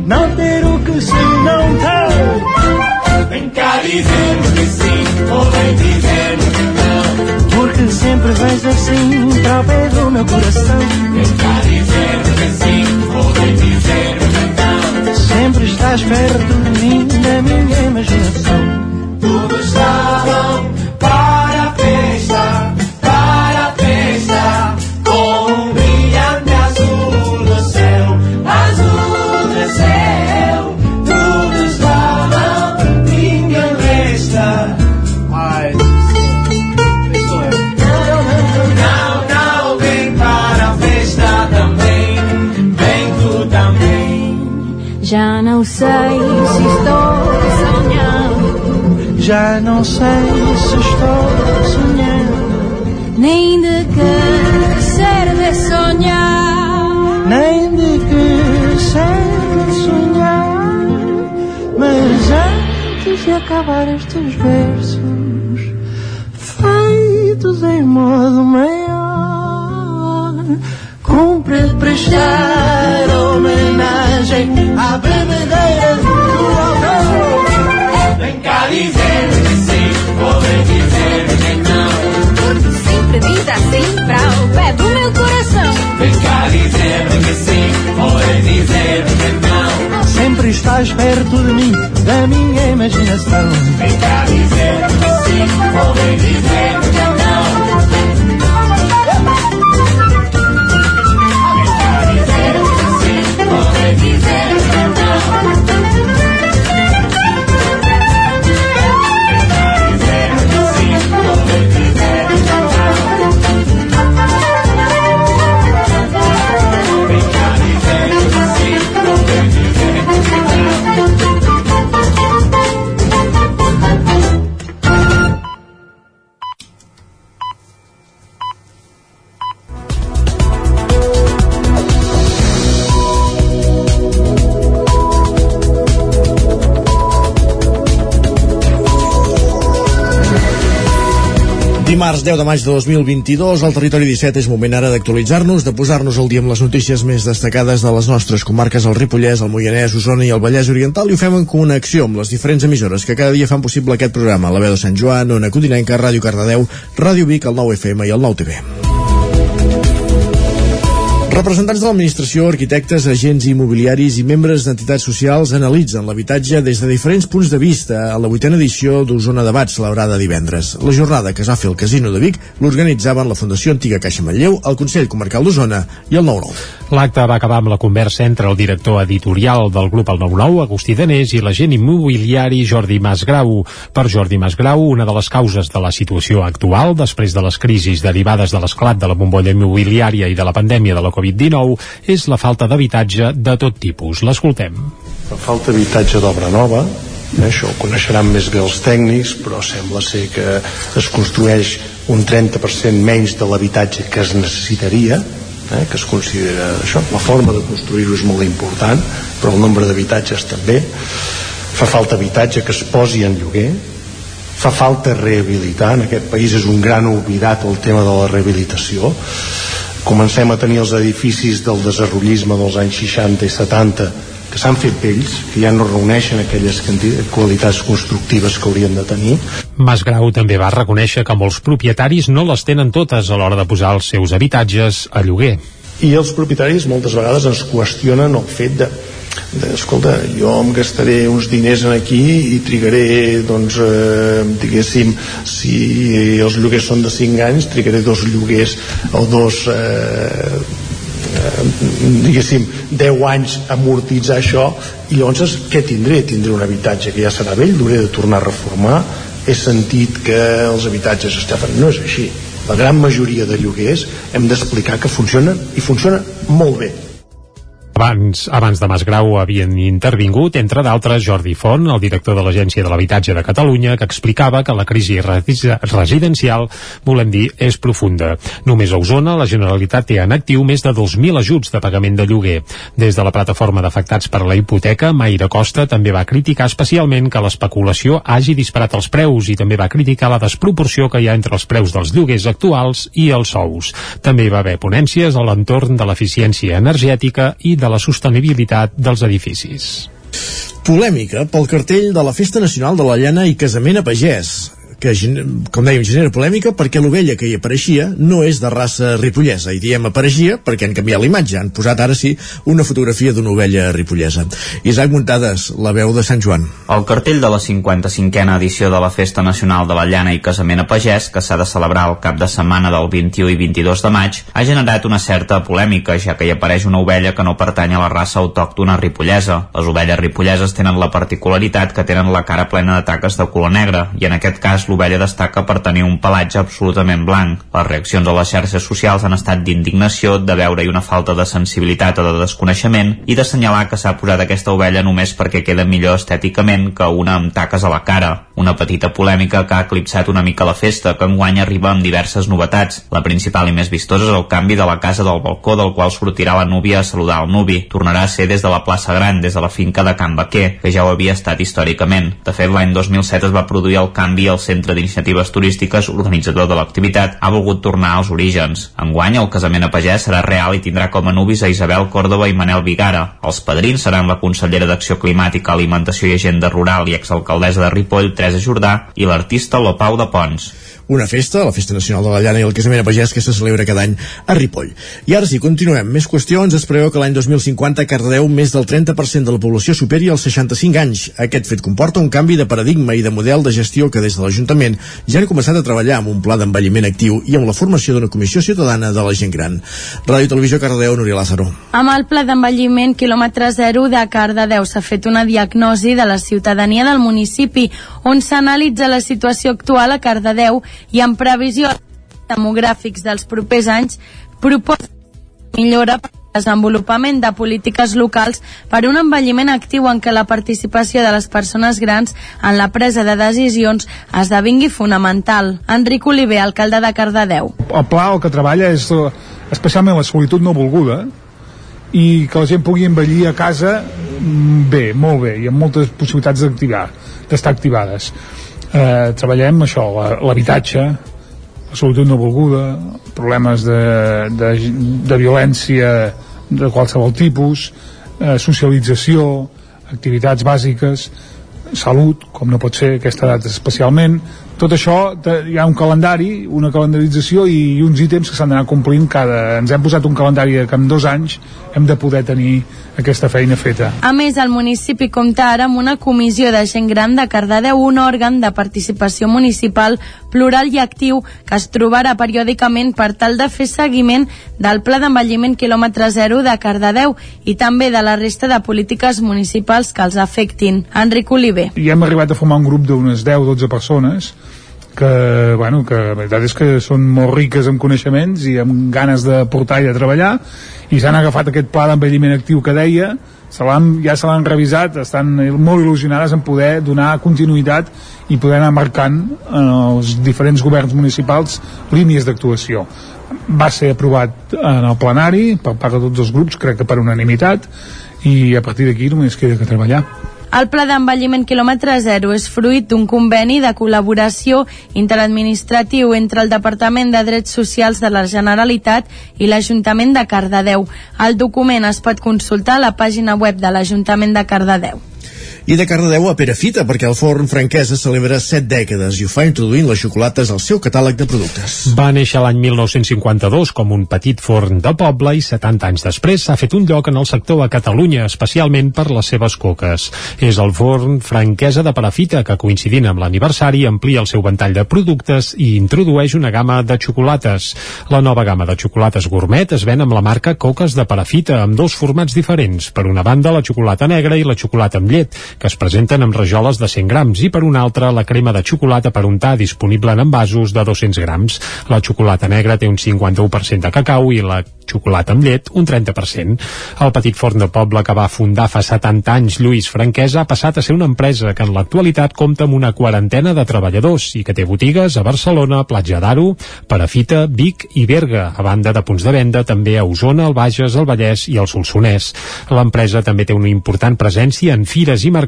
não ter o que se não tem. Vem cá dizermos que sim, ou vem dizermos que não. Porque sempre vens assim para o pé do meu coração. Vem cá dizermos que sim, ou vem dizermos que não. Sempre estás perto de mim, da minha imaginação. Já não sei se estou sonhando, nem de que serve sonhar. nem de que serve sonhar. Mas antes de acabar estes versos, feitos em modo maior, cumpre prestar homenagem à estás perto de mim, da minha imaginação. Vem cá dizer que sim, bem dizer que não. Dimarts 10 de maig de 2022, al Territori 17 és moment ara d'actualitzar-nos, de posar-nos al dia amb les notícies més destacades de les nostres comarques, el Ripollès, el Moianès, Osona i el Vallès Oriental, i ho fem en connexió amb les diferents emissores que cada dia fan possible aquest programa. La veu de Sant Joan, Ona Codinenca, Ràdio Cardedeu, Ràdio Vic, el 9 FM i el 9 TV. Representants de l'administració, arquitectes, agents immobiliaris i membres d'entitats socials analitzen l'habitatge des de diferents punts de vista a la vuitena edició d'Osona Debat celebrada divendres. La jornada que es va fer al Casino de Vic l'organitzaven la Fundació Antiga Caixa Manlleu, el Consell Comarcal d'Osona i el 9-9. L'acte va acabar amb la conversa entre el director editorial del grup El 99, Agustí Danés, i l'agent immobiliari Jordi Masgrau. Per Jordi Masgrau, una de les causes de la situació actual, després de les crisis derivades de l'esclat de la bombolla immobiliària i de la pandèmia de la Covid-19, és la falta d'habitatge de tot tipus. L'escoltem. Fa falta habitatge d'obra nova, eh, això ho coneixeran més bé els tècnics, però sembla ser que es construeix un 30% menys de l'habitatge que es necessitaria, eh, que es considera això, la forma de construir-ho és molt important, però el nombre d'habitatges també. Fa falta habitatge que es posi en lloguer, fa falta rehabilitar, en aquest país és un gran oblidat el tema de la rehabilitació, comencem a tenir els edificis del desarrollisme dels anys 60 i 70 que s'han fet vells, que ja no reuneixen aquelles qualitats constructives que haurien de tenir. Masgrau també va reconèixer que molts propietaris no les tenen totes a l'hora de posar els seus habitatges a lloguer. I els propietaris moltes vegades ens qüestionen el fet de, de escolta, jo em gastaré uns diners en aquí i trigaré, doncs, eh, diguéssim, si els lloguers són de 5 anys, trigaré dos lloguers o dos... Eh, diguéssim 10 anys amortitzar això i llavors què tindré? Tindré un habitatge que ja serà vell, l'hauré de tornar a reformar. He sentit que els habitatges estaven... no és així. La gran majoria de lloguers hem d'explicar que funcionen i funcionen molt bé Abans, abans de Masgrau havien intervingut, entre d'altres, Jordi Font, el director de l'Agència de l'Habitatge de Catalunya, que explicava que la crisi resi- residencial, volem dir, és profunda. Només a Osona, la Generalitat té en actiu més de 2.000 ajuts de pagament de lloguer. Des de la plataforma d'afectats per la hipoteca, Maire Costa també va criticar especialment que l'especulació hagi disparat els preus i també va criticar la desproporció que hi ha entre els preus dels lloguers actuals i els sous. També hi va haver ponències a l'entorn de l'eficiència energètica i de la sostenibilitat dels edificis. Polèmica pel cartell de la Festa Nacional de la Llana i Casament a Pagès. Que, com dèiem, genera polèmica perquè l'ovella que hi apareixia no és de raça ripollesa. I diem apareixia perquè han canviat la imatge. Han posat ara sí una fotografia d'una ovella ripollesa. Isaac Muntades, la veu de Sant Joan. El cartell de la 55a edició de la Festa Nacional de la Llana i Casament a Pagès, que s'ha de celebrar el cap de setmana del 21 i 22 de maig, ha generat una certa polèmica, ja que hi apareix una ovella que no pertany a la raça autòctona ripollesa. Les ovelles ripolleses tenen la particularitat que tenen la cara plena de taques de color negre, i en aquest cas l'ovella destaca per tenir un pelatge absolutament blanc. Les reaccions a les xarxes socials han estat d'indignació, de veure-hi una falta de sensibilitat o de desconeixement, i d'assenyalar que s'ha posat aquesta ovella només perquè queda millor estèticament que una amb taques a la cara. Una petita polèmica que ha eclipsat una mica la festa, que enguany arriba amb diverses novetats. La principal i més vistosa és el canvi de la casa del balcó del qual sortirà la núvia a saludar el nuvi. Tornarà a ser des de la plaça Gran, des de la finca de Can Baquer, que ja ho havia estat històricament. De fet, l'any 2007 es va produir el canvi al Centre d'Iniciatives Turístiques, organitzador de l'activitat, ha volgut tornar als orígens. Enguany, el casament a pagès serà real i tindrà com a nuvis a Isabel Córdoba i Manel Vigara. Els padrins seran la consellera d'Acció Climàtica, Alimentació i Agenda Rural i exalcaldessa de Ripoll, Teresa Jordà, i l'artista Lopau de Pons. Una festa, la Festa Nacional de la Llana i el Casament a Pagès que se celebra cada any a Ripoll. I ara sí, continuem. Més qüestions. Es preveu que l'any 2050 a Cardedeu més del 30% de la població superi els 65 anys. Aquest fet comporta un canvi de paradigma i de model de gestió que des de l'Ajuntament ja han començat a treballar amb un pla d'envelliment actiu i amb la formació d'una comissió ciutadana de la gent gran. Ràdio Televisió Cardedeu, Núria Lázaro. Amb el pla d'envelliment quilòmetre zero de Cardedeu s'ha fet una diagnosi de la ciutadania del municipi on s'analitza la situació actual a Cardedeu i en previsió demogràfics dels propers anys proposa millora per desenvolupament de polítiques locals per un envelliment actiu en què la participació de les persones grans en la presa de decisions esdevingui fonamental. Enric Oliver, alcalde de Cardedeu. el pla el que treballa és especialment la solitud no volguda i que la gent pugui envellir a casa mm, bé, molt bé i amb moltes possibilitats d'activar d'estar activades eh, treballem això, l'habitatge la solitud no volguda problemes de, de, de violència de qualsevol tipus eh, socialització activitats bàsiques salut, com no pot ser aquesta data especialment, tot això hi ha un calendari, una calendarització i, uns ítems que s'han d'anar complint cada... ens hem posat un calendari que en dos anys hem de poder tenir aquesta feina feta. A més, el municipi compta ara amb una comissió de gent gran de Cardedeu, un òrgan de participació municipal plural i actiu que es trobarà periòdicament per tal de fer seguiment del pla d'envelliment quilòmetre zero de Cardedeu i també de la resta de polítiques municipals que els afectin. Enric Oliver. I hem arribat a formar un grup d'unes 10-12 persones que, bueno, que la veritat és que són molt riques en coneixements i amb ganes de portar i de treballar i s'han agafat aquest pla d'envelliment actiu que deia se ja se l'han revisat estan molt il·lusionades en poder donar continuïtat i poder anar marcant en els diferents governs municipals línies d'actuació. Va ser aprovat en el plenari per part de tots els grups, crec que per unanimitat i a partir d'aquí només queda que treballar El pla d'envelliment quilòmetre zero és fruit d'un conveni de col·laboració interadministratiu entre el Departament de Drets Socials de la Generalitat i l'Ajuntament de Cardedeu. El document es pot consultar a la pàgina web de l'Ajuntament de Cardedeu. I de Cardedeu a Perafita, perquè el forn franquesa celebra 7 dècades i ho fa introduint les xocolates al seu catàleg de productes. Va néixer l'any 1952 com un petit forn de poble i 70 anys després s'ha fet un lloc en el sector a Catalunya, especialment per les seves coques. És el forn franquesa de Perafita, que coincidint amb l'aniversari amplia el seu ventall de productes i introdueix una gamma de xocolates. La nova gamma de xocolates gourmet es ven amb la marca Coques de Perafita, amb dos formats diferents. Per una banda, la xocolata negra i la xocolata amb llet, que es presenten amb rajoles de 100 grams, i per una altra, la crema de xocolata per untar disponible en envasos de 200 grams. La xocolata negra té un 51% de cacau i la xocolata amb llet un 30%. El petit forn de poble que va fundar fa 70 anys Lluís Franquesa ha passat a ser una empresa que en l'actualitat compta amb una quarantena de treballadors i que té botigues a Barcelona, Platja d'Aro, Perafita, Vic i Berga, a banda de punts de venda també a Osona, el Bages, el Vallès i el Solsonès. L'empresa també té una important presència en fires i mercats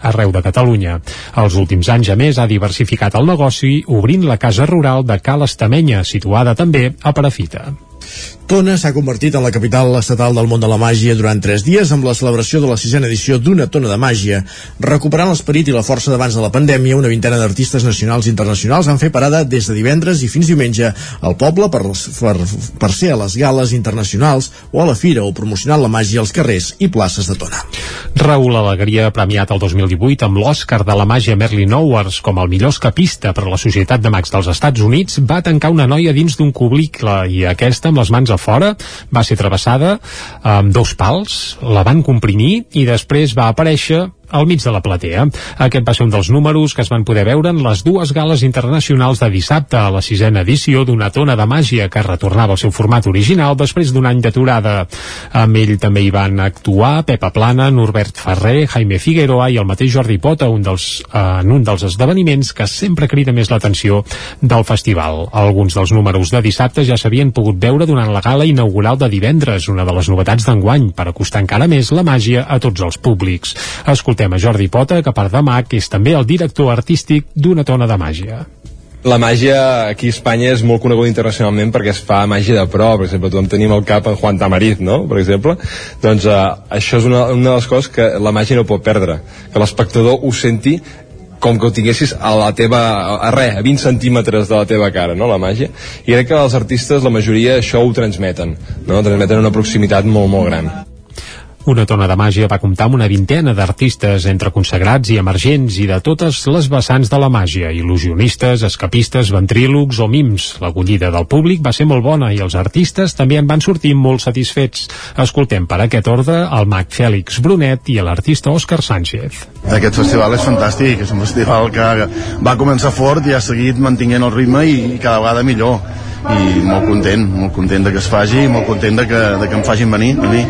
arreu de Catalunya. Els últims anys, a més, ha diversificat el negoci obrint la casa rural de Cal Estamenya, situada també a Perafita. Tona s'ha convertit en la capital estatal del món de la màgia durant tres dies amb la celebració de la sisena edició d'Una tona de màgia. Recuperant l'esperit i la força d'abans de la pandèmia, una vintena d'artistes nacionals i internacionals han fet parada des de divendres i fins diumenge al poble per, per, per ser a les gales internacionals o a la fira o promocionant la màgia als carrers i places de Tona. Raül Alegria, premiat el 2018 amb l'Oscar de la màgia Merlin Awards com el millor escapista per a la Societat de Mags dels Estats Units, va tancar una noia dins d'un cubicle i aquesta amb les mans fora va ser travessada amb dos pals, la van comprimir i després va aparèixer al mig de la platea. Aquest va ser un dels números que es van poder veure en les dues gales internacionals de dissabte a la sisena edició d'una tona de màgia que retornava al seu format original després d'un any d'aturada. Amb ell també hi van actuar Pepa Plana, Norbert Ferrer, Jaime Figueroa i el mateix Jordi Pota un dels, eh, en un dels esdeveniments que sempre crida més l'atenció del festival. Alguns dels números de dissabte ja s'havien pogut veure durant la gala inaugural de divendres, una de les novetats d'enguany, per acostar encara més la màgia a tots els públics. Escoltem Escoltem a Jordi Pota, que per demà que és també el director artístic d'una tona de màgia. La màgia aquí a Espanya és molt coneguda internacionalment perquè es fa màgia de pro, per exemple, tothom tenim al cap en Juan Tamariz, no?, per exemple. Doncs eh, això és una, una de les coses que la màgia no pot perdre, que l'espectador ho senti com que ho tinguessis a la teva, a res, a 20 centímetres de la teva cara, no?, la màgia. I crec que els artistes, la majoria, això ho transmeten, no?, transmeten una proximitat molt, molt gran. Una tona de màgia va comptar amb una vintena d'artistes entre consagrats i emergents i de totes les vessants de la màgia, il·lusionistes, escapistes, ventrílogs o mims. L'acollida del públic va ser molt bona i els artistes també en van sortir molt satisfets. Escoltem per aquest ordre el mag Fèlix Brunet i l'artista Òscar Sánchez. Aquest festival és fantàstic, és un festival que va començar fort i ha seguit mantinguent el ritme i cada vegada millor i molt content, molt content de que es faci i molt content de que, de que em facin venir a mi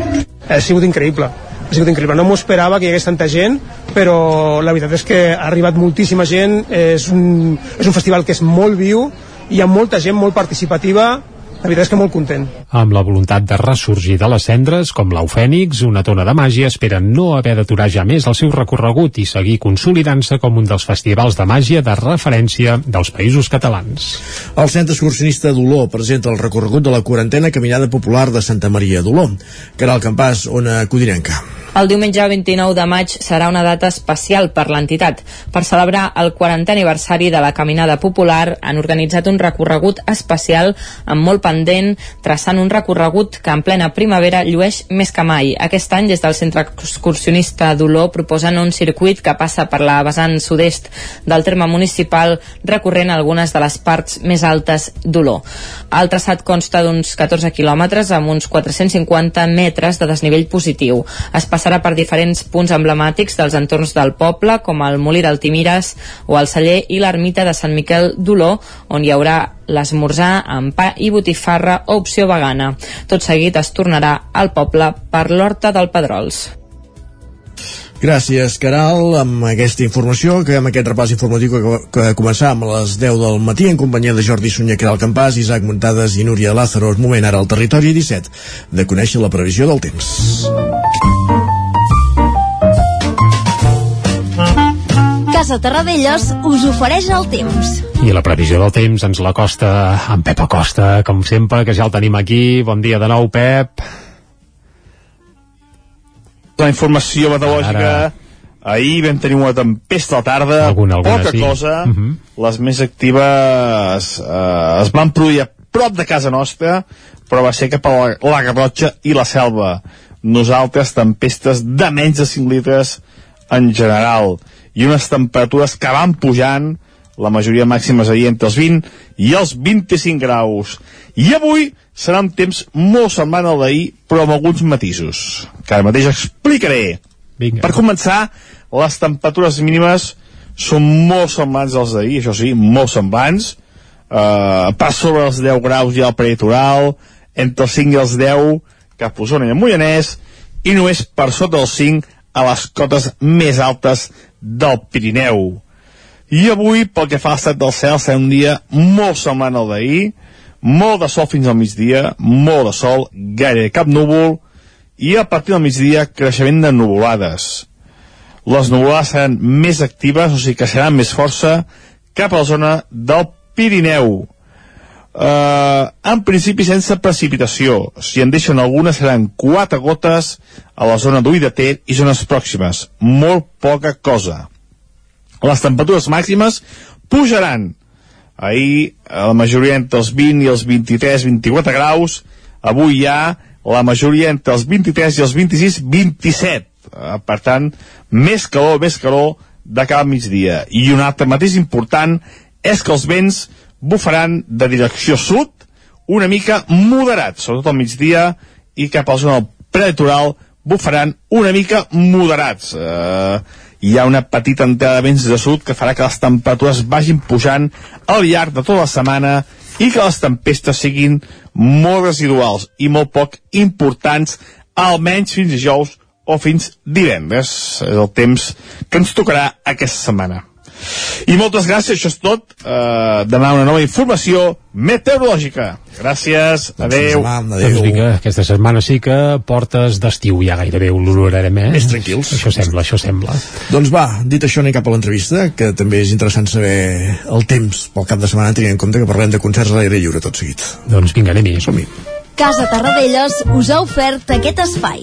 ha sigut increïble. Ha sigut increïble, no m'ho esperava que hi hagués tanta gent però la veritat és que ha arribat moltíssima gent. És un, és un festival que és molt viu. Hi ha molta gent molt participativa. La veritat és que molt content. Amb la voluntat de ressorgir de les cendres, com l'Eufènix, una tona de màgia espera no haver d'aturar ja més el seu recorregut i seguir consolidant-se com un dels festivals de màgia de referència dels països catalans. El Centre Excursionista d'Olor presenta el recorregut de la quarantena Caminada Popular de Santa Maria d'Olor. Caral Campàs, Ona Codinenca. El diumenge 29 de maig serà una data especial per l'entitat. Per celebrar el 40è aniversari de la Caminada Popular han organitzat un recorregut especial amb molt pendent, traçant un recorregut que en plena primavera llueix més que mai. Aquest any, des del Centre Excursionista d'Olor, proposen un circuit que passa per la vessant sud-est del terme municipal, recorrent algunes de les parts més altes d'Olor. El traçat consta d'uns 14 quilòmetres amb uns 450 metres de desnivell positiu. Es passarà per diferents punts emblemàtics dels entorns del poble, com el Molí d'Altimires o el celler i l'ermita de Sant Miquel d'Olor, on hi haurà l'esmorzar amb pa i botifarra o opció vegana. Tot seguit es tornarà al poble per l'Horta del Pedrols. Gràcies, Caral, amb aquesta informació, que amb aquest repàs informatiu que, que començàvem a les 10 del matí en companyia de Jordi Sunyer, Caral Campàs, Isaac Muntades i Núria Lázaro. És moment ara al territori 17 de conèixer la previsió del temps. Casa Terradellos us ofereix el temps. I la previsió del temps ens la costa en Pep Acosta, com sempre, que ja el tenim aquí. Bon dia de nou, Pep. La informació meteorològica... Ara. Ahir vam tenir una tempesta a la tarda, Alguna, alguna, poca sí. cosa, Uh -huh. les més actives eh, es van produir a prop de casa nostra, però va ser cap a la, la Garrotxa i la Selva. Nosaltres, tempestes de menys de 5 litres en general, i unes temperatures que van pujant, la majoria màximes ahir entre els 20 i els 25 graus. I avui serà un temps molt semblant al d'ahir, però amb alguns matisos, que ara mateix explicaré. Vinga. Per començar, les temperatures mínimes són molt semblants als d'ahir, això sí, molt semblants. Uh, per sobre els 10 graus hi ha el peritoral, entre els 5 i els 10 cap a Osona i el Moianès, i només per sota dels 5 a les cotes més altes del Pirineu. I avui, pel que fa a l'estat del cel, serà un dia molt semblant al d'ahir, molt de sol fins al migdia, molt de sol, gairebé cap núvol, i a partir del migdia creixement de nuvolades. Les nuvolades seran més actives, o sigui que seran més força, cap a la zona del Pirineu. Eh, en principi sense precipitació. Si en deixen algunes seran quatre gotes a la zona d'Ull de Ter i zones pròximes. Molt poca cosa. Les temperatures màximes pujaran. Ahir eh, la majoria entre els 20 i els 23-24 graus. Avui ja la majoria entre els 23 i els 26-27. Eh, per tant, més calor, més calor de cada migdia. I un altre mateix important és que els vents bufaran de direcció sud una mica moderats, sobretot al migdia i cap a la zona prelitoral bufaran una mica moderats. Eh, hi ha una petita entrada de vents de sud que farà que les temperatures vagin pujant al llarg de tota la setmana i que les tempestes siguin molt residuals i molt poc importants, almenys fins dijous o fins divendres. És el temps que ens tocarà aquesta setmana. I moltes gràcies, això és tot. Uh, demà una nova informació meteorològica. Gràcies, adeu. Doncs vinga, aquesta setmana sí que portes d'estiu ja gairebé l'olorarem, eh? Més tranquils. Això sembla, això sembla. Doncs va, dit això anem cap a l'entrevista, que també és interessant saber el temps pel cap de setmana, tenint en compte que parlem de concerts a l'aire lliure tot seguit. Doncs vinga, anem-hi. Som-hi. Casa Tarradellas us ha ofert aquest espai.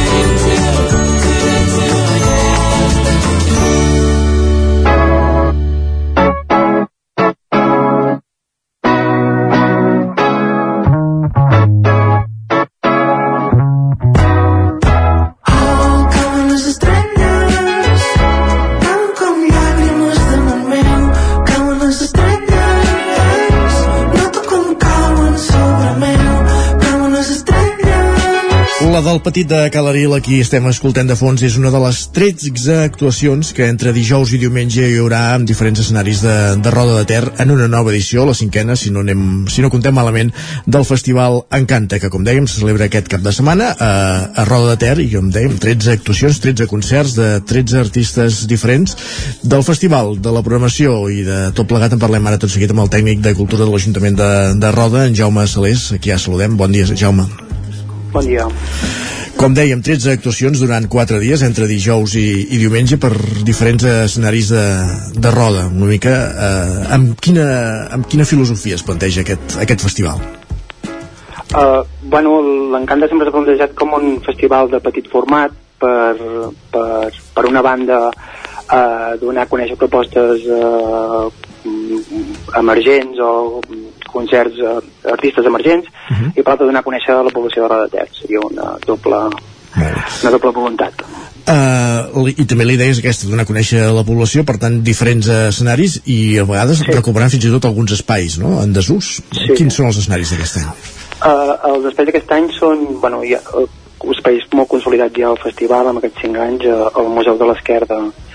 Del petit de Calaril, aquí estem escoltant de fons, és una de les 13 actuacions que entre dijous i diumenge hi haurà en diferents escenaris de, de Roda de Ter en una nova edició, la cinquena, si no, anem, si no contem malament, del Festival Encanta, que com dèiem se celebra aquest cap de setmana a, a Roda de Ter, i com dèiem, 13 actuacions, 13 concerts de 13 artistes diferents del festival, de la programació i de tot plegat en parlem ara tot seguit amb el tècnic de Cultura de l'Ajuntament de, de Roda, en Jaume Salés, aquí ja saludem. Bon dia, Jaume. Bon dia. Com dèiem, 13 actuacions durant 4 dies, entre dijous i, i diumenge, per diferents escenaris de, de roda. Una mica, eh, amb, quina, amb quina filosofia es planteja aquest, aquest festival? Uh, bueno, l'Encanta sempre s'ha plantejat com un festival de petit format per, per, per una banda uh, donar a conèixer propostes uh, emergents o concerts uh, artistes emergents uh -huh. i per l'altra donar a conèixer a la població de Roda de Ter seria una doble, una doble voluntat Uh, I també la idea és aquesta, donar a conèixer a la població, per tant, diferents escenaris i a vegades sí. recuperant fins i tot alguns espais, no?, en desús. Sí. Quins són els escenaris d'aquest any? Uh, els espais d'aquest any són, bueno, hi ha espais molt consolidats ja al festival, amb aquests 5 anys, el Museu de l'Esquerda uh,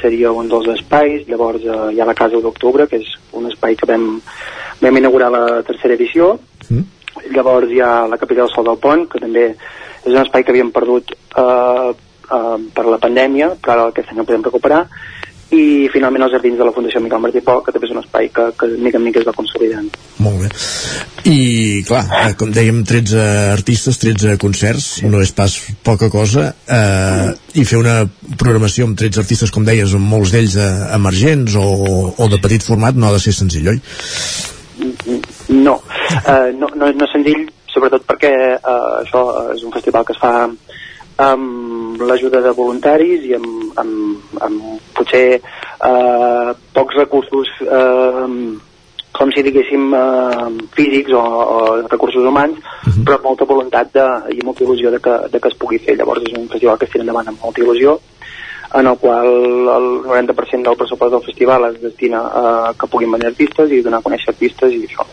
seria un dels espais, llavors uh, hi ha la Casa d'Octubre, que és un espai que vam, vam inaugurar la tercera edició, Mm. llavors hi ha la Capella del Sol del Pont, que també és un espai que havíem perdut uh, uh, per la pandèmia, però ara aquest any el podem recuperar, i finalment els jardins de la Fundació Miquel Martí Pol, que també és un espai que, que mica en mica es va consolidant. Molt bé. I, clar, eh, com dèiem, 13 artistes, 13 concerts, no és pas poca cosa, eh, i fer una programació amb 13 artistes, com deies, amb molts d'ells eh, emergents o, o de petit format, no ha de ser senzill, oi? No, uh, no, no, no és senzill, sobretot perquè uh, això és un festival que es fa amb l'ajuda de voluntaris i amb, amb, amb potser uh, pocs recursos uh, com si diguéssim uh, físics o, o recursos humans però amb molta voluntat de, i molta il·lusió de que, de que es pugui fer. Llavors és un festival que es tira endavant amb molta il·lusió en el qual el 90% del pressupost del festival es destina a que puguin venir artistes i donar a conèixer artistes i això,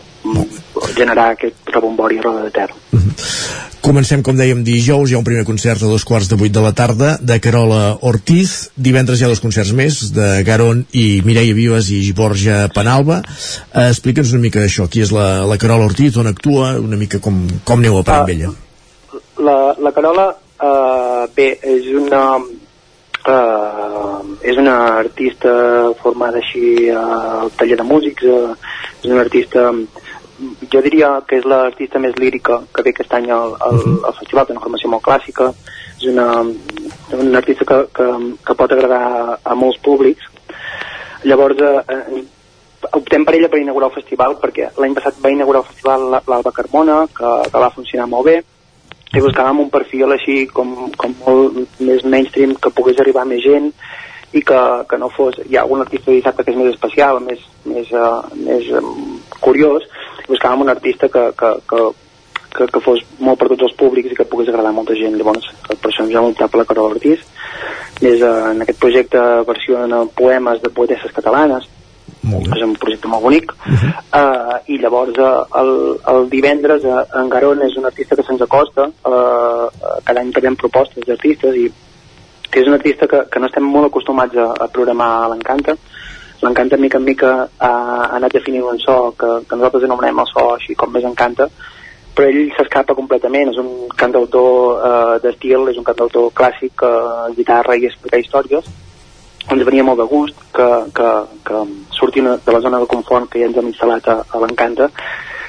generar aquest rebombori a roda de terra. Comencem, com dèiem, dijous, hi ha un primer concert a dos quarts de vuit de la tarda de Carola Ortiz. Divendres hi ha dos concerts més, de Garon i Mireia Vives i Borja Penalba. Eh, Explica'ns una mica això, qui és la, la Carola Ortiz, on actua, una mica com, com aneu a parar amb ella. La, la Carola, uh, bé, és una uh, és una artista formada així al taller de músics, uh, és una artista jo diria que és l'artista més lírica que ve aquest any al, al, al festival, té una formació molt clàssica, és una, una artista que, que, que pot agradar a molts públics. Llavors, eh, optem per ella per inaugurar el festival perquè l'any passat va inaugurar el festival l'Alba Carmona, que, que va funcionar molt bé, i buscàvem un perfil així com, com molt més mainstream, que pogués arribar més gent, i que, que no fos, hi ha algun artista de dissabte que és més especial, més, més, uh, més um, curiós, buscàvem un artista que, que, que, que, que fos molt per tots els públics i que pogués agradar molta gent. Llavors, per això ens vam optar per la Carola Ortiz. Més uh, en aquest projecte versionen poemes de poetesses catalanes, és un projecte molt bonic. Uh -huh. uh, i llavors uh, el, el divendres uh, en Garon és un artista que se'ns acosta. Uh, cada any tenim propostes d'artistes i que és un artista que, que no estem molt acostumats a, a programar a l'Encanta. l'Encanta mica en mica ha, ha anat definint un so que, que nosaltres anomenem el so així com més encanta però ell s'escapa completament, és un cantautor eh, d'estil, és un cantautor clàssic, eh, guitarra i explicar històries ens venia molt de gust que, que, que surti de la zona de confort que ja ens hem instal·lat a, a l'Encanta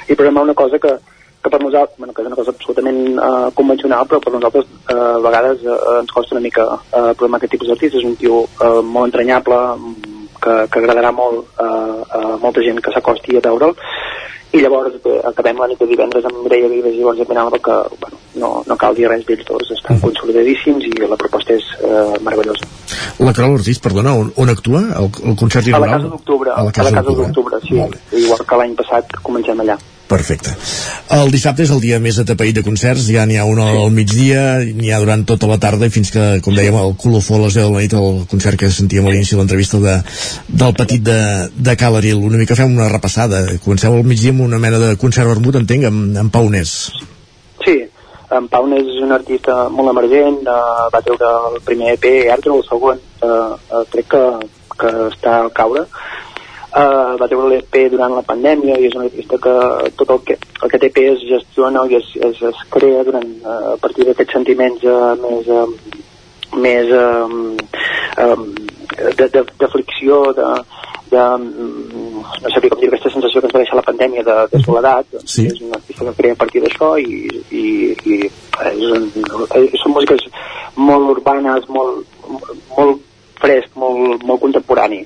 i programar una cosa que, que per nosaltres, bueno, que és una cosa absolutament uh, convencional, però per nosaltres uh, a vegades uh, ens costa una mica uh, programar aquest tipus d'artistes, és un tio uh, molt entranyable, que, que agradarà molt uh, a molta gent que s'acosti a veure'l, i llavors bé, acabem la nit de divendres amb Mireia Vives i Borja Penalba que bueno, no, no cal dir res d'ells dos estan consolidadíssims i la proposta és eh, meravellosa. La Carola Ortiz, perdona, on, on actua? El, el concert a la? Casa d'Octubre A la Casa d'Octubre, d'Octubre, sí, igual que l'any passat comencem allà Perfecte. El dissabte és el dia més atapeït de concerts, ja n'hi ha un al migdia, n'hi ha durant tota la tarda i fins que, com dèiem, el colofó a les 10 de la nit, el concert que sentíem a l'inici de l'entrevista de, del petit de, de Calaril. Una mica fem una repassada. Comenceu al migdia amb una mena de concert vermut, entenc, amb, amb Paunès. Sí, en Pau és un artista molt emergent, uh, va treure el primer EP, ara treu el segon, uh, uh, crec que, que està al caure, uh, va treure l'EP durant la pandèmia i és un artista que tot el que aquest EP es gestiona i es, es, es crea durant, uh, a partir d'aquests sentiments uh, més uh, més um, um, de, de, de fricció de, de, no sabia com dir aquesta sensació que ens va deixar la pandèmia de, de soledat sí. és un artista que crea a partir d'això i, i, i és un, són músiques molt urbanes molt, molt fresc, molt, molt contemporani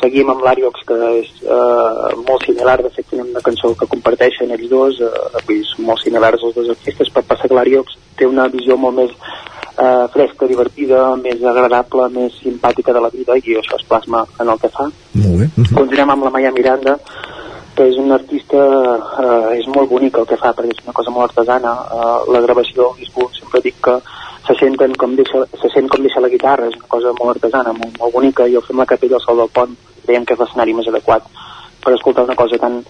seguim amb l'Ariox que és eh, molt similar de fet tenen una cançó que comparteixen ells dos eh, vull dir, són molt similars els dos artistes però passa que l'Ariox té una visió molt més eh, fresca, divertida més agradable, més simpàtica de la vida i això es plasma en el que fa. Molt bé. continuem amb la Maia Miranda que és un artista eh, és molt bonic el que fa perquè és una cosa molt artesana. Eh, la gravació del disc sempre dic que se senten com deixa, se sent com deixa la guitarra, és una cosa molt artesana, molt, molt bonica, i el fem la capella al sol del pont, veiem que és l'escenari més adequat per escoltar una cosa tan,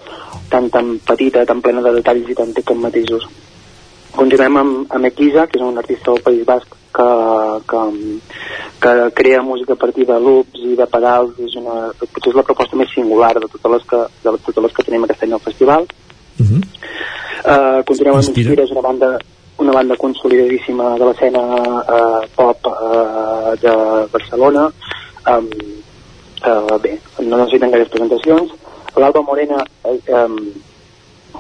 tan, tan petita, tan plena de detalls i tan en matisos. Continuem amb, amb Equiza, que és un artista del País Basc que, que, que crea música a partir de loops i de pedals, és una, potser és la proposta més singular de totes les que, de totes les que tenim aquest any al festival. Uh -huh. Uh, continuem amb Inspira, és una banda una banda consolidadíssima de l'escena uh, pop uh, de Barcelona um, uh, bé, no necessiten gaires presentacions. l'Alba Morena uh, um,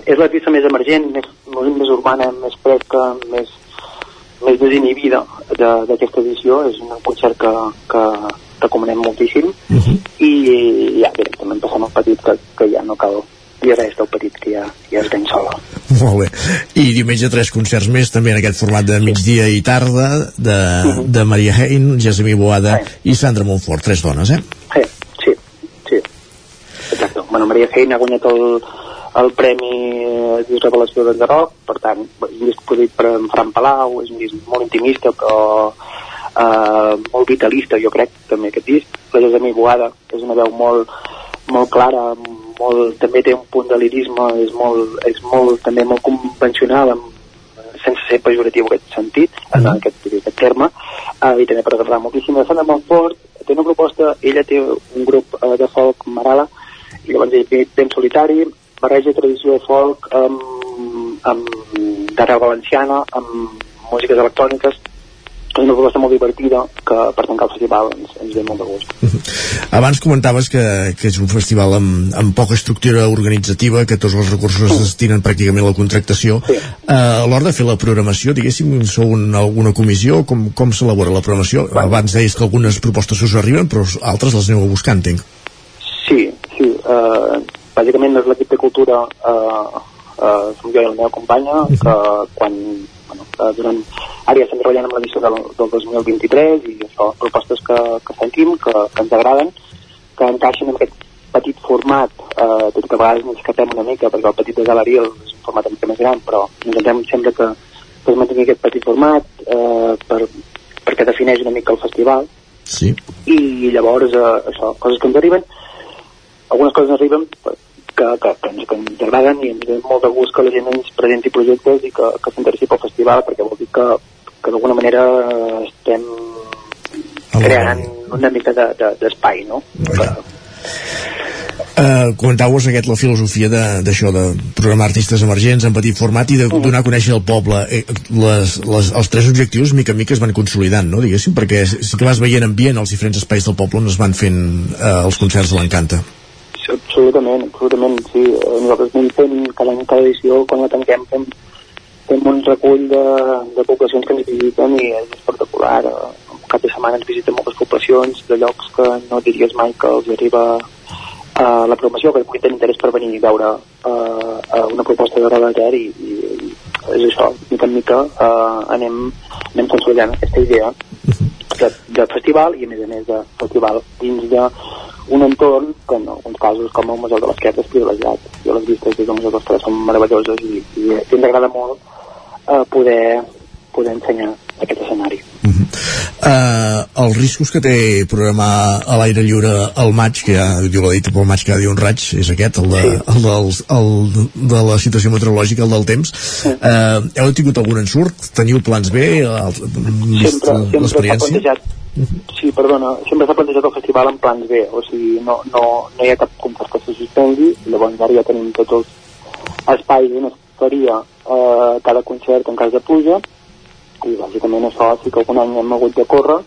és l'artista més emergent més, més urbana, més fresca més, més desinhibida d'aquesta edició. És un concert que, que recomanem moltíssim. Uh -huh. i ja en passem al petit que, que ja no cal dir res del petit que ja, ja ben sola Molt bé. I diumenge tres concerts més, també en aquest format de migdia i tarda, de, de Maria Hein, Jasmine Boada i Sandra Montfort, tres dones, eh? Sí, sí, sí. Exacte. Bueno, Maria Feina ha guanyat el, el Premi eh, Disc Revelació de Rock, per tant, és un disc produït per en Fran Palau, és un disc molt intimista, però eh, molt vitalista, jo crec, també aquest disc. La Jasmine Boada és una veu molt, molt clara, molt, també té un punt de lirisme, és molt, és molt també molt convencional, amb, sense ser pejoratiu en aquest sentit, en aquest, aquest terme, eh, i també per agradar moltíssim. La Sandra Montfort té una proposta, ella té un grup eh, de folk Marala, i llavors ell ve ben solitari, barreja tradició de folk amb, amb d'arrel valenciana, amb músiques electròniques, és una proposta molt divertida que per tancar el festival ens, ens ve molt de gust. Abans comentaves que, que és un festival amb, amb poca estructura organitzativa, que tots els recursos es destinen pràcticament a la contractació. Sí. Uh, a l'hora de fer la programació, diguéssim, sou una, alguna comissió? Com, com s'elabora la programació? Bueno. Abans deies que algunes propostes us arriben, però altres les aneu a buscar, entenc. Sí, sí. Uh, bàsicament és l'equip de cultura uh, uh, som jo i la meva companya que quan bueno, que durant ara ja estem treballant amb l'edició del, del 2023 i això, propostes que, que sentim, que, que ens agraden que encaixen en aquest petit format eh, tot i que a vegades ens escapem una mica perquè el petit de galeria és un format una mica més gran però intentem sempre que, que es mantingui aquest petit format eh, per, perquè defineix una mica el festival sí. i llavors eh, això, coses que ens arriben algunes coses arriben que, que, que, ens, que ens agraden i ens ve molt de gust que la gent ens presenti projectes i que, que s'interessi pel festival perquè vol dir que, que d'alguna manera estem creant una mica d'espai, de, de, no? Que, Uh, comentàveu aquest la filosofia d'això de, de programar artistes emergents en petit format i de donar a conèixer el poble eh, les, les, els tres objectius mica en mica es van consolidant, no? diguéssim, perquè sí que vas veient ambient als diferents espais del poble on es van fent uh, els concerts de l'Encanta absolutament, absolutament, sí. Eh, Nosaltres anem fent cada any, cada edició, quan la tanquem, fem, fem un recull de, de poblacions que ens visiten i és espectacular. Eh, cap de setmana ens visiten moltes poblacions de llocs que no diries mai que els arriba a la promoció, que puguin tenir interès per venir a veure uh, una proposta de Roda i, i, i és això, mica en mica uh, anem, anem consolidant aquesta idea de, de festival i a més a més de festival dins de un entorn que en alguns casos com el Museu de l'Esquerra és privilegiat. Jo les vistes des del Museu de l'Esquerra són meravelloses i, i, i ens agrada molt eh, poder, poder ensenyar aquest escenari. Uh -huh. uh, els riscos que té programar a l'aire lliure el maig, que ja diu la dita pel maig que diu un raig, és aquest, el de, sí. el, dels, el de la situació meteorològica, el del temps. Sí. Uh, heu tingut algun ensurt? Teniu plans B? El, sempre, sempre s'ha plantejat Sí, perdona, sempre s'ha plantejat el festival en plans B, o sigui, no, no, no hi ha cap concert que se suspengui, llavors ara ja tenim tots els espais on es faria eh, cada concert en cas de pluja, i bàsicament això sí que algun any hem hagut de córrer,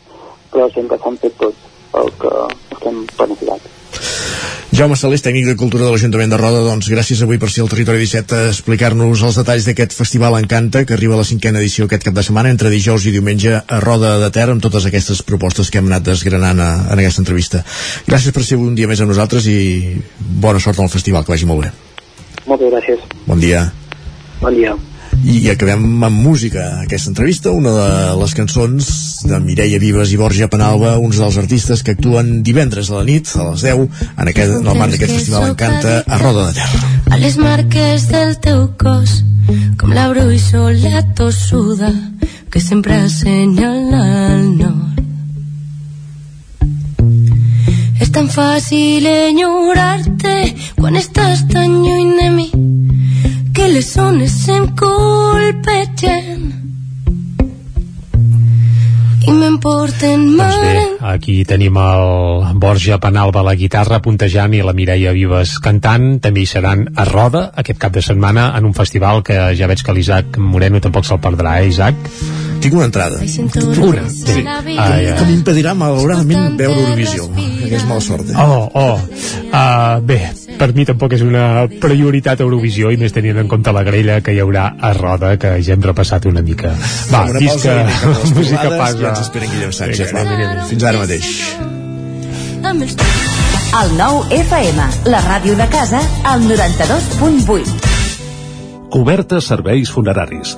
però sempre s'han fet tots el que, el que hem planificat. Jaume Salés, tècnic de Cultura de l'Ajuntament de Roda, doncs gràcies avui per ser al Territori 17 a explicar-nos els detalls d'aquest festival Encanta, que arriba a la cinquena edició aquest cap de setmana, entre dijous i diumenge a Roda de Ter, amb totes aquestes propostes que hem anat desgranant a, en aquesta entrevista. Gràcies per ser un dia més amb nosaltres i bona sort al festival, que vagi molt bé. Moltes gràcies. Bon dia. Bon dia i acabem amb música aquesta entrevista, una de les cançons de Mireia Vives i Borja Penalba uns dels artistes que actuen divendres a la nit a les 10 en, aquest, en el marc d'aquest festival Encanta a Roda de Terra a les marques del teu cos com la bruixola tossuda que sempre assenyala el nord. És tan fàcil enyorar-te quan estàs tan lluny de mi que les zones em colpegen i m'emporten doncs bé, aquí tenim el Borja Penalba a la guitarra puntejant i la Mireia Vives cantant també hi seran a Roda aquest cap de setmana en un festival que ja veig que l'Isaac Moreno tampoc se'l perdrà, eh Isaac? Tinc una entrada. Una, sí. Ah, ja. Que m'impedirà malauradament veure Eurovisió. Que és mala sort, eh? Oh, oh. Uh, bé, per mi tampoc és una prioritat Eurovisió i més tenint en compte la grella que hi haurà a Roda, que ja hem repassat una mica. Va, una disca, pausa música passa. I ens esperen Guillem Sánchez. Va, fins ara mateix. El nou FM, la ràdio de casa, al 92.8. Cobertes serveis funeraris.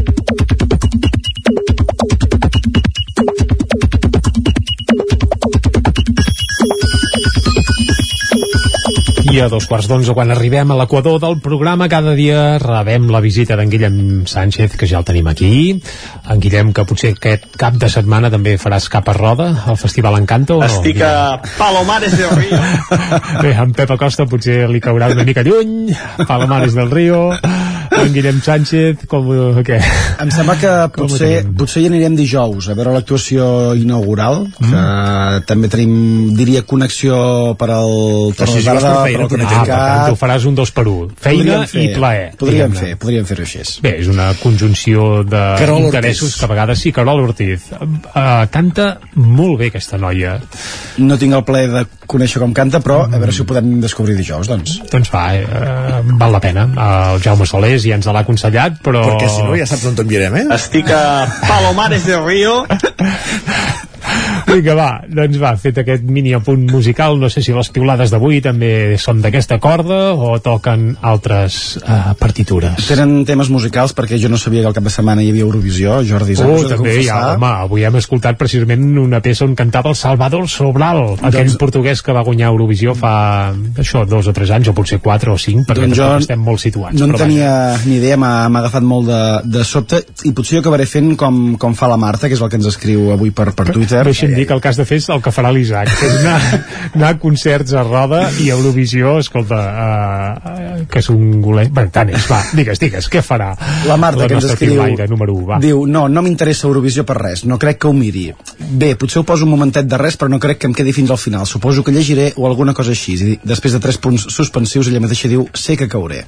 I a dos quarts d'onze, quan arribem a l'equador del programa, cada dia rebem la visita d'en Guillem Sánchez, que ja el tenim aquí. En Guillem, que potser aquest cap de setmana també faràs cap a roda al Festival Encanto. o no, Estic Guillem? a Palomares del Río. [LAUGHS] Bé, en Pep Acosta potser li caurà una mica lluny, Palomares del Río, en Guillem Sánchez, com, eh, què? Em sembla que ho potser, potser hi anirem dijous a veure l'actuació inaugural, Mm. que també tenim, diria, connexió per al Però si Torre jugues per Tarda, feina, per al connectem. Ah, per tant, tu faràs un dos per un. Feina fer, i plaer. Podríem fer, podríem fer-ho així. Bé, és una conjunció d'interessos que a vegades sí, Carol Ortiz. Uh, canta molt bé aquesta noia. No tinc el plaer de conèixer com canta, però a veure si ho podem descobrir dijous, doncs. Doncs va, eh, val la pena. El Jaume Solés ens l'ha aconsellat, però... Perquè si no ja saps on t'enviarem, eh? Estic a Palomares del Río. [LAUGHS] Vinga, va, doncs va, fet aquest mini apunt musical, no sé si les piulades d'avui també són d'aquesta corda o toquen altres uh, partitures. Tenen temes musicals perquè jo no sabia que al cap de setmana hi havia Eurovisió, Jordi, Oh, també, ja, home, avui hem escoltat precisament una peça on cantava el Salvador Sobral, aquell Doncs- portuguès que va guanyar Eurovisió fa, això, dos o tres anys, o potser quatre o cinc, perquè Doncs jo estem molt situats. No en però vaja. tenia ni idea, m'ha agafat molt de, de sobte i potser jo acabaré fent com, com fa la Marta, que és el que ens escriu avui per, per Twitter. Deixa'm dir que el has de fer és el que farà l'Isaac, que és anar, [LAUGHS] anar a concerts a roda i a Eurovisió, escolta, uh, que és un golet... Bé, tant és, va, digues, digues, què farà La Marta, que ens escriu, número 1, va. diu, no, no m'interessa Eurovisió per res, no crec que ho miri. Bé, potser ho poso un momentet de res, però no crec que em quedi fins al final. Suposo que llegiré o alguna cosa així. I després de tres punts suspensius, ella mateixa diu, sé que cauré.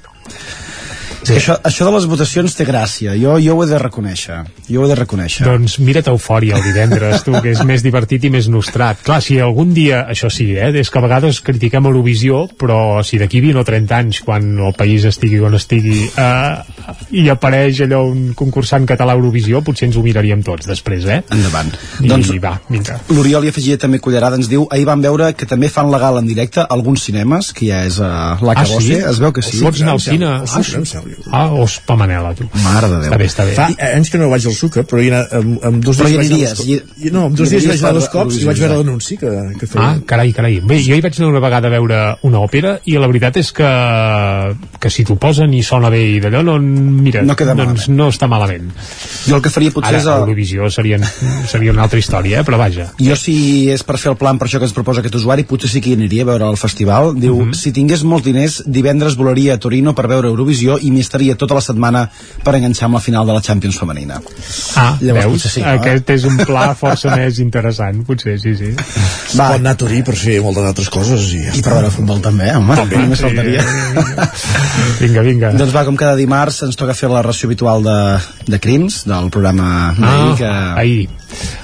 Que això, això de les votacions té gràcia, jo, jo ho he de reconèixer. Jo ho he de reconèixer. Doncs mira't Eufòria el divendres, tu, que és més divertit i més nostrat. Clar, si algun dia, això sí, eh, és que a vegades critiquem Eurovisió, però si d'aquí 20 o 30 anys, quan el país estigui on estigui, eh, i apareix allò un concursant català a Eurovisió, potser ens ho miraríem tots després, eh? Endavant. I Doncs- va, vinga. L'Oriol hi afegia també Cullerada, ens diu ahir van veure que també fan legal en directe alguns cinemes, que ja és uh, la Ah, que sí? es veu que sí. Pots anar al cine? Ah, sí. Ah, Ospa Manela, tu. Mare de Déu. Està bé, està bé. Fa anys que no vaig al Suca, però hi ha, amb, amb dos Però dies hi dos hi- no, amb dos dies vaig anar dos cops i vaig veure l'anunci que, que feia. Ah, carai, carai. Bé, jo hi vaig anar una vegada a veure una òpera i la veritat és que, que si t'ho posen i sona bé i d'allò, no, mira, No queda doncs no està malament. Jo el que faria potser Ara, és... El... Eurovisió seria, seria una altra història, eh? però vaja. Jo si és per fer el plan per això que ens proposa aquest usuari, potser sí que hi aniria a veure el festival. Diu, Mhm. si tingués molts diners, divendres volaria a Torino per veure Eurovisió i m'hi estaria tota la setmana per enganxar amb la final de la Champions femenina. Ah, Llavors, veus? sí, no? Aquest és un pla [LAUGHS] força més interessant, potser, sí, sí. Va. Pot anar a Turí per fer moltes altres coses i, ja I per veure futbol també, home, També, només sí. faltaria. [LAUGHS] Vinga, vinga. Doncs va, com cada dimarts ens toca fer la ració habitual de, de crims del programa d'ahir, Ah, que... ahir.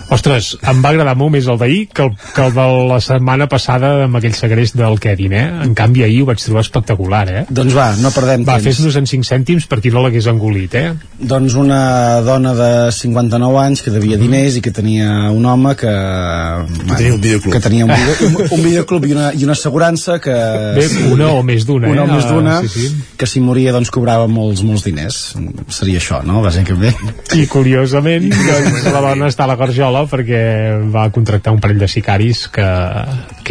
Ostres, em va agradar molt més el d'ahir que, el, que el de la setmana passada amb aquell segrest del Kevin, eh? En canvi, ahir ho vaig trobar espectacular, eh? Doncs va, no perdem Va, temps. fes-nos en 5 cèntims per qui no l'hagués engolit, eh? Doncs una dona de 59 anys que devia diners i que tenia un home que... Que tenia un videoclub. Que tenia un, video, [LAUGHS] un, un videoclub i una, i una assegurança que... Bé, una o més d'una, Una eh? o més d'una, Ah, sí, sí. que si moria doncs cobrava molts, molts diners. Seria això, no? Bàsicament. I curiosament, doncs, la dona està a la perquè va contractar un parell de sicaris que,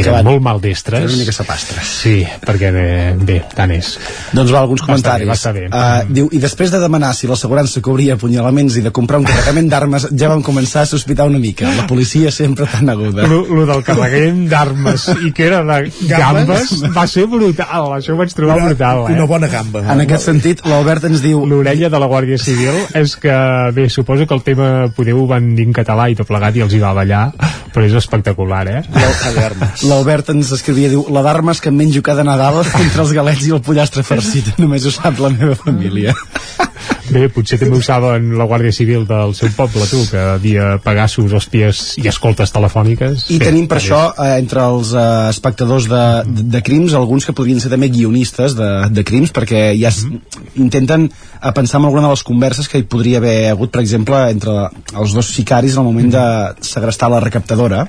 que eren van- molt maldestres. Eren una mica sapastres. Sí, perquè bé, bé tant és. Doncs va, alguns Va estar bé, comentaris. va estar bé. Uh, diu, I després de demanar si l'assegurança cobria apunyalaments i de comprar un carregament d'armes, ja vam començar a sospitar una mica. La policia sempre tan aguda. Lo, lo del carregament d'armes i que era de gambes va ser brutal, això ho vaig trobar Una- brutal eh? una bona gamba. En aquest sentit, l'Albert ens diu... l'orella de la Guàrdia Civil és que, bé, suposo que el tema podeu ho van dir en català i tot plegat i els hi va ballar però és espectacular, eh? L'Albert ens escrivia, diu, la d'armes que em menjo cada Nadal [LAUGHS] entre els galets i el pollastre farcit. [LAUGHS] Només ho sap la meva família. Bé, potser també ho saben la Guàrdia Civil del seu poble, tu, que havia Pegasus, hòsties i escoltes telefòniques. I Bé, tenim per això, eh, entre els eh, espectadors de, de, de crims, alguns que podrien ser també guionistes de, de crims, perquè ja s- intenten a pensar en alguna de les converses que hi podria haver hagut, per exemple, entre els dos sicaris al moment de segrestar la recaptadora.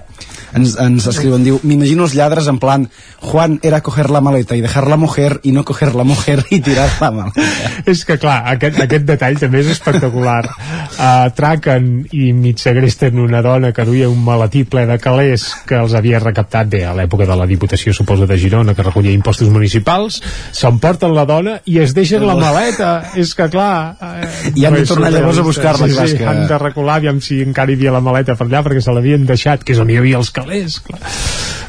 Ens, ens escriuen, diu, m'imagino els lladres en plan Juan era coger la maleta i dejar la mujer i no coger la mujer i tirar la maleta. És que, clar, aquest, aquest detall també és espectacular. Uh, traquen i mig segresten una dona que duia un maletí ple de calés que els havia recaptat bé a l'època de la Diputació, suposo, de Girona, que recollia impostos municipals, s'emporten la dona i es deixen la maleta. És que, clar... Eh, I han de tornar llavors a buscar-la, sí, clar, sí, que- han de recular, aviam si encara hi havia la maleta per allà, perquè se l'havien deixat, que és on hi havia els calés, clar.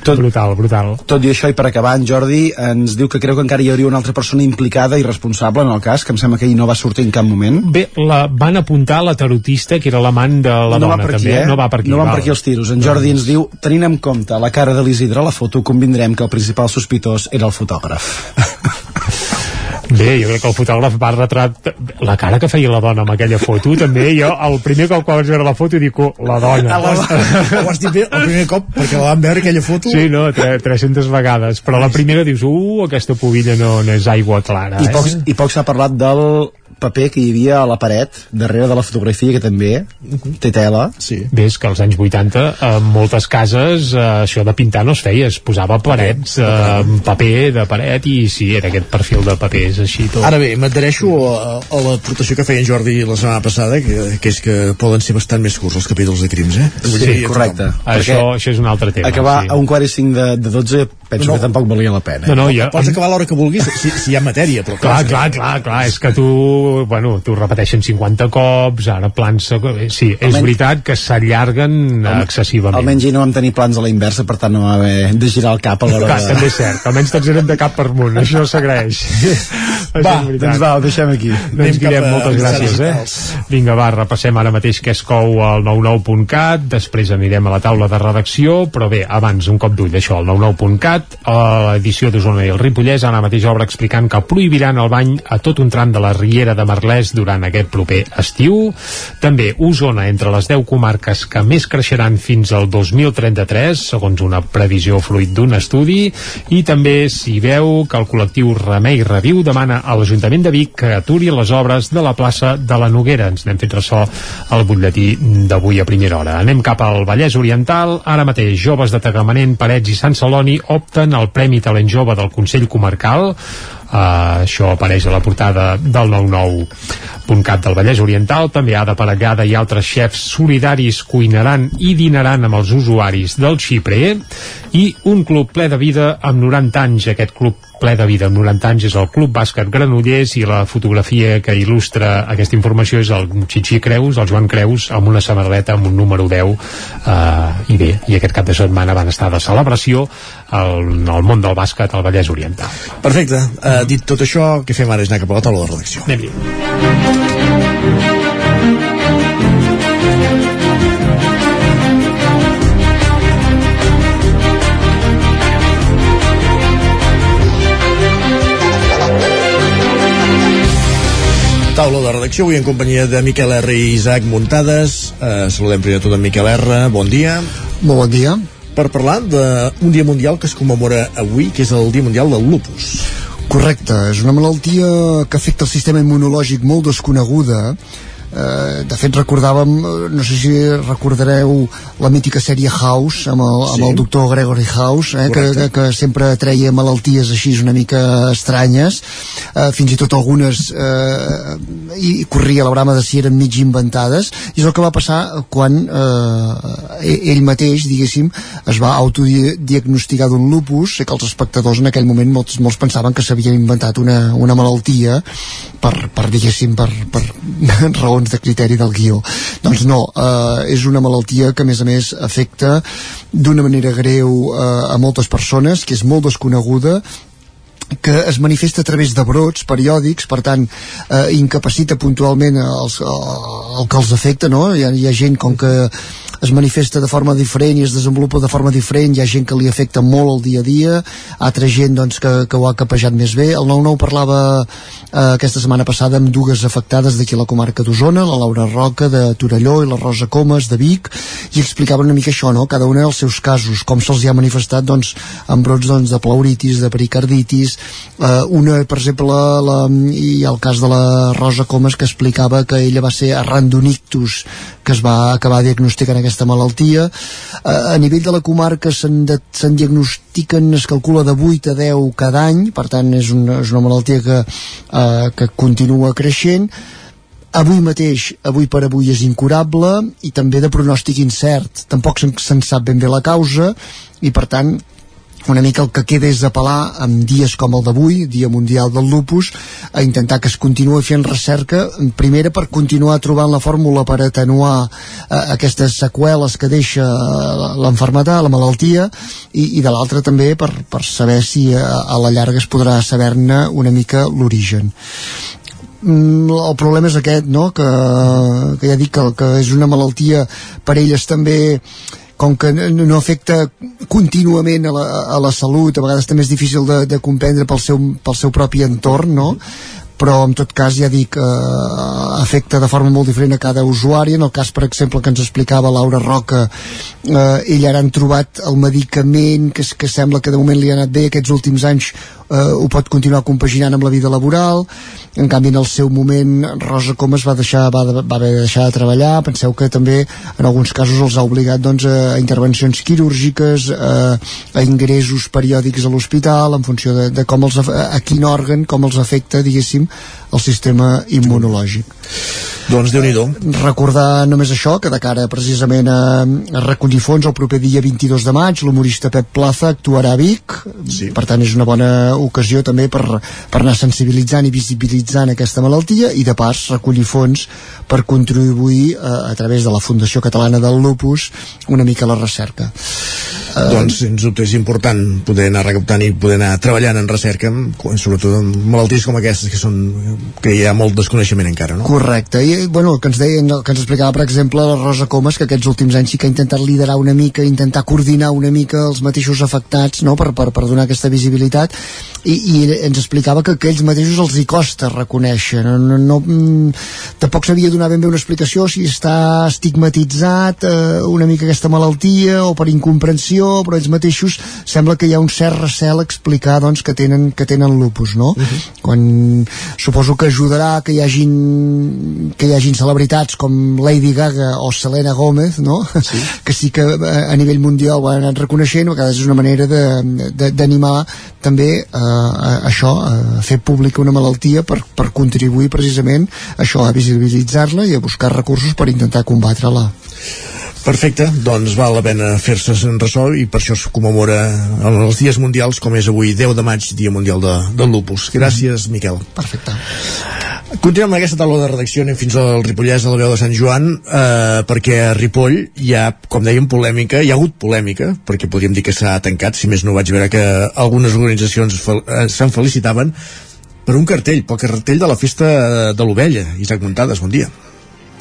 Tot, brutal, brutal. Tot i això, i per acabar, en Jordi ens diu que creu que encara hi hauria una altra persona implicada i responsable en el cas, que em sembla que ell no va sortir en cap moment. Bé, la, van apuntar la tarotista, que era l'amant de la no dona, va per aquí, també. eh? No va per aquí. No van val. per aquí els tiros. En Jordi ens diu, tenint en compte la cara de l'Isidre a la foto, convindrem que el principal sospitós era el fotògraf. [LAUGHS] Bé, jo crec que el fotògraf va retrat la cara que feia la dona amb aquella foto, també jo, el primer cop que vaig veure la foto dic, oh, la dona. Ho has, ho has dit bé el primer cop perquè la vam veure aquella foto Sí, no, tre- 300 vegades, però la primera dius, uh, aquesta pubilla no, no és aigua clara. I eh? poc, i poc s'ha parlat del paper que hi havia a la paret, darrere de la fotografia, que també té tela. Sí. Bé, és que als anys 80 en moltes cases eh, això de pintar no es feia, es posava parets, eh, paper de paret i sí, era aquest perfil de papers així tot. Ara bé, m'adhereixo a, a l'aportació que feia en Jordi la setmana passada, que, que és que poden ser bastant més curts els capítols de crims, eh? Sí, dir, correcte. Això, això és un altre tema. Acabar sí. a un quart i cinc de, de 12 penso No. que tampoc valia la pena. No, no, ja, Pots acabar a l'hora que vulguis, si, si hi ha matèria, però Clar, clar, clar, clar, és que tu, bueno, tu repeteixen 50 cops, ara plans... Sí, és Almenys- veritat que s'allarguen excessivament. Almenys hi no vam tenir plans a la inversa, per tant no va haver de girar el cap a l'hora Clar, de... també és cert, almenys tots eren de cap per munt, això s'agraeix. [LAUGHS] Va, doncs va, ho deixem aquí. Doncs Anem cap Guillem, a moltes gràcies, eh? Vinga, va, repassem ara mateix què es cou al 99.cat, després anirem a la taula de redacció, però bé, abans un cop d'ull d'això, al 99.cat, a l'edició d'Osona i el Ripollès, ara mateix obre explicant que prohibiran el bany a tot un tram de la Riera de Merlès durant aquest proper estiu. També Osona, entre les 10 comarques que més creixeran fins al 2033, segons una previsió fruit d'un estudi, i també s'hi veu que el col·lectiu Remei Reviu demana a l'Ajuntament de Vic que aturi les obres de la plaça de la Noguera. Ens n'hem fet ressò al butlletí d'avui a primera hora. Anem cap al Vallès Oriental. Ara mateix, joves de Tagamanent, Parets i Sant Celoni opten al Premi Talent Jove del Consell Comarcal. Uh, això apareix a la portada del 99.cat del Vallès Oriental. També Ada Parellada i altres xefs solidaris cuinaran i dinaran amb els usuaris del Xipre i un club ple de vida amb 90 anys. Aquest club ple de vida amb 90 anys és el Club Bàsquet Granollers i la fotografia que il·lustra aquesta informació és el Xixí Creus, el Joan Creus amb una samarreta amb un número 10 eh, i bé, i aquest cap de setmana van estar de celebració al, al món del bàsquet al Vallès Oriental Perfecte, uh, dit tot això, què fem ara és anar cap a la taula de redacció. Anem-hi. Taula de redacció, avui en companyia de Miquel R i Isaac Muntades. Uh, saludem primer de tot en Miquel R. Bon dia. Molt bon dia. Per parlar d'un dia mundial que es commemora avui, que és el Dia Mundial del Lupus. Correcte, és una malaltia que afecta el sistema immunològic molt desconeguda eh, de fet recordàvem eh, no sé si recordareu la mítica sèrie House amb el, Sí. amb el doctor Gregory House eh, que, que, que sempre treia malalties així una mica estranyes. Eh, fins i tot algunes eh, i corria la brama de si eren mig inventades. I és el que va passar quan eh, ell mateix diguéssim es va autodiagnosticar d'un lupus sé que els espectadors en aquell moment molts, molts pensaven que s'havia inventat una, una malaltia per, per diguéssim per, per [LAUGHS] raons de criteri del guió. Doncs no, eh, és una malaltia que a més a més afecta d'una manera greu eh, a moltes persones que és molt desconeguda que es manifesta a través de brots periòdics, per tant eh, incapacita puntualment els, el que els afecta, no? Hi ha, hi ha gent com que es manifesta de forma diferent i es desenvolupa de forma diferent, hi ha gent que li afecta molt el dia a dia, altra gent doncs, que, que ho ha capejat més bé. El 9-9 parlava eh, aquesta setmana passada amb dues afectades d'aquí a la comarca d'Osona, la Laura Roca de Torelló i la Rosa Comas de Vic, i explicaven una mica això, no? cada una dels seus casos, com se'ls ha manifestat doncs, amb brots doncs, de pleuritis, de pericarditis, eh, una, per exemple, la, la, i el cas de la Rosa Comas que explicava que ella va ser arran d'un ictus que es va acabar diagnosticant aquesta malaltia. Eh, a nivell de la comarca se'n se'n diagnostiquen, es calcula de 8 a 10 cada any, per tant és una, és una malaltia que, eh, que continua creixent. Avui mateix, avui per avui és incurable i també de pronòstic incert. Tampoc se'n se'n sap ben bé la causa i per tant una mica el que queda és apel·lar en dies com el d'avui, Dia Mundial del Lupus, a intentar que es continuï fent recerca, primera per continuar trobant la fórmula per atenuar eh, aquestes seqüeles que deixa eh, l'enfermetat, la malaltia, i, i de l'altra també per, per saber si a, a la llarga es podrà saber-ne una mica l'origen. Mm, el problema és aquest, no? que, que ja dic que, que és una malaltia per elles també com que no, afecta contínuament a la, a la salut, a vegades també és difícil de, de comprendre pel seu, pel seu propi entorn, no? però en tot cas ja dic eh, afecta de forma molt diferent a cada usuari en el cas per exemple que ens explicava Laura Roca eh, ella ara han trobat el medicament que, que sembla que de moment li ha anat bé aquests últims anys eh, ho pot continuar compaginant amb la vida laboral. En canvi en el seu moment Rosa Comas va, deixar, va, va haver de deixar de treballar. Penseu que també en alguns casos els ha obligat doncs, a intervencions quirúrgiques a, a ingressos periòdics a l'hospital en funció de, de com els, a quin òrgan com els afecta diguéssim el sistema immunològic. Doncs déu nhi recordar només això que de cara precisament a, a recollir fons el proper dia 22 de maig l'humorista Pep Plaza actuarà a Vic. Sí. per tant és una bona ocasió també per, per anar sensibilitzant i visibilitzant aquesta malaltia i de pas recollir fons per contribuir a, a través de la Fundació Catalana del Lupus una mica a la recerca Uh, doncs, sens dubte, és important poder anar recaptant i poder anar treballant en recerca, sobretot en malalties com aquestes, que són que hi ha molt desconeixement encara, no? Correcte, i bueno, el que ens deien, el que ens explicava per exemple la Rosa Comas, que aquests últims anys sí que ha intentat liderar una mica, intentar coordinar una mica els mateixos afectats no? per, per, per donar aquesta visibilitat i, i ens explicava que, que ells mateixos els hi costa reconèixer no, no, no, mm, tampoc sabia donar ben bé una explicació si està estigmatitzat eh, una mica aquesta malaltia o per incomprensió, però ells mateixos sembla que hi ha un cert recel a explicar doncs, que, tenen, que tenen lupus no? quan suposo que ajudarà que hi hagin que hi hagin celebritats com Lady Gaga o Selena Gomez no? Sí. [LAUGHS] que sí que eh, a nivell mundial ho han anat reconeixent a vegades és una manera d'animar també eh, a això, a fer pública una malaltia per, per contribuir precisament a això, a visibilitzar-la i a buscar recursos per intentar combatre-la. Perfecte, doncs val la pena fer-se en ressò i per això es commemora en els dies mundials com és avui 10 de maig, Dia Mundial de, del Lupus. Gràcies, Miquel. Perfecte. Continuem amb aquesta taula de redacció, anem fins al Ripollès, a la veu de Sant Joan, eh, perquè a Ripoll hi ha, com dèiem, polèmica, hi ha hagut polèmica, perquè podríem dir que s'ha tancat, si més no vaig veure que algunes organitzacions fel eh, se'n felicitaven, per un cartell, pel cartell de la festa de l'Ovella. Isaac Montades, bon dia.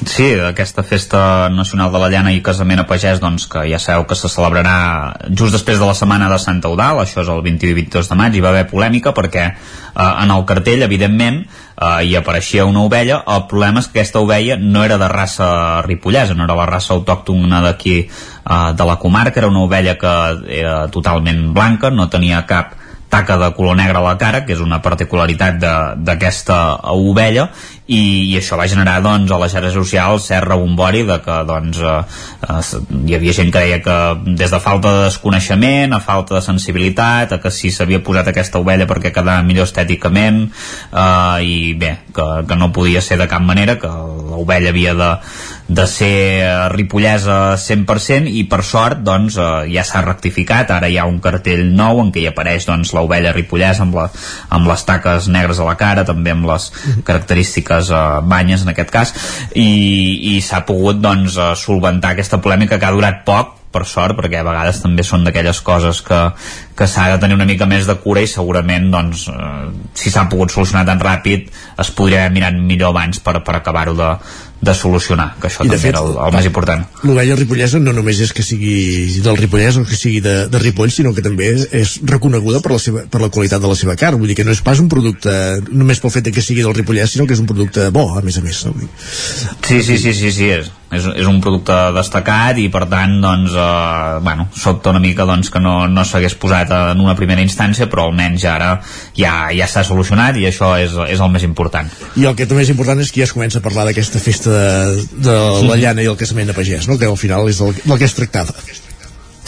Sí, aquesta festa nacional de la llana i casament a pagès, doncs, que ja sabeu que se celebrarà just després de la setmana de Santa Eudal, això és el 21 i 22 de maig, hi va haver polèmica perquè eh, en el cartell, evidentment, eh, hi apareixia una ovella, el problema és que aquesta ovella no era de raça ripollesa, no era la raça autòctona d'aquí eh, de la comarca, era una ovella que era totalment blanca, no tenia cap taca de color negre a la cara, que és una particularitat d'aquesta ovella, i, i això va generar doncs, a les xarxes socials cert rebombori de que doncs, eh, eh, hi havia gent que deia que des de falta de desconeixement, a falta de sensibilitat, a que si s'havia posat aquesta ovella perquè quedava millor estèticament eh, i bé, que, que no podia ser de cap manera, que l'ovella havia de, de ser ripollesa 100% i per sort doncs, eh, ja s'ha rectificat, ara hi ha un cartell nou en què hi apareix doncs, l'ovella ripollesa amb, la, amb les taques negres a la cara, també amb les característiques les uh, banyes en aquest cas. I, i s'ha pogut doncs uh, solventar aquesta polèmica que ha durat poc per sort, perquè a vegades també són d'aquelles coses que, que s'ha de tenir una mica més de cura i segurament doncs, eh, si s'ha pogut solucionar tan ràpid es podria haver mirat millor abans per, per acabar-ho de, de solucionar, que això I també fet, era el, el més important. L'ovella ripollesa no només és que sigui del Ripollès o que sigui de, de Ripoll, sinó que també és, és reconeguda per la, seva, per la qualitat de la seva carn, vull dir que no és pas un producte només pel fet que sigui del Ripollès, sinó que és un producte bo, a més a més. No? Sí, sí, sí, sí, sí és, és, és un producte destacat i per tant doncs, eh, bueno, sobta una mica doncs, que no, no s'hagués posat en una primera instància però almenys ara ja, ja s'ha solucionat i això és, és el més important. I el que també és important és que ja es comença a parlar d'aquesta festa de, de la llana i el casament de pagès no? que al final és del, del que es tractava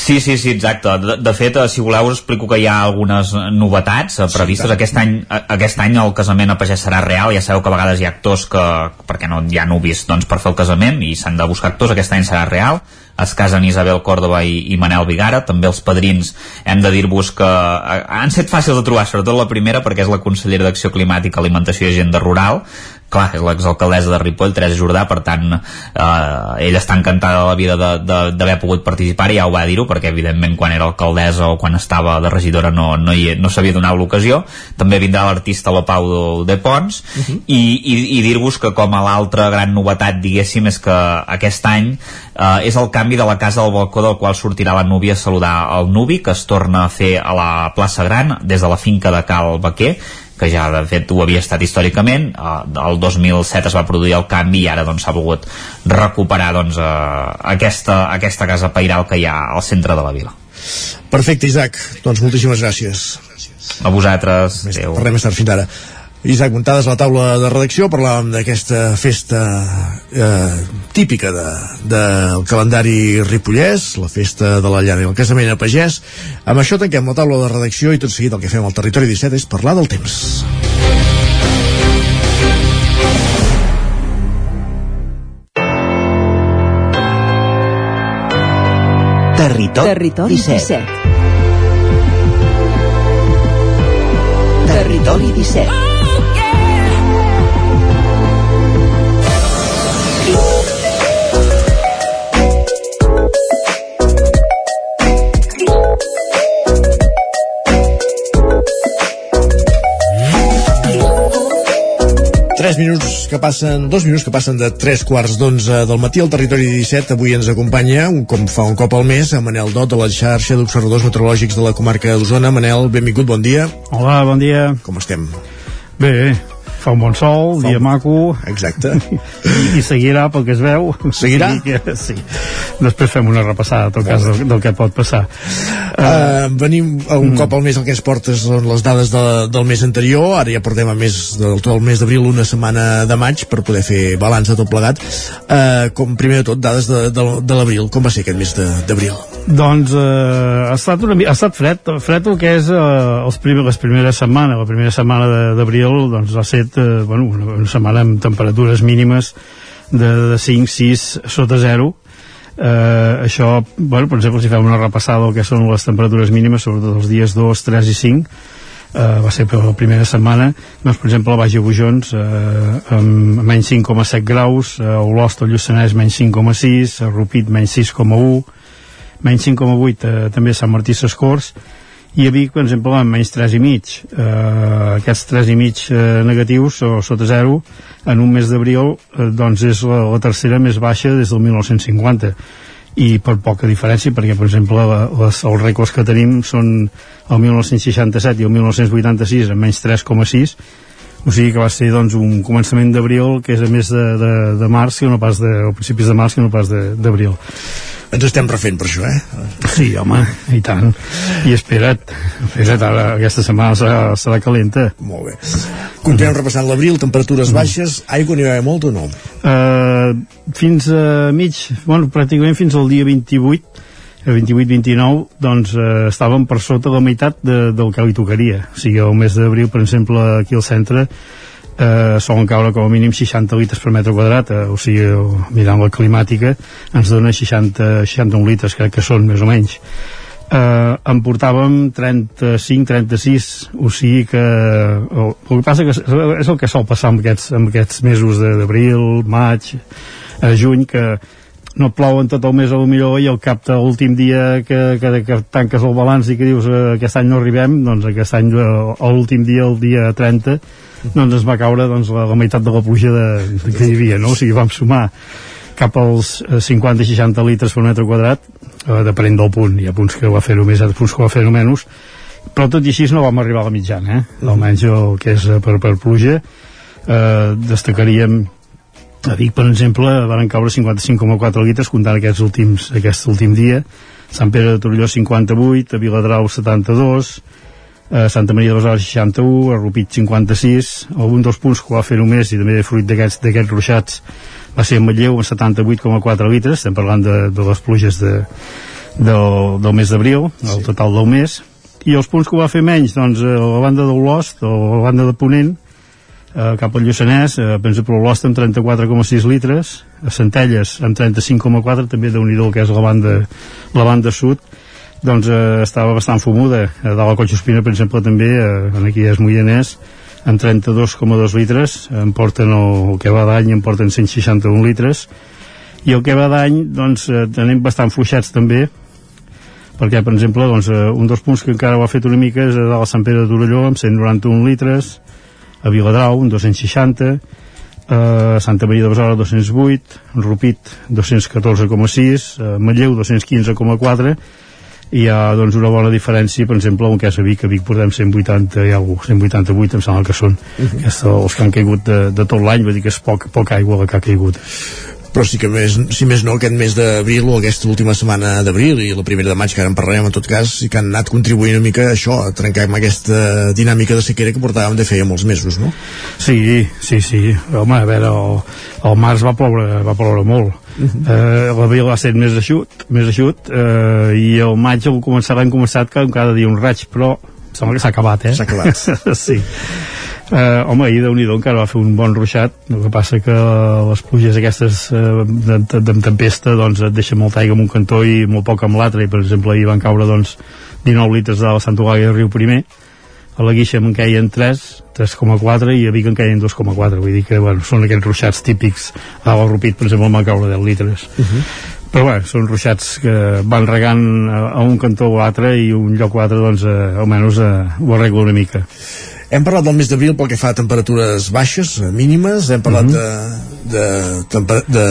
Sí, sí, sí, exacte. De, de fet, eh, si voleu us explico que hi ha algunes novetats eh, previstes. Sí, aquest, any, eh, aquest any el casament a pagès serà real. Ja sabeu que a vegades hi ha actors que, perquè no hi ha nuvis doncs, per fer el casament i s'han de buscar actors. Aquest any serà real es casen Isabel Córdoba i, i Manel Vigara, també els padrins hem de dir-vos que han set fàcils de trobar, sobretot la primera perquè és la consellera d'Acció Climàtica, Alimentació i Agenda Rural clar, és l'exalcaldessa de Ripoll, Teresa Jordà, per tant, eh, ella està encantada de la vida d'haver pogut participar i ja ho va dir-ho, perquè evidentment quan era alcaldessa o quan estava de regidora no, no, hi, no s'havia donat l'ocasió. També vindrà l'artista la Pau de, Pons uh -huh. i, i, i dir-vos que com a l'altra gran novetat, diguéssim, és que aquest any eh, és el canvi de la casa al balcó del qual sortirà la núvia a saludar el nuvi, que es torna a fer a la plaça Gran, des de la finca de Cal Baquer, que ja de fet ho havia estat històricament. Eh, el 2007 es va produir el canvi i ara doncs s'ha volgut recuperar doncs, eh, aquesta, aquesta casa pairal que hi ha al centre de la vila. Perfecte Isaac, doncs moltíssimes gràcies. A vosaltres. Adéu. Parlem més tard, fins ara Isaac Montades a la taula de redacció parlàvem d'aquesta festa eh, típica de, del calendari ripollès, la festa de la llana i el casament a pagès. Amb això tanquem la taula de redacció i tot seguit el que fem al Territori 17 és parlar del temps. Territori, Territori 17. 17. Territori 17. Tres minuts que passen, dos minuts que passen de tres quarts d'onze del matí al territori 17. Avui ens acompanya, un, com fa un cop al mes, a Manel Dot de la xarxa d'observadors meteorològics de la comarca d'Osona. Manel, benvingut, bon dia. Hola, bon dia. Com estem? Bé, fa un bon sol, fa dia un... maco. Exacte. I, [LAUGHS] i seguirà pel que es veu. Seguirà? [LAUGHS] Sí, que, sí. després fem una repassada en tot cas del, del que pot passar. Uh, venim un mm. cop al mes el que ens portes les dades de, del mes anterior. Ara ja portem a més del tot el mes d'abril una setmana de maig per poder fer balanç de tot plegat. Uh, com primer de tot dades de, de, de l'abril. Com va ser aquest mes d'abril? Doncs eh, ha, estat una, ha estat fred, fred el que és eh, els primer, les primeres setmanes, la primera setmana d'abril doncs ha estat eh, bueno, una, una setmana amb temperatures mínimes de, de 5, 6 sota 0 eh, això, bueno, per exemple, si fem una repassada del que són les temperatures mínimes, sobretot els dies 2, 3 i 5, eh, va ser per la primera setmana, doncs, per exemple, a Baix de Bujons, eh, amb menys 5,7 graus, a Olost, al Lluçanès, menys 5,6, a Rupit, menys 6,1, menys 5,8 eh, també a Sant Martí Sescors, i a Vic, per exemple, amb menys 3 i mig. Eh, aquests 3 i mig eh, negatius, o sota 0, en un mes d'abril, eh, doncs és la, la tercera més baixa des del 1950 i per poca diferència, perquè, per exemple, la, les, els rècords que tenim són el 1967 i el 1986 amb menys 3,6 o sigui que va ser doncs, un començament d'abril que és a més de, de, de març que no pas de, o principis de març que no pas d'abril Ens estem refent per això, eh? Sí, home, i tant. I espera't, espera't, ara aquesta setmana serà, serà calenta. Molt bé. Continuem repassant l'abril, temperatures baixes, aigua n'hi va haver molt o no? Uh, fins a mig, bueno, pràcticament fins al dia 28, el 28-29, doncs uh, estàvem per sota la meitat de, del que li tocaria. O sigui, el mes d'abril, per exemple, aquí al centre, eh, solen caure com a mínim 60 litres per metre quadrat, eh, o sigui, mirant la climàtica, ens dona 60, 61 litres, crec que són més o menys. Eh, en portàvem 35-36, o sigui que el, el que passa que és, el que sol passar amb aquests, amb aquests mesos d'abril, maig, a juny, que no plou en tot el mes a lo millor i al cap de l'últim dia que, que, que tanques el balanç i que dius eh, aquest any no arribem, doncs aquest any eh, l'últim dia, el dia 30 doncs es va caure doncs, la, la meitat de la pluja de, de, que hi havia, no? o sigui vam sumar cap als eh, 50-60 litres per metre quadrat eh, depenent del punt, hi ha punts que ho va fer-ho més hi ha punts que ho va fer-ho menys però tot i així no vam arribar a la mitjana eh? almenys el que és eh, per, per pluja eh, destacaríem a Vic, per exemple, van caure 55,4 litres comptant aquests últims, aquest últim dia. Sant Pere de Torelló 58, a Viladrau 72, a Santa Maria de Besòs 61, a Rupit 56, algun dels punts que va fer només i també fruit d'aquests ruixats va ser a Matlleu amb 78,4 litres, estem parlant de, de les pluges de, del, del mes d'abril, el total del mes, i els punts que ho va fer menys, doncs a la banda d'Olost o a la banda de Ponent, eh, cap al Lluçanès, eh, per exemple, l'Olost amb 34,6 litres, a Centelles amb 35,4, també de nhi que és la banda, la banda sud, doncs eh, estava bastant fumuda. A dalt a Collsospina, per exemple, també, eh, aquí és Moianès, amb 32,2 litres, em porten el, el que va d'any, em porten 161 litres, i el que va d'any, doncs, eh, tenim bastant fluixats també, perquè, per exemple, doncs, eh, un dels punts que encara ho ha fet una mica és a dalt a Sant Pere de Torelló, amb 191 litres, a Viladrau, un 260, a Santa Maria de Besora, 208, Rupit, 214,6, a Matlleu, 215,4, i hi ha doncs, una bona diferència, per exemple, en cas a Vic, a Vic portem 180 i alguna 188, em sembla que són uh -huh. els que han caigut de, de tot l'any, vull dir que és poc, poca aigua la que ha caigut. Però sí que més, si més no aquest mes d'abril o aquesta última setmana d'abril i la primera de maig que ara en parlarem en tot cas sí que han anat contribuint una mica a això a trencar amb aquesta dinàmica de sequera que portàvem de feia molts mesos, no? Sí, sí, sí. Home, a veure, el, el març va ploure, va ploure molt. Uh -huh. eh, l'abril va ser més eixut, més eixut eh, i el maig el començar l'any començat que cada dia un raig, però sembla que s'ha acabat, eh? S'ha acabat. [LAUGHS] sí. Eh, home, ahir déu nhi encara va fer un bon ruixat, el que passa que les pluges aquestes eh, de, tempesta doncs et deixen molta aigua en un cantó i molt poc amb l'altre, i per exemple ahir van caure doncs 19 litres de la Santa Eulàlia de Riu Primer, a la Guixa en queien 3, 3,4 i a Vic en queien 2,4 vull dir que bueno, són aquests ruixats típics a la Rupit per exemple en van caure 10 litres. Uh -huh. però bé, són ruixats que van regant a, a un cantó o l'altre i un lloc o altre doncs eh, almenys eh, ho arregla una mica Hem parlat del mes d'abril pel que fa a temperatures baixes, eh, mínimes, hem parlat Mhm. de, de, temper- de,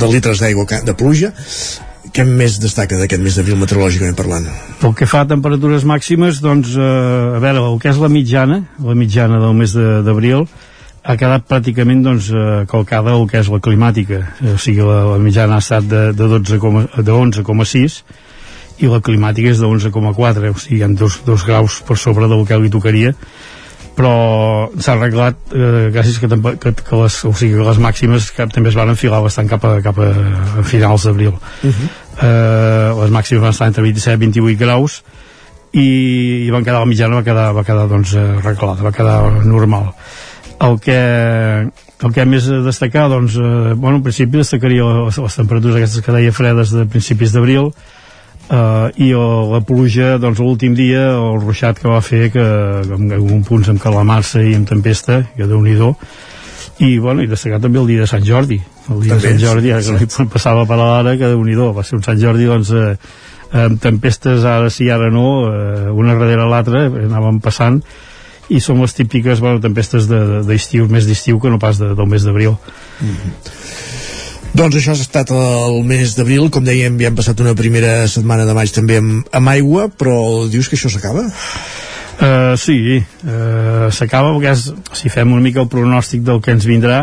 de litres d'aigua de pluja. Què més destaca d'aquest mes d'abril meteorològicament parlant? Pel que fa a temperatures màximes, doncs, eh, a veure, el que és la mitjana, la mitjana del mes de- d'abril, ha quedat pràcticament doncs, eh, calcada el que és la climàtica. Eh, O sigui, la, la mitjana ha estat de, de, 12, coma- de 11,6 i la climàtica és de 11,4, o sigui, hi ha dos, dos graus per sobre del que li tocaria però s'ha arreglat eh, gràcies que, que, que, les, o sigui, que les màximes que també es van enfilar bastant cap a, cap a, a finals d'abril Uh -huh. eh, les màximes van estar entre 27 i 28 graus i, i van quedar la mitjana va quedar, va quedar doncs, eh, reglada, va quedar normal el que el que més a destacar doncs, eh, bueno, en principi destacaria les, les temperatures aquestes que deia fredes de principis d'abril eh, i el, la pluja doncs l'últim dia el ruixat que va fer que, en algun punt amb calamarsa i amb tempesta que déu nhi i, bueno, i destacar també el dia de Sant Jordi. El dia També, de Sant Jordi, ja sí, que hi passava per a l'ara que déu nhi va ser un Sant Jordi doncs eh, amb tempestes ara sí, ara no eh, una darrere l'altra anàvem passant i són les típiques bueno, tempestes de- d'estiu, més d'estiu que no pas de, del mes d'abril Doncs això ha estat el mes d'abril, com dèiem, ja hem passat una primera setmana de maig també amb, amb aigua, però dius que això s'acaba? Uh, sí, uh, s'acaba perquè és, si fem una mica el pronòstic del que ens vindrà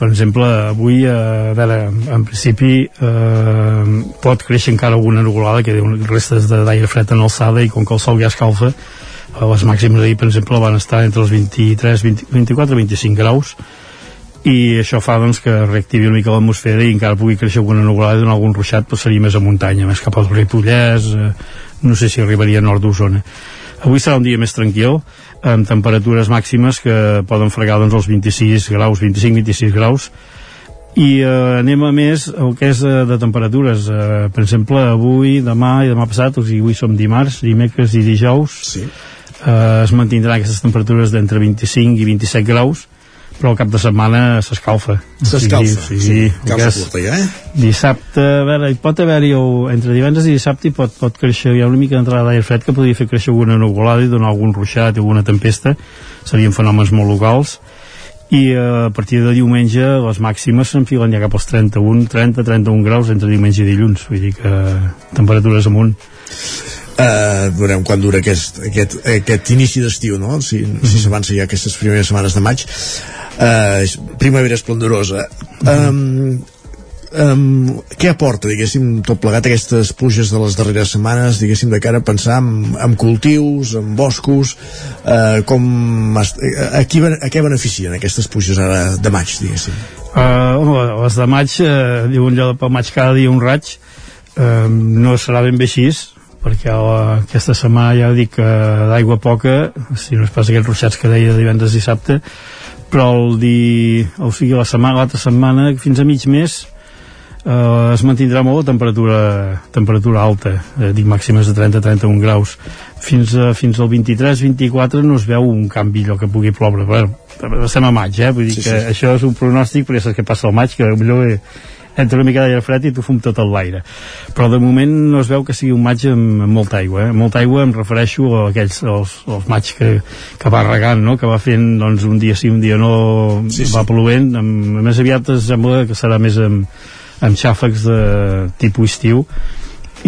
per exemple, avui uh, a veure, en principi uh, pot créixer encara alguna nuvolada que diuen restes d'aire fred en alçada i com que el sol ja escalfa uh, les màximes d'ahir, per exemple, van estar entre els 23, 20, 24 i 25 graus i això fa doncs, que reactivi una mica l'atmosfera i encara pugui créixer alguna nuvolada i donar algun ruixat però seria més a muntanya, més cap al Ripollès eh, no sé si arribaria a nord d'Osona. Avui serà un dia més tranquil amb temperatures màximes que poden fregar doncs, els 26 graus, 25-26 graus. I eh, anem a més el que és eh, de temperatures eh, per exemple avui, demà i demà passat o sigui avui som dimarts, dimecres i dijous sí. eh, es mantindran aquestes temperatures d'entre 25 i 27 graus però al cap de setmana s'escalfa S'escalfa, sí, sí. sí, Calça perquè és- curta ja, eh? dissabte, a veure, hi pot haver-hi el- entre divendres i dissabte hi pot, pot créixer hi ha una mica d'entrada d'aire fred que podria fer créixer alguna nuvolada i donar algun ruixat i alguna tempesta serien fenòmens molt locals i eh, a partir de diumenge les màximes s'enfilen ja cap als 31 30, 31 graus entre diumenge i dilluns vull dir que temperatures amunt Uh, veurem quan dura aquest, aquest, aquest inici d'estiu, no? Si, si s'avança ja aquestes primeres setmanes de maig. Uh, primavera esplendorosa. Um, um, què aporta, diguéssim, tot plegat aquestes pluges de les darreres setmanes, diguéssim, de cara a pensar en, en cultius, en boscos, uh, com a, qui, a què beneficien aquestes pluges ara de maig, diguéssim? Uh, les de maig, uh, diuen allò pel maig cada dia un raig, uh, no serà ben bé així, perquè la, aquesta setmana ja dic que d'aigua poca, si no es pas aquests ruixats que deia divendres i dissabte, però el di, o sigui, la setmana, l'altra setmana, fins a mig mes, eh, es mantindrà molt la temperatura, temperatura alta, eh, dic màximes de 30-31 graus. Fins, a, fins al 23-24 no es veu un canvi allò que pugui ploure. Bueno, estem a maig, eh? vull dir Sí, que sí. això és un pronòstic, però ja saps què passa al maig, que millor entra una mica d'aire fred i tu fum tot l'aire. Però de moment no es veu que sigui un maig amb, amb molta aigua. Eh? Molta aigua em refereixo a aquells, als, als maig que, que va regant, no? que va fent doncs, un dia sí, un dia no, Sí, sí. va plovent. Amb, més aviat em sembla que serà més amb, amb xàfecs de tipus estiu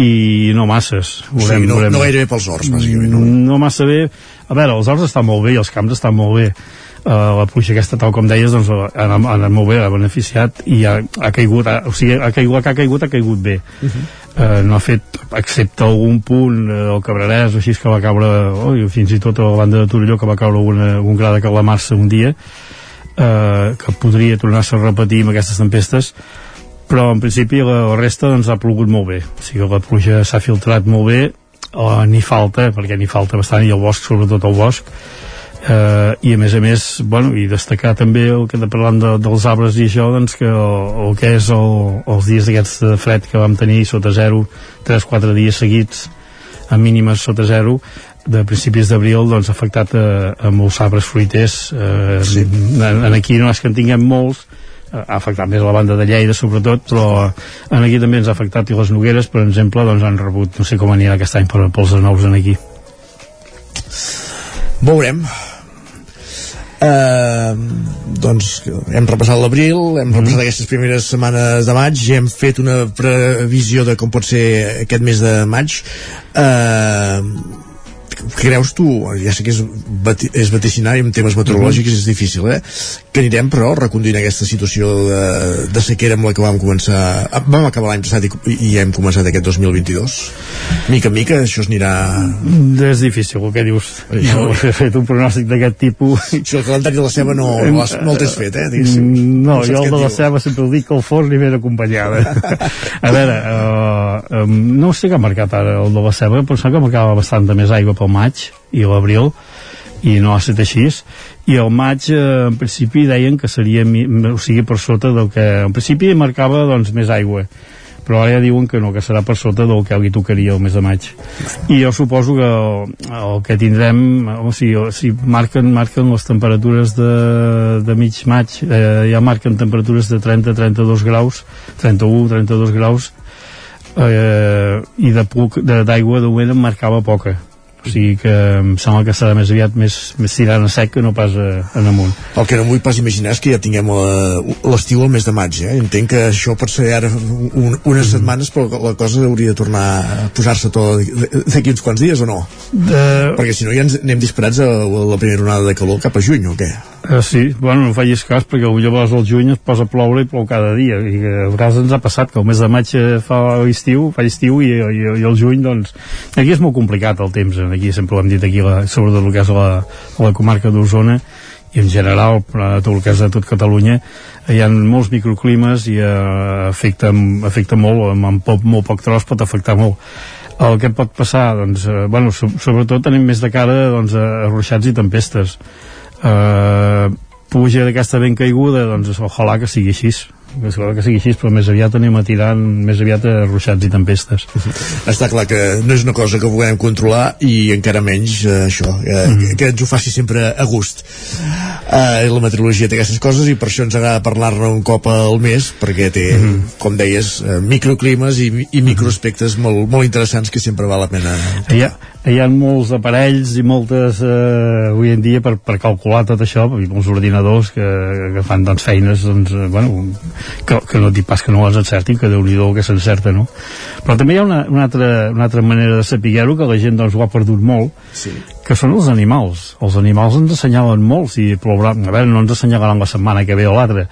i no masses. O sigui, no, no gairebé pels horts, bàsicament. No? no massa bé a veure, els horts estan molt bé i els camps estan molt bé uh, la pluja aquesta, tal com deies doncs ha ha anat molt bé, ha beneficiat i ha, ha caigut, ha, o sigui, ha caigut, que ha caigut ha caigut bé Uh -huh. uh, no ha fet, excepte algun punt uh, del Cabrerès o així que va caure oh, fins i tot a la banda de Torelló que va caure alguna, algun gra de calamarsa un dia uh, que podria tornar-se a repetir amb aquestes tempestes però en principi la, la resta doncs ha plogut molt bé o sigui la pluja s'ha filtrat molt bé uh, ni falta, perquè ni falta bastant i el bosc, sobretot el bosc eh, i a més a més bueno, i destacar també el que de parlant de, dels arbres i això doncs que el, el que és el, els dies d'aquests de fred que vam tenir sota zero 3-4 dies seguits amb mínimes sota zero de principis d'abril doncs ha afectat a, a molts arbres fruiters eh, sí. en, en aquí no és que en tinguem molts eh, ha afectat més a la banda de Lleida sobretot però en aquí també ens ha afectat i les nogueres per exemple doncs han rebut no sé com anirà aquest any per, pels nous en aquí Veurem. Uh, doncs hem repassat l'abril, hem repassat aquestes primeres setmanes de maig i hem fet una previsió de com pot ser aquest mes de maig. Uh, creus tu, ja sé que és, bati, és vaticinar en temes meteorològics és difícil, eh? que anirem però reconduint aquesta situació de, de sequera amb la que vam començar vam acabar l'any passat i, i hem començat aquest 2022 mica en mica això es anirà és difícil el que dius. No, he fet un pronòstic d'aquest tipus. Si el calendari de la ceba no, no, no el tens fet eh, Mm, no, saps jo el de la ceba sempre el dic que el forn li ve acompanyada [LAUGHS] a veure uh, eh, no sé què ha marcat ara el de la ceba, però sembla que marcava bastant més aigua pel maig i l'abril, i no ha estat així. I al maig eh, en principi deien que seria o sigui per sota del que en principi marcava doncs més aigua però ara ja diuen que no, que serà per sota del que li tocaria el mes de maig. I jo suposo que el, el que tindrem o sigui, si marquen, marquen les temperatures de, de mig maig eh, ja marquen temperatures de 30-32 graus 31-32 graus eh, i de puc de- d'aigua de moment en marcava poca o sigui que em sembla que serà més aviat més, més tirant a sec que no pas a, en amunt El que no vull pas imaginar és que ja tinguem la- l'estiu al mes de maig, eh? Entenc que això pot ser ara un, unes setmanes, però la cosa hauria de tornar a posar-se tot d'aquí uns quants dies o no? de... Perquè si no ja ens anem disparats a la primera onada de calor cap a juny, o què? Uh, sí, bueno, no facis cas perquè llavors al juny es posa a ploure i plou cada dia i a vegades ens ha passat que el mes de maig eh, fa estiu, fa estiu i, i, i el juny doncs aquí és molt complicat el temps, eh, aquí sempre ho hem dit aquí la, sobretot el que és la, la comarca d'Osona i en general a tot el que és a tot Catalunya hi ha molts microclimes i eh, afecta, afecta molt amb, amb poc, molt poc tros pot afectar molt. El que pot passar doncs, eh, bueno, so, sobretot tenim més de cara doncs, a ruixats i tempestes eh, puja d'aquesta ben caiguda doncs ojalà que sigui així que, sigui així, però més aviat anem a tirant més aviat a ruixats i tempestes [LAUGHS] Està clar que no és una cosa que puguem controlar i encara menys eh, això, eh, Mhm. que, que ens ho faci sempre a gust. Eh, la meteorologia té aquestes coses i per això ens agrada parlar-ne un cop al mes, perquè té, Mhm. com deies, eh, microclimes i, i microaspectes molt, molt interessants que sempre val la pena. hi ha, hi ha molts aparells i moltes eh, avui en dia per, per calcular tot això i molts ordinadors que, que fan doncs, feines doncs, eh, bueno, que, que no dic pas que no les encertin que déu nhi que s'encerta no? però també hi ha una, una, altra, una altra manera de saber-ho que la gent doncs, ho ha perdut molt sí. Que són els animals. Els animals ens assenyalen molt si plourà, a veure, no ens assenyalaran la setmana que ve o l'altra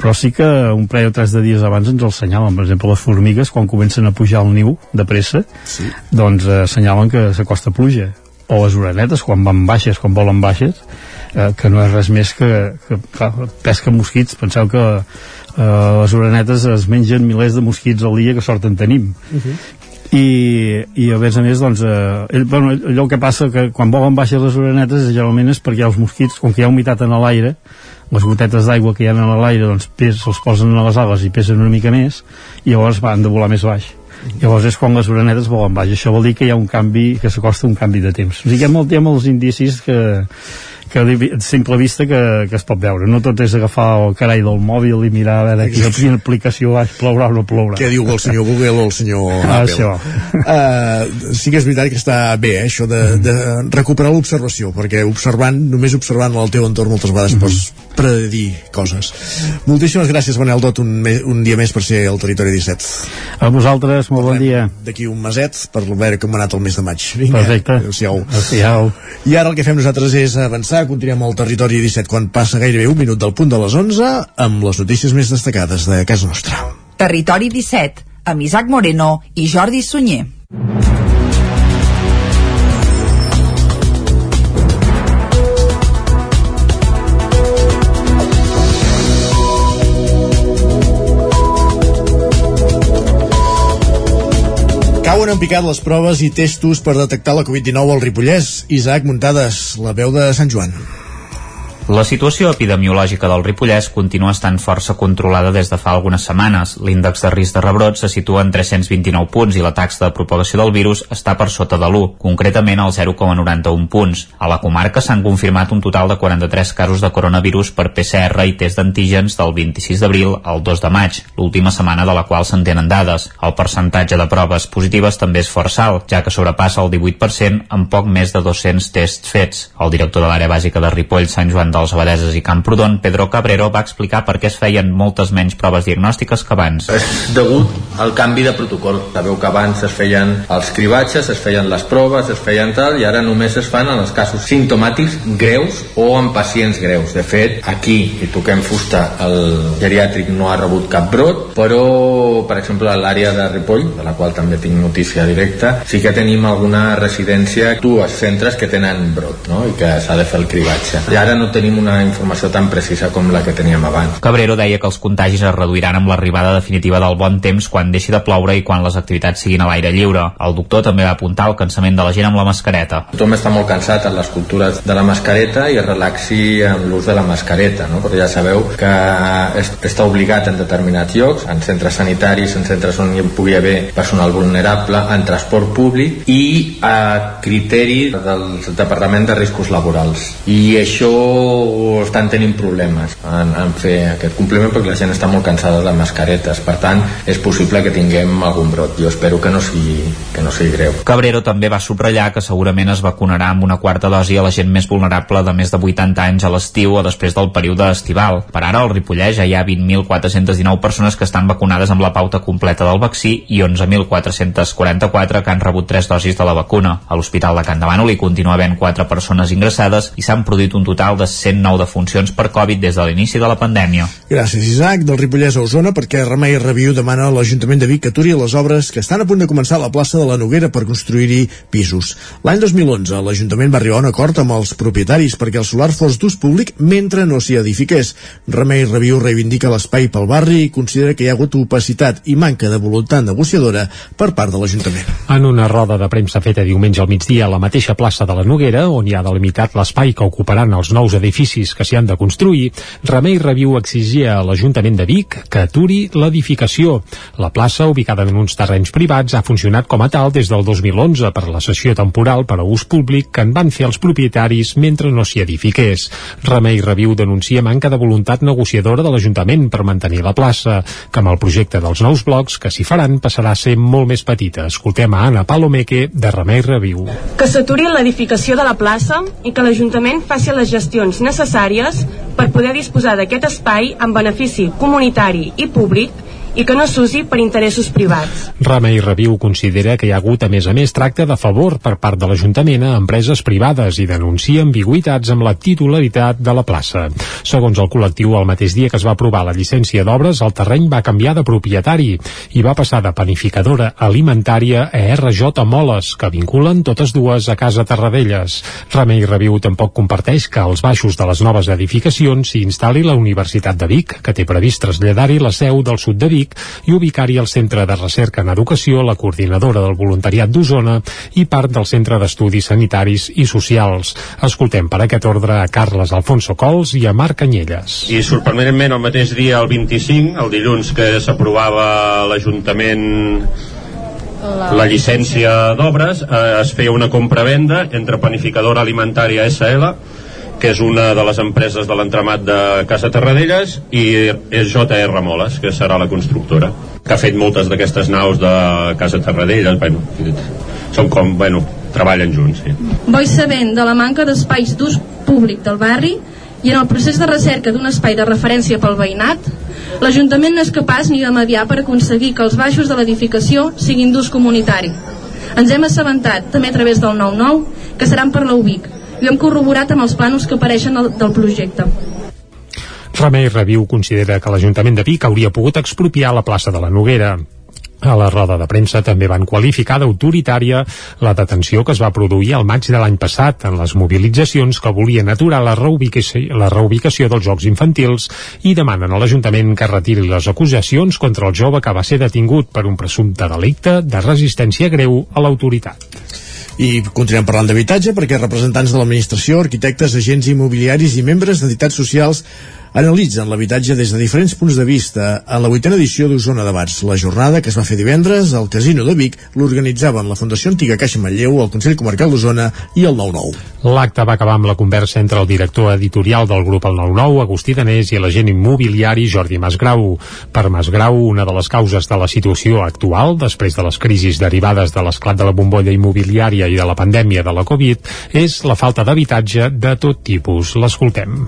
però sí que un parell o tres de dies abans ens el assenyalen. Per exemple les formigues quan comencen a pujar al niu de pressa sí. doncs eh, assenyalen que s'acosta pluja. O les orenetes quan van baixes, quan volen baixes eh, que no és res més que, que clar, pesca mosquits. Penseu que eh, les orenetes es mengen milers de mosquits al dia que sort en tenim i, i a més a més doncs, eh, ell, bueno, allò que passa que quan volen baixes les orenetes generalment és perquè els mosquits, com que hi ha humitat en l'aire les gotetes d'aigua que hi ha en l'aire doncs pes, els posen a les ales i pesen una mica més i llavors van de volar més baix. Llavors és quan les orenetes volen baix. Això vol dir que hi ha un canvi, que s'acosta un canvi de temps. O sigui, hi ha, molt, hi ha molts indicis que que a simple vista que, que es pot veure no tot és agafar el carai del mòbil i mirar a veure quina, quina aplicació baix plourà o no plourà Què diu el senyor Google o el senyor Ah, Apple? això. Uh, sí que és veritat que està bé, eh, això de, de recuperar l'observació, perquè observant, només observant el teu entorn moltes vegades Mhm. pots predir coses. Moltíssimes gràcies, Manel Dot, un, un dia més per ser al Territori 17. a vosaltres, molt bon dia D'aquí un meset, per veure com ha anat el mes de maig. Vinga, Perfecte. adéu-siau. Adéu. I ara el que fem nosaltres és avançar, continuem al Territori 17 quan passa gairebé un minut del punt de les 11 amb les notícies més destacades de casa nostra. Territori 17, amb Isaac Moreno i Jordi Sunyer. Cauen en picat les proves i testos per detectar la Covid-19 al Ripollès. Isaac Muntades, la veu de Sant Joan. La situació epidemiològica del Ripollès continua estant força controlada des de fa algunes setmanes. L'índex de risc de rebrot se situa en 329 punts i la taxa de propagació del virus està per sota de l'1, concretament al 0,91 punts. A la comarca s'han confirmat un total de 43 casos de coronavirus per PCR i test d'antígens del 26 d'abril al 2 de maig, l'última setmana de la qual se'n tenen dades. El percentatge de proves positives també és força alt, ja que sobrepassa el 18% en poc més de 200 tests fets. El director de l'àrea bàsica de Ripoll, Sant Joan dels Abadeses i Camprodon, Pedro Cabrero, va explicar per què es feien moltes menys proves diagnòstiques que abans. És degut al canvi de protocol. Sabeu que abans es feien els cribatges, es feien les proves, es feien tal, i ara només es fan en els casos simptomàtics greus o en pacients greus. De fet, aquí, i toquem fusta, el geriàtric no ha rebut cap brot, però, per exemple, a l'àrea de Ripoll, de la qual també tinc notícia directa, sí que tenim alguna residència, dues centres que tenen brot, no?, i que s'ha de fer el cribatge. I ara no tenim tenim una informació tan precisa com la que teníem abans. Cabrero deia que els contagis es reduiran amb l'arribada definitiva del bon temps quan deixi de ploure i quan les activitats siguin a l'aire lliure. El doctor també va apuntar el cansament de la gent amb la mascareta. Tothom està molt cansat en les cultures de la mascareta i es relaxi amb l'ús de la mascareta, no? però ja sabeu que es- està obligat en determinats llocs, en centres sanitaris, en centres on hi pugui haver personal vulnerable, en transport públic i a criteri del Departament de Riscos Laborals. I això estan tenint problemes en, en fer aquest compliment perquè la gent està molt cansada de mascaretes. Per tant, és possible que tinguem algun brot. Jo espero que no sigui, que no sigui greu. Cabrero també va subratllar que segurament es vacunarà amb una quarta dosi a la gent més vulnerable de més de 80 anys a l'estiu o després del període estival. Per ara, al Ripollès ja hi ha 20.419 persones que estan vacunades amb la pauta completa del vaccí i 11.444 que han rebut tres dosis de la vacuna. A l'Hospital de Can Demano li continua havent 4 persones ingressades i s'han produït un total de 109 defuncions per Covid des de l'inici de la pandèmia. Gràcies, Isaac, del Ripollès a Osona, perquè Remei Reviu demana a l'Ajuntament de Vic que aturi les obres que estan a punt de començar a la plaça de la Noguera per construir-hi pisos. L'any 2011, l'Ajuntament va arribar a un acord amb els propietaris perquè el solar fos d'ús públic mentre no s'hi edifiqués. Remei Reviu reivindica l'espai pel barri i considera que hi ha hagut opacitat i manca de voluntat negociadora per part de l'Ajuntament. En una roda de premsa feta diumenge al migdia a la mateixa plaça de la Noguera, on hi ha delimitat l'espai que ocuparan els nous edificis que s'hi han de construir, Remei Reviu exigia a l'Ajuntament de Vic que aturi l'edificació. La plaça, ubicada en uns terrenys privats, ha funcionat com a tal des del 2011 per la sessió temporal per a ús públic que en van fer els propietaris mentre no s'hi edifiqués. Remei Reviu denuncia manca de voluntat negociadora de l'Ajuntament per mantenir la plaça, que amb el projecte dels nous blocs que s'hi faran passarà a ser molt més petita. Escoltem a Anna Palomeque de Remei Reviu. que s'aturi l'edificació de la plaça i que l'Ajuntament faci les gestions necessàries per poder disposar d'aquest espai en benefici comunitari i públic i que no s'usi per interessos privats. Remei Reviu considera que hi ha hagut, a més a més, tracte de favor per part de l'Ajuntament a empreses privades i denuncia ambigüitats amb la titularitat de la plaça. Segons el col·lectiu, el mateix dia que es va aprovar la llicència d'obres, el terreny va canviar de propietari i va passar de panificadora alimentària a RJ Moles, que vinculen totes dues a Casa Tarradellas. Remei Reviu tampoc comparteix que als baixos de les noves edificacions s'hi instal·li la Universitat de Vic, que té previst traslladar-hi la seu del sud de Vic i ubicar-hi el Centre de Recerca en Educació, la coordinadora del voluntariat d'Osona i part del Centre d'Estudis Sanitaris i Socials. Escoltem per aquest ordre a Carles Alfonso Cols i a Marc Canyelles. I sorprenentment el mateix dia, el 25, el dilluns que s'aprovava l'Ajuntament la llicència d'obres, eh, es feia una compra-venda entre Panificadora Alimentària SL, que és una de les empreses de l'entramat de Casa Terradellas, i és JR Moles, que serà la constructora, que ha fet moltes d'aquestes naus de Casa Terradellas, bueno, són com, bueno, treballen junts, sí. Voi sabent de la manca d'espais d'ús públic del barri i en el procés de recerca d'un espai de referència pel veïnat, l'Ajuntament no és capaç ni de mediar per aconseguir que els baixos de l'edificació siguin d'ús comunitari. Ens hem assabentat, també a través del 9-9, que seran per la UBIC i ho hem corroborat amb els planos que apareixen al- del projecte. Remei Reviu considera que l'Ajuntament de Vic hauria pogut expropiar la plaça de la Noguera. A la roda de premsa també van qualificar d'autoritària la detenció que es va produir al maig de l'any passat en les mobilitzacions que volien aturar la reubicació, la reubicació dels Jocs Infantils i demanen a l'Ajuntament que retiri les acusacions contra el jove que va ser detingut per un presumpte delicte de resistència greu a l'autoritat. I continuem parlant d'habitatge perquè representants de l'administració, arquitectes, agents immobiliaris i membres d'entitats socials analitzen l'habitatge des de diferents punts de vista en la vuitena edició d'Osona Debats. La jornada, que es va fer divendres al Casino de Vic, l'organitzaven la Fundació Antiga Caixa Manlleu, el Consell Comarcal d'Osona i el 9-9. L'acte va acabar amb la conversa entre el director editorial del grup El 9-9, Agustí Danés, i l'agent immobiliari Jordi Masgrau. Per Masgrau, una de les causes de la situació actual, després de les crisis derivades de l'esclat de la bombolla immobiliària i de la pandèmia de la Covid, és la falta d'habitatge de tot tipus. L'escoltem.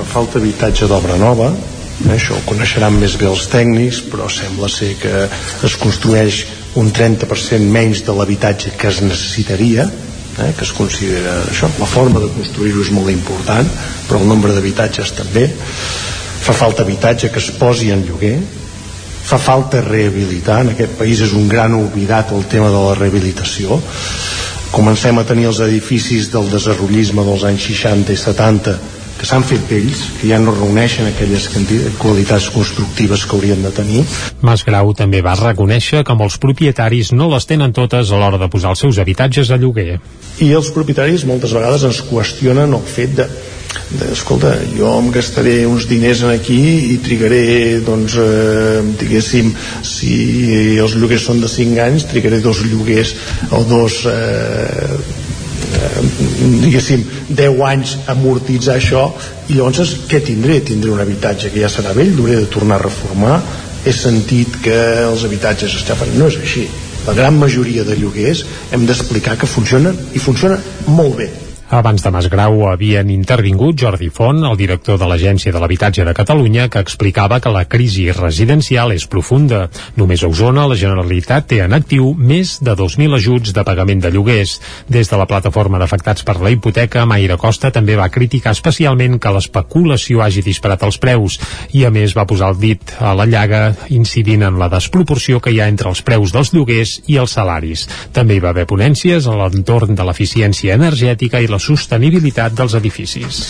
Per falta d'habitatge d'obra nova eh, això ho coneixeran més bé els tècnics però sembla ser que es construeix un 30% menys de l'habitatge que es necessitaria eh, que es considera això. La forma de construir-ho és molt important però el nombre d'habitatges també. Fa falta habitatge que es posi en lloguer. Fa falta rehabilitar. En aquest país és un gran oblidat el tema de la rehabilitació. Comencem a tenir els edificis del desarrollisme dels anys 60 i 70 que s'han fet vells, que ja no reuneixen aquelles qualitats constructives que haurien de tenir. Masgrau també va reconèixer que molts propietaris no les tenen totes a l'hora de posar els seus habitatges a lloguer. I els propietaris moltes vegades ens qüestionen el fet de, de escolta, jo em gastaré uns diners en aquí i trigaré doncs, eh, diguéssim si els lloguers són de 5 anys trigaré dos lloguers o dos eh, diguéssim 10 anys amortitzar això i llavors què tindré? Tindré un habitatge que ja serà vell, l'hauré de tornar a reformar. He sentit que els habitatges estaven... no és així. La gran majoria de lloguers hem d'explicar que funcionen i funcionen molt bé Abans de Masgrau havien intervingut Jordi Font, el director de l'Agència de l'Habitatge de Catalunya, que explicava que la crisi residencial és profunda. Només a Osona la Generalitat té en actiu més de 2.000 ajuts de pagament de lloguers. Des de la plataforma d'afectats per la hipoteca, Mayra Costa també va criticar especialment que l'especulació hagi disparat els preus i a més va posar el dit a la llaga incidint en la desproporció que hi ha entre els preus dels lloguers i els salaris. També hi va haver ponències a l'entorn de l'eficiència energètica i la sostenibilitat dels edificis.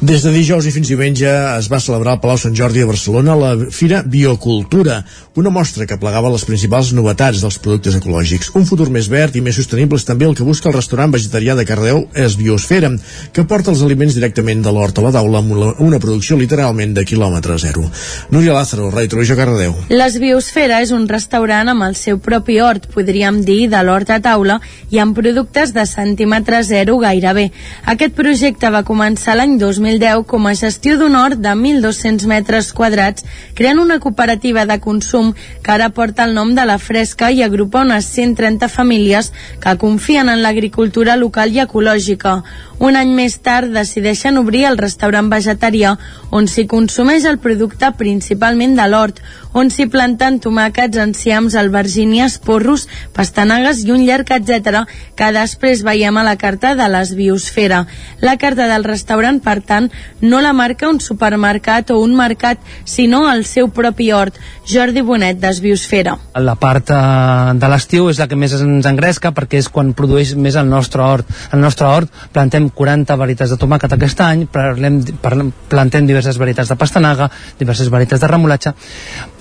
Des de dijous i fins diumenge es va celebrar al Palau Sant Jordi de Barcelona la Fira Biocultura, una mostra que plegava les principals novetats dels productes ecològics. Un futur més verd i més sostenible és també el que busca el restaurant vegetarià de Cardeu Es Biosfera, que porta els aliments directament de l'hort a la taula amb una- una producció literalment de quilòmetre zero. Núria Lázaro, Ràdio Televisió Cardeu. Les Biosfera és un restaurant amb el seu propi hort, podríem dir, de l'hort a taula i amb productes de centímetre zero gairebé. Aquest projecte va començar l'any 2010 com a gestió d'un hort de 1.200 metres quadrats, creant una cooperativa de consum que ara porta el nom de la Fresca i agrupa unes 130 famílies que confien en l'agricultura local i ecològica. Un any més tard decideixen obrir el restaurant vegetarià on s'hi consumeix el producte principalment de l'hort, on s'hi planten tomàquets, enciams, albergínies, porros, pastanagues i un llarg etc que després veiem a la carta de les Biosfera. La carta del restaurant, per tant, no la marca un supermercat o un mercat, sinó el seu propi hort. Jordi Bonet, d'Esbiosfera. La part eh, de l'estiu és la que més ens engresca perquè és quan produeix més el nostre hort. El nostre hort plantem 40 varietats de tomàquet aquest any, parlem, parlem, plantem diverses varietats de pastanaga, diverses varietats de remolatge.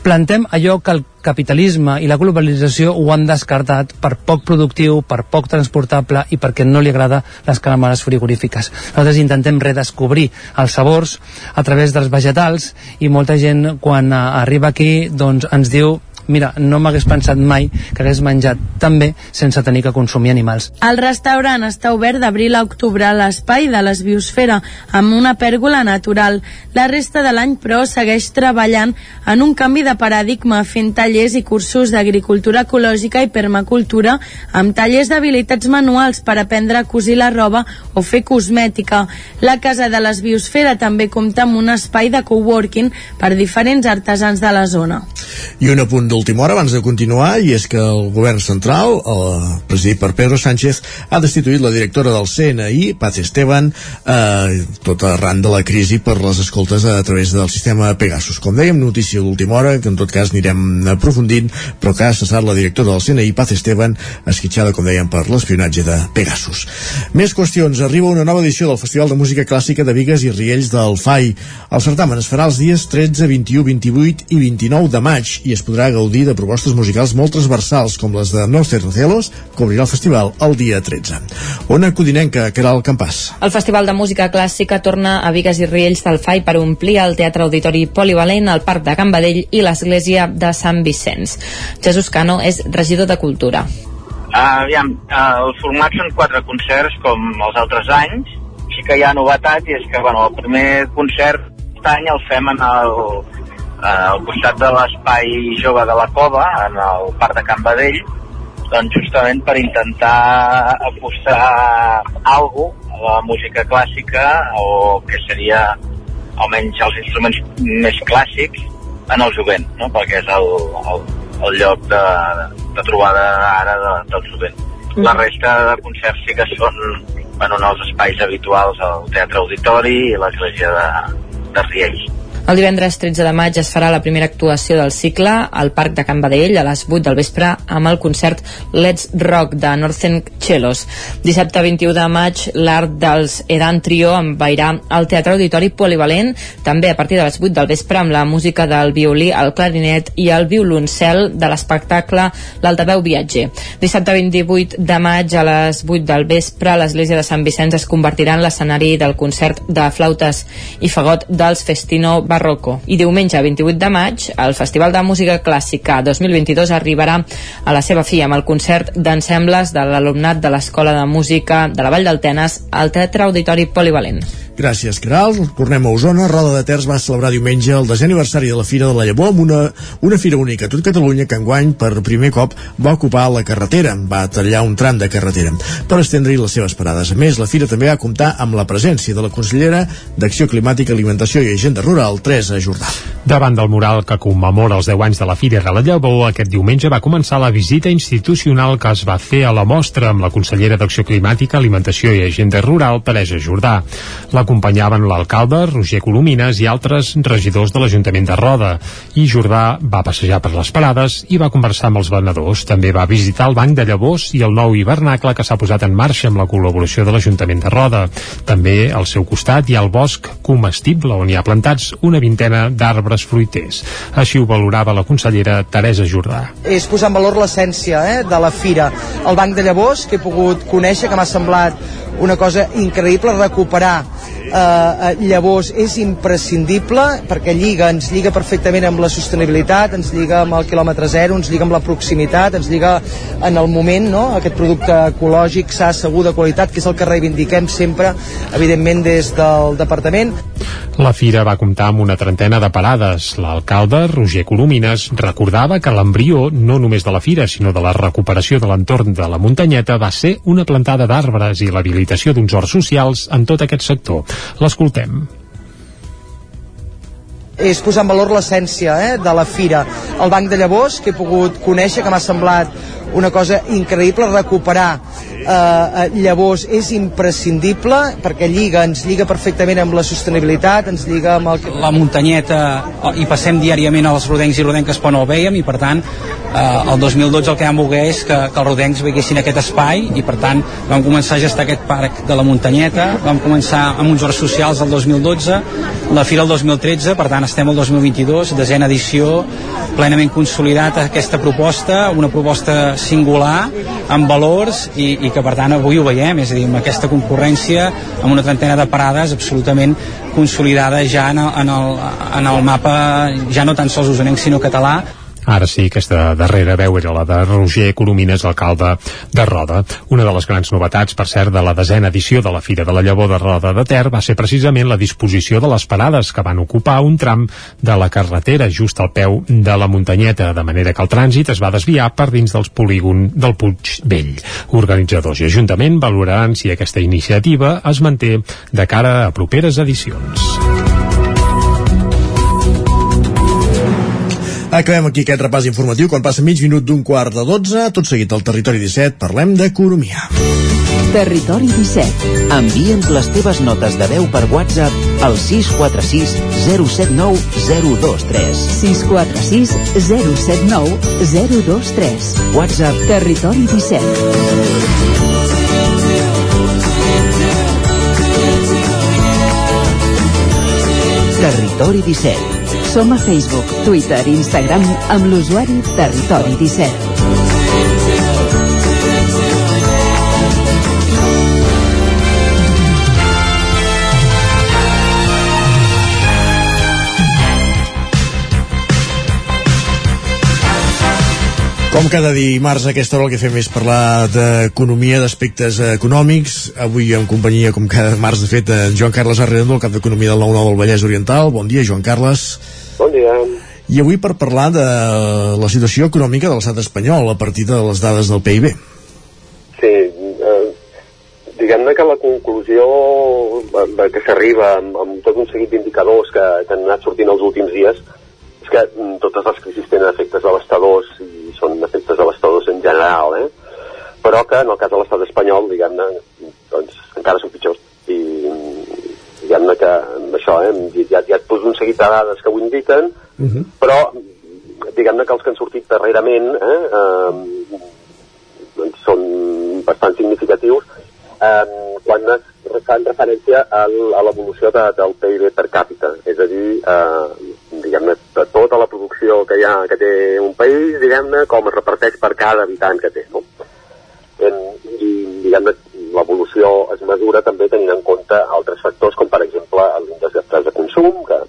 Plantem allò que el capitalisme i la globalització ho han descartat per poc productiu, per poc transportable i perquè no li agrada les càmeres frigorífiques. Nosaltres intentem redescobrir els sabors a través dels vegetals i molta gent quan eh, arriba aquí doncs ens diu mira, no m'hagués pensat mai que hagués menjat tan bé sense tenir que consumir animals. El restaurant està obert d'abril a octubre a l'espai de les Biosfera, amb una pèrgola natural. La resta de l'any, però, segueix treballant en un canvi de paradigma, fent tallers i cursos d'agricultura ecològica i permacultura, amb tallers d'habilitats manuals per aprendre a cosir la roba o fer cosmètica. La Casa de les Biosfera també compta amb un espai de coworking per diferents artesans de la zona. I un apunt d'última hora abans de continuar i és que el govern central, el presidit per Pedro Sánchez, ha destituït la directora del CNI, Paz Esteban, eh, tot arran de la crisi per les escoltes a través del sistema Pegasus. Com dèiem, notícia d'última hora, que en tot cas anirem aprofundint, però que ha cessat la directora del CNI, Paz Esteban, esquitxada, com dèiem, per l'espionatge de Pegasus. Més qüestions. Arriba una nova edició del Festival de Música Clàssica de Vigues i Riells del FAI. El certamen es farà els dies 13, 21, 28 i 29 de maig i es podrà gaudir de propostes musicals molt transversals com les de No Celos, que obrirà el festival el dia 13. Ona Codinenca, que era el campàs. El Festival de Música Clàssica torna a Vigues i Riells del FAI per omplir el Teatre Auditori Polivalent, el Parc de Can Badell i l'Església de Sant Vicenç. Jesús Cano és regidor de Cultura. Uh, aviam, uh, el format són quatre concerts com els altres anys. Sí que hi ha novetat i és que bueno, el primer concert aquest any el fem en el, al costat de l'espai jove de la Cova, en el Parc de Can Badell, doncs justament per intentar apostar algo a la música clàssica o que seria almenys els instruments més clàssics en el jovent, no? perquè és el, el, el lloc de, de trobada ara de, del jovent. La resta de concerts sí que són bueno, en els espais habituals al Teatre Auditori i l'Església de, de Riells. El divendres 13 de maig es farà la primera actuació del cicle al Parc de Can Badell a les 8 del vespre amb el concert Let's Rock de Northern Chelos. Dissabte 21 de maig l'art dels Edan Trio envairà al Teatre Auditori Polivalent també a partir de les 8 del vespre amb la música del violí, el clarinet i el violoncel de l'espectacle L'Altaveu Viatger. Dissabte 28 de maig a les 8 del vespre l'església de Sant Vicenç es convertirà en l'escenari del concert de flautes i fagot dels Festino Barroco. I diumenge 28 de maig el Festival de Música Clàssica 2022 arribarà a la seva fi amb el concert d'ensembles de l'alumnat de l'Escola de Música de la Vall del Tenes al Teatre Auditori Polivalent. Gràcies, Caral. Tornem a Osona. Roda de Ter va celebrar diumenge el desè aniversari de la Fira de la Llavor amb una, una fira única a tot Catalunya que enguany per primer cop va ocupar la carretera, va tallar un tram de carretera per estendre-hi les seves parades. A més, la fira també va comptar amb la presència de la consellera d'Acció Climàtica, Alimentació i Agenda Rural, Teresa Jordà. Davant del mural que commemora els 10 anys de la Fira de la Llavor, aquest diumenge va començar la visita institucional que es va fer a la mostra amb la consellera d'Acció Climàtica, Alimentació i Agenda Rural, Teresa Jordà. L'acompanyaven l'alcalde, Roger Colomines, i altres regidors de l'Ajuntament de Roda. I Jordà va passejar per les parades i va conversar amb els venedors. També va visitar el Banc de Llavors i el nou hivernacle que s'ha posat en marxa amb la col·laboració de l'Ajuntament de Roda. També al seu costat hi ha el bosc comestible on hi ha plantats una vintena d'arbres fruiters. Així ho valorava la consellera Teresa Jordà. És posar en valor l'essència eh, de la fira. El Banc de Llavors, que he pogut conèixer, que m'ha semblat una cosa increïble, recuperar eh, llavors és imprescindible perquè lliga, ens lliga perfectament amb la sostenibilitat, ens lliga amb el quilòmetre zero, ens lliga amb la proximitat, ens lliga en el moment, no? aquest producte ecològic, sa, segur, de qualitat, que és el que reivindiquem sempre, evidentment, des del departament. La fira va comptar amb una trentena de parades. L'alcalde, Roger Colomines, recordava que l'embrió, no només de la fira, sinó de la recuperació de l'entorn de la muntanyeta, va ser una plantada d'arbres i l'habilitació d'uns horts socials en tot aquest sector. L'escoltem és posar en valor l'essència eh, de la fira. El Banc de Llavors, que he pogut conèixer, que m'ha semblat una cosa increïble, recuperar eh, llavors és imprescindible perquè lliga, ens lliga perfectament amb la sostenibilitat, ens lliga amb el... La muntanyeta, i passem diàriament als rodencs i rodenques quan el veiem, i per tant, eh, el 2012 el que vam voler és que, que els rodencs veguessin aquest espai, i per tant vam començar a gestar aquest parc de la muntanyeta, vam començar amb uns horts socials el 2012, la fira el 2013, per tant estem al 2022, desena edició, plenament consolidat aquesta proposta, una proposta singular, amb valors i, i que per tant avui ho veiem, és a dir, amb aquesta concurrència, amb una trentena de parades absolutament consolidada ja en el, en el, en el mapa, ja no tan sols usonenc sinó català, Ara sí, aquesta darrera veu era la de Roger Coromines, alcalde de Roda. Una de les grans novetats, per cert, de la desena edició de la Fira de la Llavor de Roda de Ter va ser precisament la disposició de les parades que van ocupar un tram de la carretera just al peu de la muntanyeta, de manera que el trànsit es va desviar per dins dels polígon del Puig Vell. Organitzadors i Ajuntament valoraran si aquesta iniciativa es manté de cara a properes edicions. Acabem aquí aquest repàs informatiu quan passa mig minut d'un quart de dotze. Tot seguit al Territori 17 parlem d'economia. Territori 17. Envia'ns les teves notes de veu per WhatsApp al 646 079 023. 646 079 023. WhatsApp Territori 17. Territori 17. Som a Facebook, Twitter i Instagram amb l'usuari Territori 17. Com cada dimarts a aquesta hora el que fem és parlar d'economia, d'aspectes econòmics. Avui en companyia, com cada març, de fet, en Joan Carles Arredondo, el cap d'Economia del 9-9 del Vallès Oriental. Bon dia, Joan Carles. Bon dia. I avui per parlar de la situació econòmica de l'estat espanyol a partir de les dades del PIB. Sí, eh, diguem-ne que la conclusió que s'arriba amb, amb tot un seguit d'indicadors que, que han anat sortint els últims dies és que mm, totes les crisis tenen efectes devastadors i són efectes devastadors en general, eh? però que en el cas de l'estat espanyol, diguem-ne, doncs encara són pitjors i diguem-ne que amb això, eh, ja, ja et poso un seguit de dades que ho indiquen, Uh -huh. però diguem-ne que els que han sortit darrerament eh, eh, doncs són bastant significatius eh, quan es fan referència al, a l'evolució de, del PIB per càpita, és a dir, eh, diguem-ne, de tota la producció que hi ha, que té un país, diguem-ne, com es reparteix per cada habitant que té, no? En, I, diguem-ne, l'evolució es mesura també tenint en compte altres factors, com per exemple l'índex de preus de consum, que,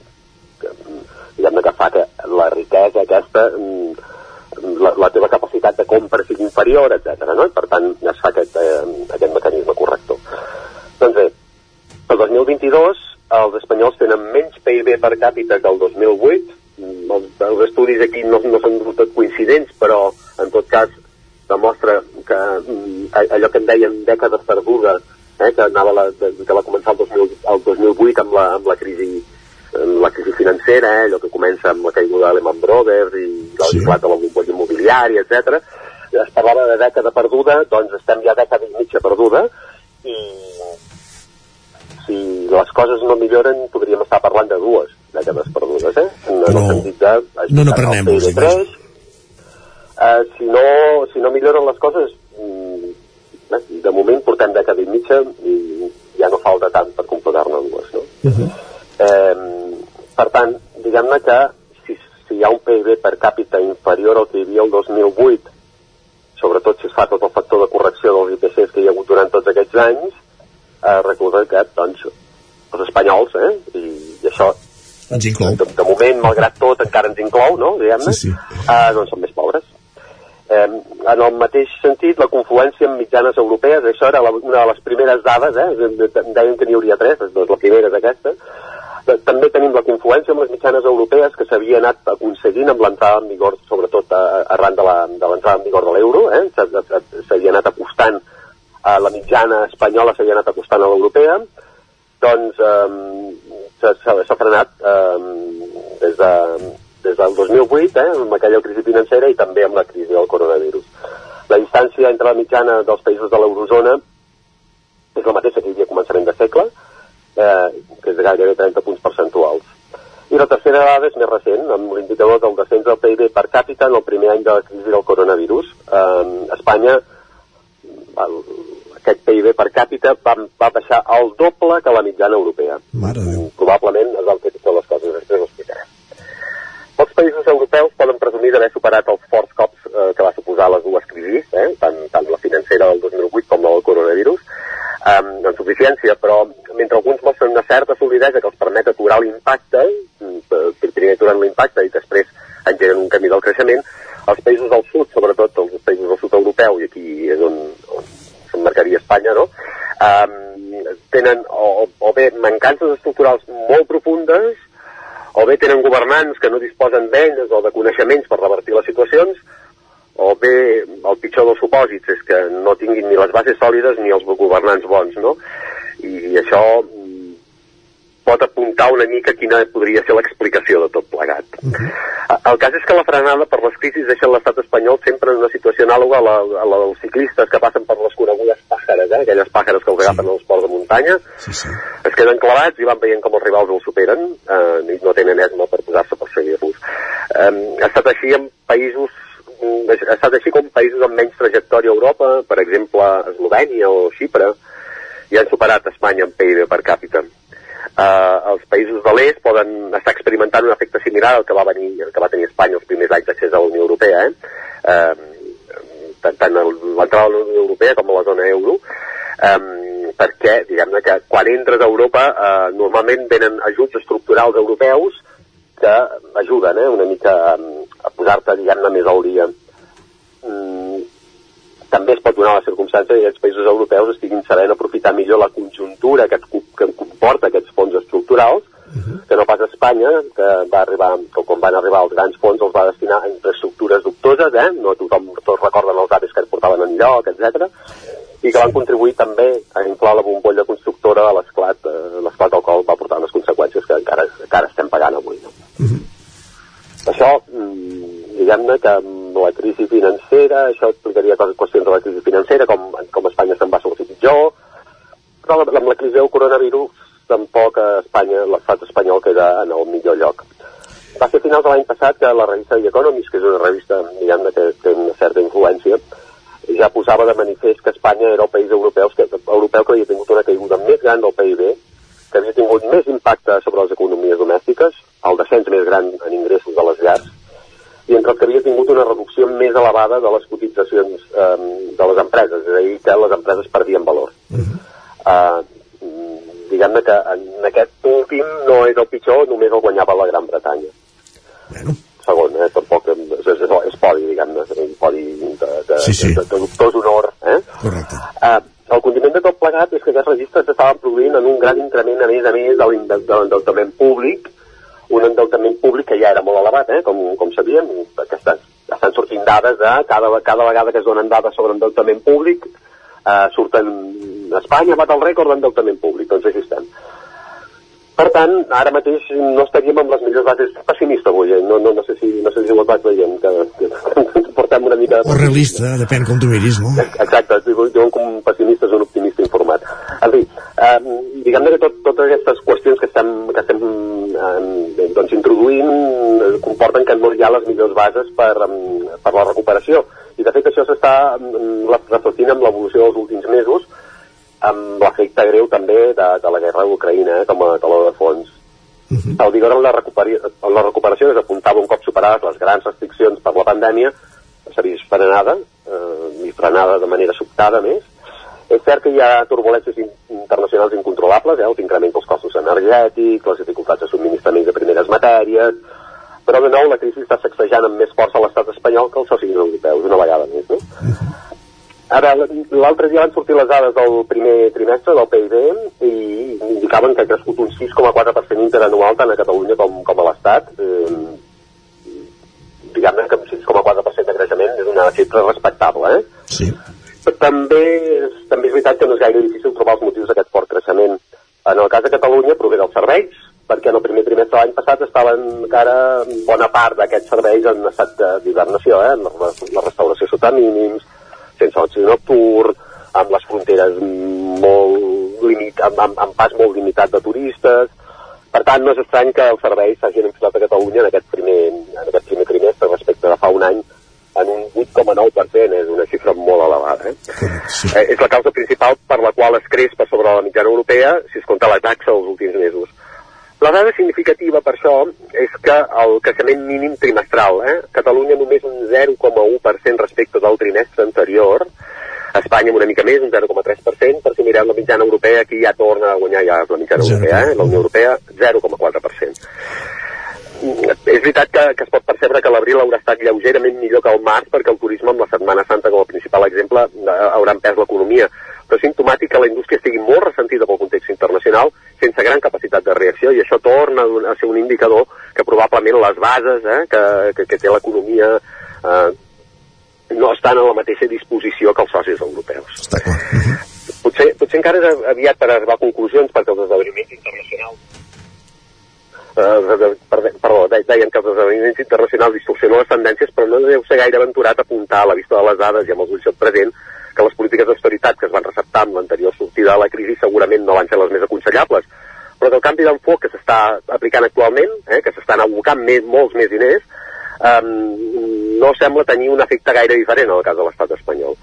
que diguem-ne que fa que la riquesa aquesta mm, la, la teva capacitat de compra sigui inferior, etc. No? I per tant es fa aquest, eh, aquest mecanisme corrector. Doncs bé, el 2022 els espanyols tenen menys PIB per càpita que el 2008. Mm, Els, els estudis aquí no, no del tot coincidents, però en tot cas demostra que mm, allò que en deien dècades perdudes, eh, que, anava la, que va començar el, 2000, el 2008 amb la, amb la crisi amb la crisi financera, eh, allò que comença amb la caiguda de Lehman Brothers i l'esclat de la bombolla immobiliària, etc. Es parlava de dècada perduda, doncs estem ja dècada i mitja perduda i si les coses no milloren podríem estar parlant de dues dècades perdudes, eh? En, en el sentit de... no n'aprenem-nos, el PIB creix, eh, si, no, si no milloren les coses, mm, de moment portem dècada i mitja i ja no falta tant per completar-ne dues, no? Uh -huh. Eh, per tant, diguem-ne que si, si hi ha un PIB per càpita inferior al que hi havia el 2008, sobretot si es fa tot el factor de correcció dels IPCs que hi ha hagut durant tots aquests anys, eh, recorda que doncs, els espanyols, eh, i, i això Ens inclou. de, de moment, malgrat tot, encara ens inclou, no?, diguem-ne, Sí, sí. eh, doncs són més pobres. Eh, en el mateix sentit, la confluència amb mitjanes europees, això era la, una de les primeres dades, eh? deien que n'hi hauria tres, doncs la primera és aquesta, també tenim la confluència amb les mitjanes europees que s'havia anat aconseguint amb l'entrada en vigor, sobretot arran de l'entrada en vigor de l'euro, eh? S'ha- s'ha- s'havia anat acostant a la mitjana espanyola, s'havia anat acostant a l'europea, doncs eh, s'ha frenat eh, des, de, des del 2008, eh, amb aquella crisi financera i també amb la crisi del coronavirus. La distància entre la mitjana dels països de l'eurozona és la mateixa que hi havia a començament de segle, eh, que és de gairebé 30 punts percentuals. I la tercera dada és més recent, amb l'indicador del descens del PIB per càpita en el primer any de la crisi del coronavirus. Eh, Espanya, el, aquest PIB per càpita va, va baixar al doble que la mitjana europea. Mare Déu. Probablement és el que pitjor les coses, després. Pocs països europeus poden presumir d'haver superat els forts cops eh, que va suposar les dues crisis, eh, tant, tant la financera del 2008 com la del coronavirus, eh, en suficiència, però mentre alguns mostren una certa solidesa que els permet aturar l'impacte, eh, primer aturen l'impacte i després engeguen un camí del creixement, els països del sud, sobretot els països del sud europeu, i aquí és on, on s'emmarcaria Espanya, no? Um, tenen o, o bé mancances estructurals molt profundes o bé tenen governants que no disposen d'eines o de coneixements per revertir les situacions o bé el pitjor dels supòsits és que no tinguin ni les bases sòlides ni els governants bons, no? I això pot apuntar una mica quina podria ser l'explicació de tot plegat. A- El cas és que la frenada per les crisis deixa l'estat espanyol sempre en una situació anàloga a la, a la dels ciclistes que passen per les conegudes pàjares, eh? aquelles pàjares que els agafen als ports de muntanya, Sí, sí. es queden clavats i van veient com els rivals els superen eh, i no tenen esma per posar-se per seguir-los. Eh, ha estat així en països mm, ha estat així com països amb menys trajectòria a Europa, per exemple Eslovènia o Xipre, i han superat Espanya en PIB per càpita. Uh, els països de l'est poden estar experimentant un efecte similar al que va, venir, el que va tenir Espanya els primers anys d'accés a la Unió Europea, eh? Uh, tant, tant l'entrada a la Unió Europea com a la zona euro, um, perquè, diguem-ne, que quan entres a Europa uh, normalment venen ajuts estructurals europeus que ajuden eh, una mica a, a posar-te, diguem-ne, més al dia. Mm, també es pot donar la circumstància que aquests països europeus estiguin sabent aprofitar millor la conjuntura que, que comporta aquests fons estructurals, que no pas Espanya, que va arribar, que quan van arribar els grans fons els va destinar a infraestructures dubtoses, eh? no tothom tots recorden els avis que es portaven en lloc, etc i que van contribuir també a inflar la bombolla constructora de l'esclat, eh, l'esclat del qual va portar unes conseqüències que encara, encara estem pagant avui. No? Això, mm, diguem-ne que amb la crisi financera, això explicaria coses, qüestions de la crisi financera, com, com Espanya se'n va sortir pitjor, però amb la crisi del coronavirus tampoc a Espanya, l'estat espanyol queda en el millor lloc. Va ser a finals de l'any passat que la revista The Economist, que és una revista diguem que té una certa influència, ja posava de manifest que Espanya era el país europeu que, europeu que havia tingut una caiguda més gran del PIB, que havia tingut més impacte sobre les economies domèstiques, el descens més gran en ingressos de les llars, entre els que havia tingut una reducció més elevada de les cotitzacions eh, de les empreses, és a dir, que les empreses perdien valor. Uh -huh. uh, Diguem-ne que en aquest últim no és el pitjor, només el guanyava la Gran Bretanya. Bueno. Segon, eh? tampoc és, és, és, és podi, diguem-ne, un podi de, de, Sí, sí. de, de, de dubtós honor. Eh? Correcte. Uh, el condiment de tot plegat és que aquests registres s'estaven produint en un gran increment, a més a més, de l'endeutament públic, un endeutament públic que ja era molt elevat, eh? com, com sabíem, perquè estan, estan sortint dades de cada, cada vegada que es donen dades sobre endeutament públic, eh, surten Espanya bat el rècord d'endeutament públic, doncs així estem. Per tant, ara mateix no estaríem amb les millors bases pessimista avui, eh? no, no, no, sé si, no sé si ho vaig veient, que, que, que [LAUGHS] portem una mica... O realista, depèn com tu miris, no? Exacte, diuen que un pessimista és un optimista informat. En fi, eh, diguem-ne que tot, totes aquestes qüestions que estem, que estem eh, doncs, introduint eh, comporten que no hi ha les millors bases per, per la recuperació. I de fet això s'està reflectint amb l'evolució dels últims mesos, amb l'efecte greu també de, de la guerra d'Ucraïna eh, com a taló de fons. El vigor en la, recuperació, en la recuperació es apuntava un cop superades les grans restriccions per la pandèmia, s'ha vist frenada, eh, i frenada de manera sobtada més. És cert que hi ha turbulències in internacionals incontrolables, eh, els increments dels costos energètics, les dificultats de subministrament de primeres matèries, però de nou la crisi està sacsejant amb més força l'estat espanyol que els socis europeus, una vegada més. No? Ara, l'altre dia van sortir les dades del primer trimestre del PIB i indicaven que ha crescut un 6,4% interanual tant a Catalunya com, com a l'Estat. Eh, Diguem-ne que un 6,4% de creixement és una xifra respectable, eh? Sí. També, també és veritat que no és gaire difícil trobar els motius d'aquest fort creixement. En el cas de Catalunya prové dels serveis, perquè en el primer trimestre de l'any passat estaven encara bona part d'aquests serveis en estat d'hibernació, eh? la, la restauració sota mínims, sense oci nocturn, amb les fronteres molt limit, amb, amb, amb pas molt limitat de turistes. Per tant, no és estrany que els serveis s'hagin enfilat a Catalunya en aquest primer, en aquest primer trimestre respecte de fa un any en un 8,9%, és una xifra molt elevada. Eh? Sí. Eh, és la causa principal per la qual es creix per sobre la mitjana europea si es compta la taxa dels últims mesos. La dada significativa per això és que el creixement mínim trimestral, eh? Catalunya només un 0,1% respecte del trimestre anterior, Espanya una mica més, un 0,3%, per si mirem la mitjana europea, aquí ja torna a guanyar ja la mitjana europea, eh? la Unió Europea, 0,4%. És veritat que, que es pot percebre que l'abril haurà estat lleugerament millor que el març perquè el turisme amb la Setmana Santa com a principal exemple eh, haurà empès l'economia però és simptomàtic que la indústria estigui molt ressentida pel context internacional sense gran capacitat de reacció i això torna a a ser un indicador que probablement les bases eh, que, que, que té l'economia eh, no estan en la mateixa disposició que els socis europeus. Està clar. Potser, potser encara és aviat per arribar a conclusions perquè els esdeveniments internacionals eh, per- perdó, de- deien que els esdeveniments internacionals distorsionen les tendències, però no deu ser gaire aventurat apuntar a la vista de les dades i amb els ulls al present que les polítiques d'austeritat que es van receptar amb l'anterior sortida de la crisi segurament no van ser les més aconsellables, però el canvi d'enfoc que s'està aplicant actualment, eh, que s'estan abocant més, molts més diners, eh, no sembla tenir un efecte gaire diferent en el cas de l'estat espanyol.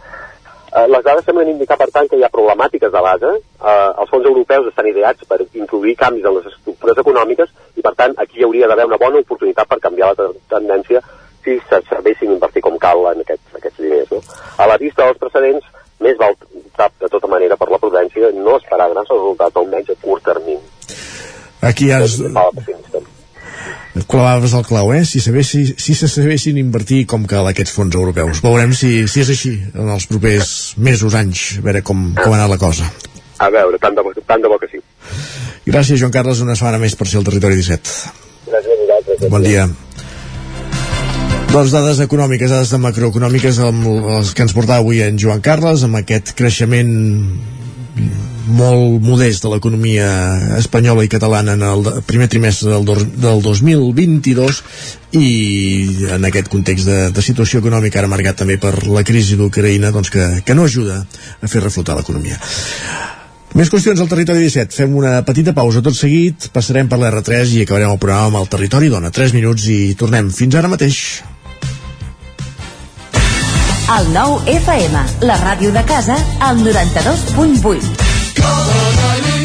Eh, les dades semblen indicar, per tant, que hi ha problemàtiques de base. Eh, els fons europeus estan ideats per introduir canvis en les estructures econòmiques i, per tant, aquí hi hauria d'haver una bona oportunitat per canviar la te- tendència si se serveixin invertir com cal en aquests, aquests diners. No? A la vista dels precedents, més val optar de tota manera per la prudència no esperar grans resultats, almenys a curt termini. Aquí ja es... clavaves el clau, eh? Si, sabessi, si se sabessin invertir com cal aquests fons europeus. Veurem si, si és així en els propers mesos, anys, a veure com, com ha anat la cosa. A veure, tant de, bo- tant de bo que sí. Gràcies, Joan Carles, una setmana més per ser el Territori 17. Gràcies a vosaltres. Bon dia. Doncs dades econòmiques, dades de macroeconòmiques amb les que ens portava avui en Joan Carles, amb aquest creixement molt modest de l'economia espanyola i catalana en el primer trimestre del, dos, del 2022 i en aquest context de, de situació econòmica ara marcat també per la crisi d'Ucraïna doncs que, que no ajuda a fer reflotar l'economia. Més qüestions al Territori 17. Fem una petita pausa tot seguit, passarem per l'R3 i acabarem el programa amb el Territori Dona. 3 minuts i tornem fins ara mateix. El nou FM, la ràdio de casa, al 92.8.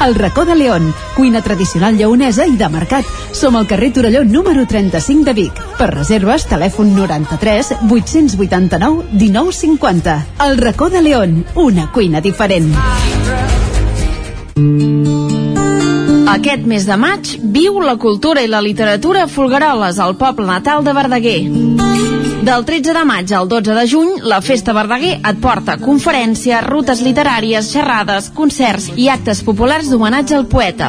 El racó de León, cuina tradicional lleonesa i de mercat. Som al carrer Torelló número 35 de Vic. Per reserves, telèfon 93 889 1950. El racó de León, una cuina diferent. Aquest mes de maig viu la cultura i la literatura a Folgueroles, al poble natal de Verdaguer. Del 13 de maig al 12 de juny, la Festa Verdaguer et porta conferències, rutes literàries, xerrades, concerts i actes populars d'homenatge al poeta.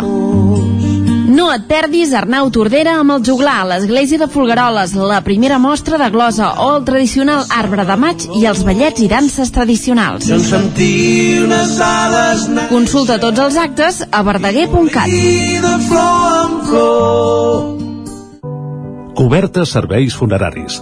No et perdis Arnau Tordera amb el juglar a l'església de Folgueroles, la primera mostra de glosa o el tradicional arbre de maig i els ballets i danses tradicionals. Consulta tots els actes a verdaguer.cat. Cobertes serveis funeraris.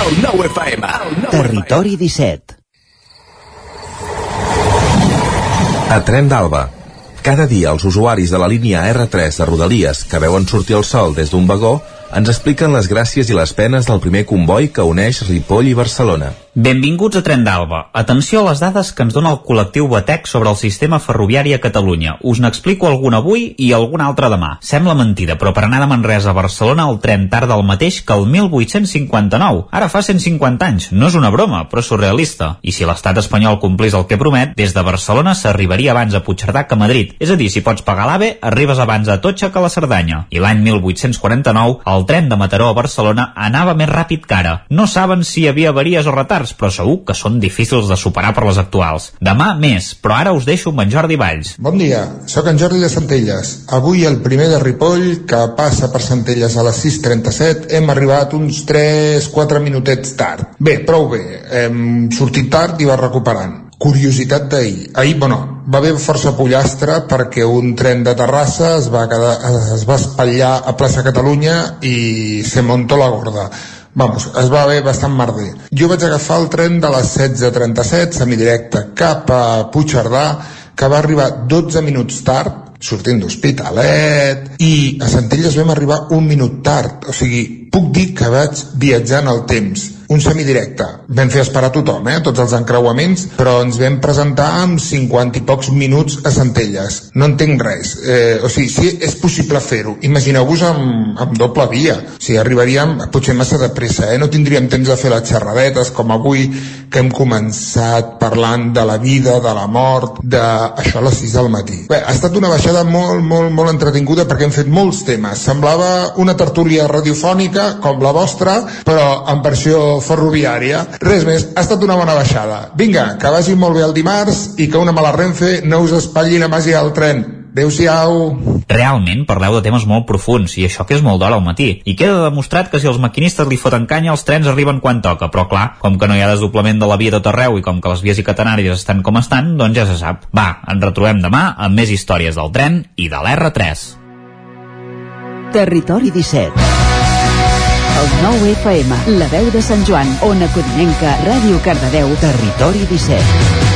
El 9 FM. Territori 17. A Tren d'Alba. Cada dia els usuaris de la línia R3 de Rodalies que veuen sortir el sol des d'un vagó ens expliquen les gràcies i les penes del primer comboi que uneix Ripoll i Barcelona. Benvinguts a Tren d'Alba. Atenció a les dades que ens dona el col·lectiu Batec sobre el sistema ferroviari a Catalunya. Us n'explico alguna avui i alguna altra demà. Sembla mentida, però per anar de Manresa a Barcelona el tren tarda el mateix que el 1859. Ara fa 150 anys. No és una broma, però surrealista. I si l'estat espanyol complís el que promet, des de Barcelona s'arribaria abans a Puigcerdà que a Madrid. És a dir, si pots pagar l'AVE, arribes abans a Totxa que a la Cerdanya. I l'any 1849, el tren de Mataró a Barcelona anava més ràpid que ara. No saben si hi havia avaries o retards, però segur que són difícils de superar per les actuals. Demà més, però ara us deixo amb en Jordi Valls. Bon dia, sóc en Jordi de Centelles. Avui el primer de Ripoll, que passa per Centelles a les 6.37, hem arribat uns 3-4 minutets tard. Bé, prou bé, hem sortit tard i va recuperant. Curiositat d'ahir. Ahir, bueno, va haver força pollastre perquè un tren de Terrassa es va, quedar, es va espatllar a plaça Catalunya i se montó la gorda. Vamos, es va haver bastant merder. Jo vaig agafar el tren de les 16.37, semidirecte, cap a Puigcerdà, que va arribar 12 minuts tard, sortint d'Hospitalet, i a Centelles vam arribar un minut tard. O sigui, puc dir que vaig viatjar en el temps. Un semidirecte. Vam fer esperar tothom, eh, tots els encreuaments, però ens vam presentar amb 50 i pocs minuts a Centelles. No entenc res. Eh, o sigui, sí, és possible fer-ho. Imagineu-vos amb, amb doble via. O sigui, arribaríem potser massa de pressa, eh? no tindríem temps de fer les xerradetes com avui, que hem començat parlant de la vida, de la mort, de això a les 6 del matí. Bé, ha estat una baixada molt, molt, molt entretinguda perquè hem fet molts temes. Semblava una tertúlia radiofònica com la vostra, però en versió ferroviària. Res més, ha estat una bona baixada. Vinga, que vagi molt bé el dimarts i que una mala Renfe no us espatllin a masi al tren. Adéu-siau. Realment parleu de temes molt profuns i això que és molt d'hora al matí. I queda demostrat que si els maquinistes li foten canya els trens arriben quan toca, però clar, com que no hi ha desdoblament de la via tot arreu i com que les vies i catenàries estan com estan, doncs ja se sap. Va, ens retrobem demà amb més històries del tren i de l'R3. Territori 17 El 9 FM, la veu de Sant Joan, Ona Codinenca, Ràdio Cardedeu, Territori 17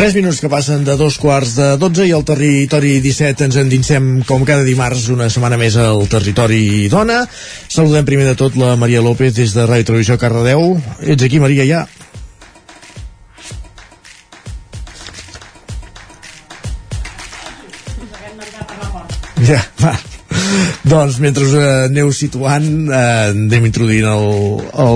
3 minuts que passen de dos quarts de 12 i al territori 17 ens endinsem com cada dimarts una setmana més al territori dona. Saludem primer de tot la Maria López des de Ràdio Televisió Cardedeu. Ets aquí, Maria, ja? Ja, va. Doncs mentre us eh, aneu situant eh, anem introduint el,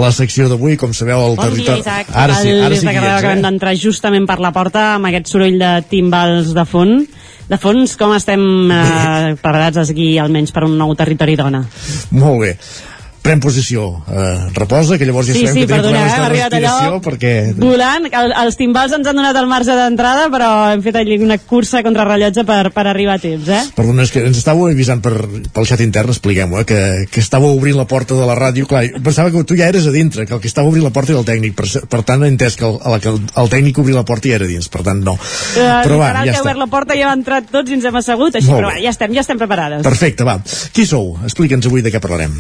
la secció d'avui com sabeu el Bon dia, territori Isaac. ara sí, ara sí que acabem ets, eh? d'entrar justament per la porta amb aquest soroll de timbals de fons. De fons, com estem eh, preparats aquí, almenys per un nou territori dona? molt bé pren posició, eh, reposa, que llavors ja Sí, sabem sí, que tenim problemes eh, de respiració allò perquè Volant, el, els timbals ens han donat el marge d'entrada, però hem fet allí una cursa contra rellotge per, per arribar a temps, eh? Perdona, és que ens estàveu avisant per, pel xat intern, expliquem-ho, eh, que, que estàveu obrint la porta de la ràdio, clar, pensava que tu ja eres a dintre, que el que estava obrint la porta era el tècnic, per, per tant he entès que el, el, el, el tècnic obrir la porta ja era dins, per tant no. Eh, Però va, ja que està. obert la porta i hem entrat tots i ens hem assegut, així, Molt però va, ja estem, ja estem preparades. Perfecte, va. Qui sou? Explica'ns avui de què parlarem.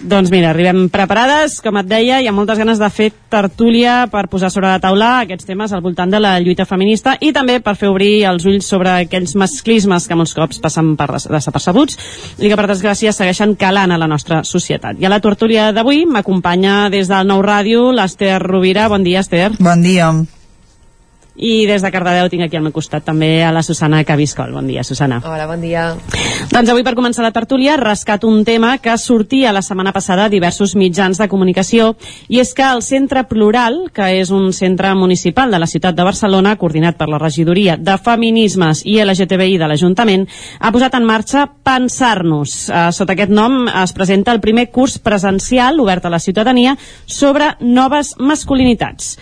Doncs mira, arribem preparades, com et deia, hi ha moltes ganes de fer tertúlia per posar sobre la taula aquests temes al voltant de la lluita feminista i també per fer obrir els ulls sobre aquells masclismes que molts cops passen per des- desapercebuts i que per desgràcia segueixen calant a la nostra societat. I a la tertúlia d'avui m'acompanya des del Nou Ràdio l'Ester Rovira. Bon dia, Ester. Bon dia. I des de Cardedeu tinc aquí al meu costat també a la Susana Cabiscol. Bon dia, Susana. Hola, bon dia. Doncs avui per començar la tertúlia rescat un tema que sortia la setmana passada a diversos mitjans de comunicació i és que el Centre Plural, que és un centre municipal de la ciutat de Barcelona coordinat per la regidoria de Feminismes i LGTBI de l'Ajuntament, ha posat en marxa Pensar-nos. Eh, sota aquest nom es presenta el primer curs presencial obert a la ciutadania sobre noves masculinitats.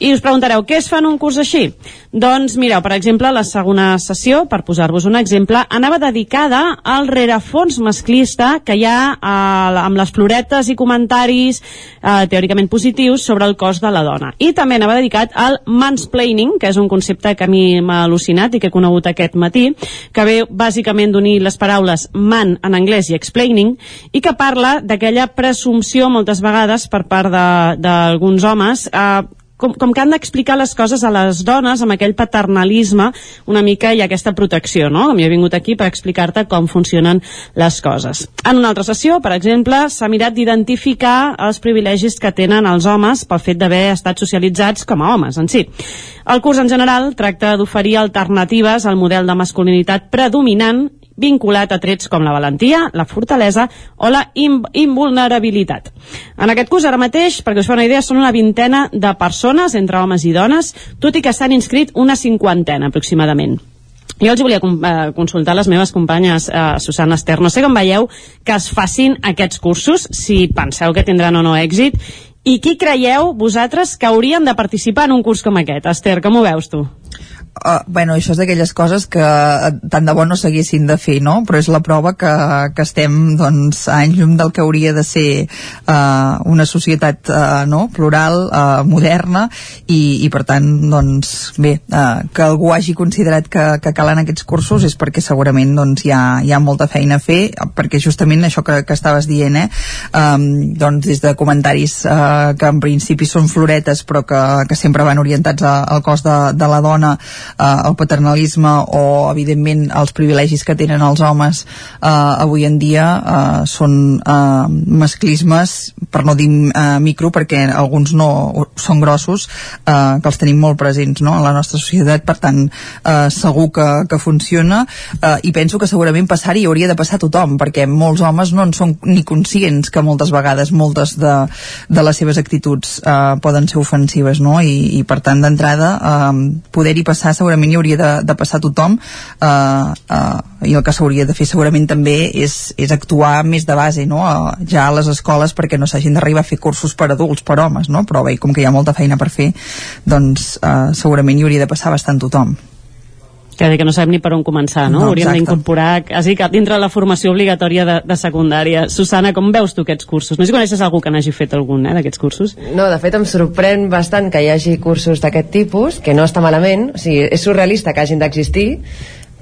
I us preguntareu, què es fa en un curs així? Doncs mireu, per exemple, la segona sessió, per posar-vos un exemple, anava dedicada al rerefons masclista que hi ha eh, amb les floretes i comentaris eh, teòricament positius sobre el cos de la dona. I també anava dedicat al mansplaining, que és un concepte que a mi m'ha al·lucinat i que he conegut aquest matí, que ve bàsicament d'unir les paraules man en anglès i explaining, i que parla d'aquella presumpció moltes vegades per part d'alguns homes eh, com, com que han d'explicar les coses a les dones amb aquell paternalisme una mica i aquesta protecció, no? Com jo he vingut aquí per explicar-te com funcionen les coses. En una altra sessió, per exemple, s'ha mirat d'identificar els privilegis que tenen els homes pel fet d'haver estat socialitzats com a homes en si. El curs en general tracta d'oferir alternatives al model de masculinitat predominant vinculat a trets com la valentia, la fortalesa o la in invulnerabilitat. En aquest curs, ara mateix, perquè us fa una idea, són una vintena de persones, entre homes i dones, tot i que s'han inscrit una cinquantena aproximadament. Jo els volia eh, consultar les meves companyes, eh, Susana Ester, no sé com veieu que es facin aquests cursos, si penseu que tindran o no èxit, i qui creieu vosaltres que haurien de participar en un curs com aquest? Ester, com ho veus tu? Uh, bueno, això és d'aquelles coses que uh, tant de bo no s'haguessin de fer, no? Però és la prova que, que estem, doncs, anys llum del que hauria de ser uh, una societat, uh, no?, plural, uh, moderna, i, i per tant, doncs, bé, uh, que algú hagi considerat que, que calen aquests cursos és perquè segurament, doncs, hi ha, hi ha molta feina a fer, perquè justament això que, que estaves dient, eh, um, doncs, des de comentaris uh, que en principi són floretes, però que, que sempre van orientats a, al cos de, de la dona, eh, el paternalisme o, evidentment, els privilegis que tenen els homes eh, avui en dia eh, són eh, masclismes, per no dir eh, micro, perquè alguns no són grossos, eh, que els tenim molt presents no? en la nostra societat, per tant, eh, segur que, que funciona, eh, i penso que segurament passar-hi hauria de passar a tothom, perquè molts homes no en són ni conscients que moltes vegades moltes de, de les seves actituds eh, poden ser ofensives, no? I, i per tant, d'entrada, eh, poder-hi passar segurament hi hauria de, de passar tothom eh, eh, i el que s'hauria de fer segurament també és, és actuar més de base no? eh, ja a les escoles perquè no s'hagin d'arribar a fer cursos per adults, per homes no? però bé, com que hi ha molta feina per fer doncs eh, segurament hi hauria de passar bastant tothom que, que no sabem ni per on començar, no? no Hauríem d'incorporar quasi que dintre de la formació obligatòria de, de secundària. Susana, com veus tu aquests cursos? No sé si coneixes algú que n'hagi fet algun, eh, d'aquests cursos? No, de fet em sorprèn bastant que hi hagi cursos d'aquest tipus, que no està malament, o sigui, és surrealista que hagin d'existir,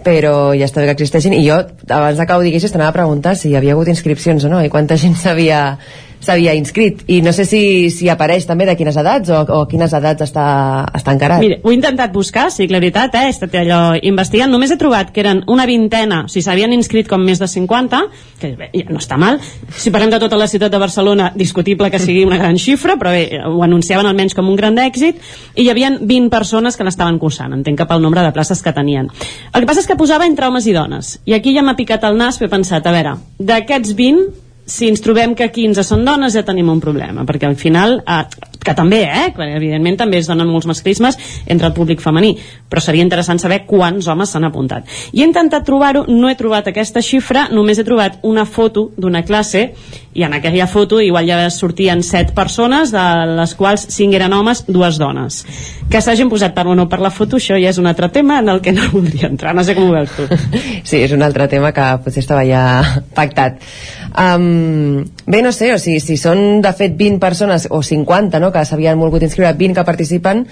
però ja està bé que existeixin i jo, abans de que ho diguessis, t'anava a preguntar si hi havia hagut inscripcions o no i quanta gent s'havia s'havia inscrit. I no sé si, si apareix també de quines edats o, o quines edats està, està encarat. Mira, ho he intentat buscar, sí, la veritat eh, he estat allò investigant, només he trobat que eren una vintena, o sigui, s'havien inscrit com més de 50 que bé, ja no està mal. Si parlem de tota la ciutat de Barcelona discutible que sigui una gran xifra però bé, ho anunciaven almenys com un gran èxit i hi havia 20 persones que l'estaven cursant entenc que pel nombre de places que tenien. El que passa és que posava entre homes i dones i aquí ja m'ha picat el nas, he pensat, a veure d'aquests 20 si ens trobem que 15 són dones ja tenim un problema, perquè al final eh, que també, eh, evidentment també es donen molts masclismes entre el públic femení però seria interessant saber quants homes s'han apuntat. I he intentat trobar-ho, no he trobat aquesta xifra, només he trobat una foto d'una classe i en aquella foto igual ja sortien 7 persones de les quals 5 eren homes, dues dones. Que s'hagin posat per o no per la foto això ja és un altre tema en el que no voldria entrar no sé com ho veus tu. [LAUGHS] Sí, és un altre tema que potser estava ja pactat Um, bé, no sé, o sigui, si són de fet 20 persones o 50 no, que s'havien volgut inscriure, 20 que participen,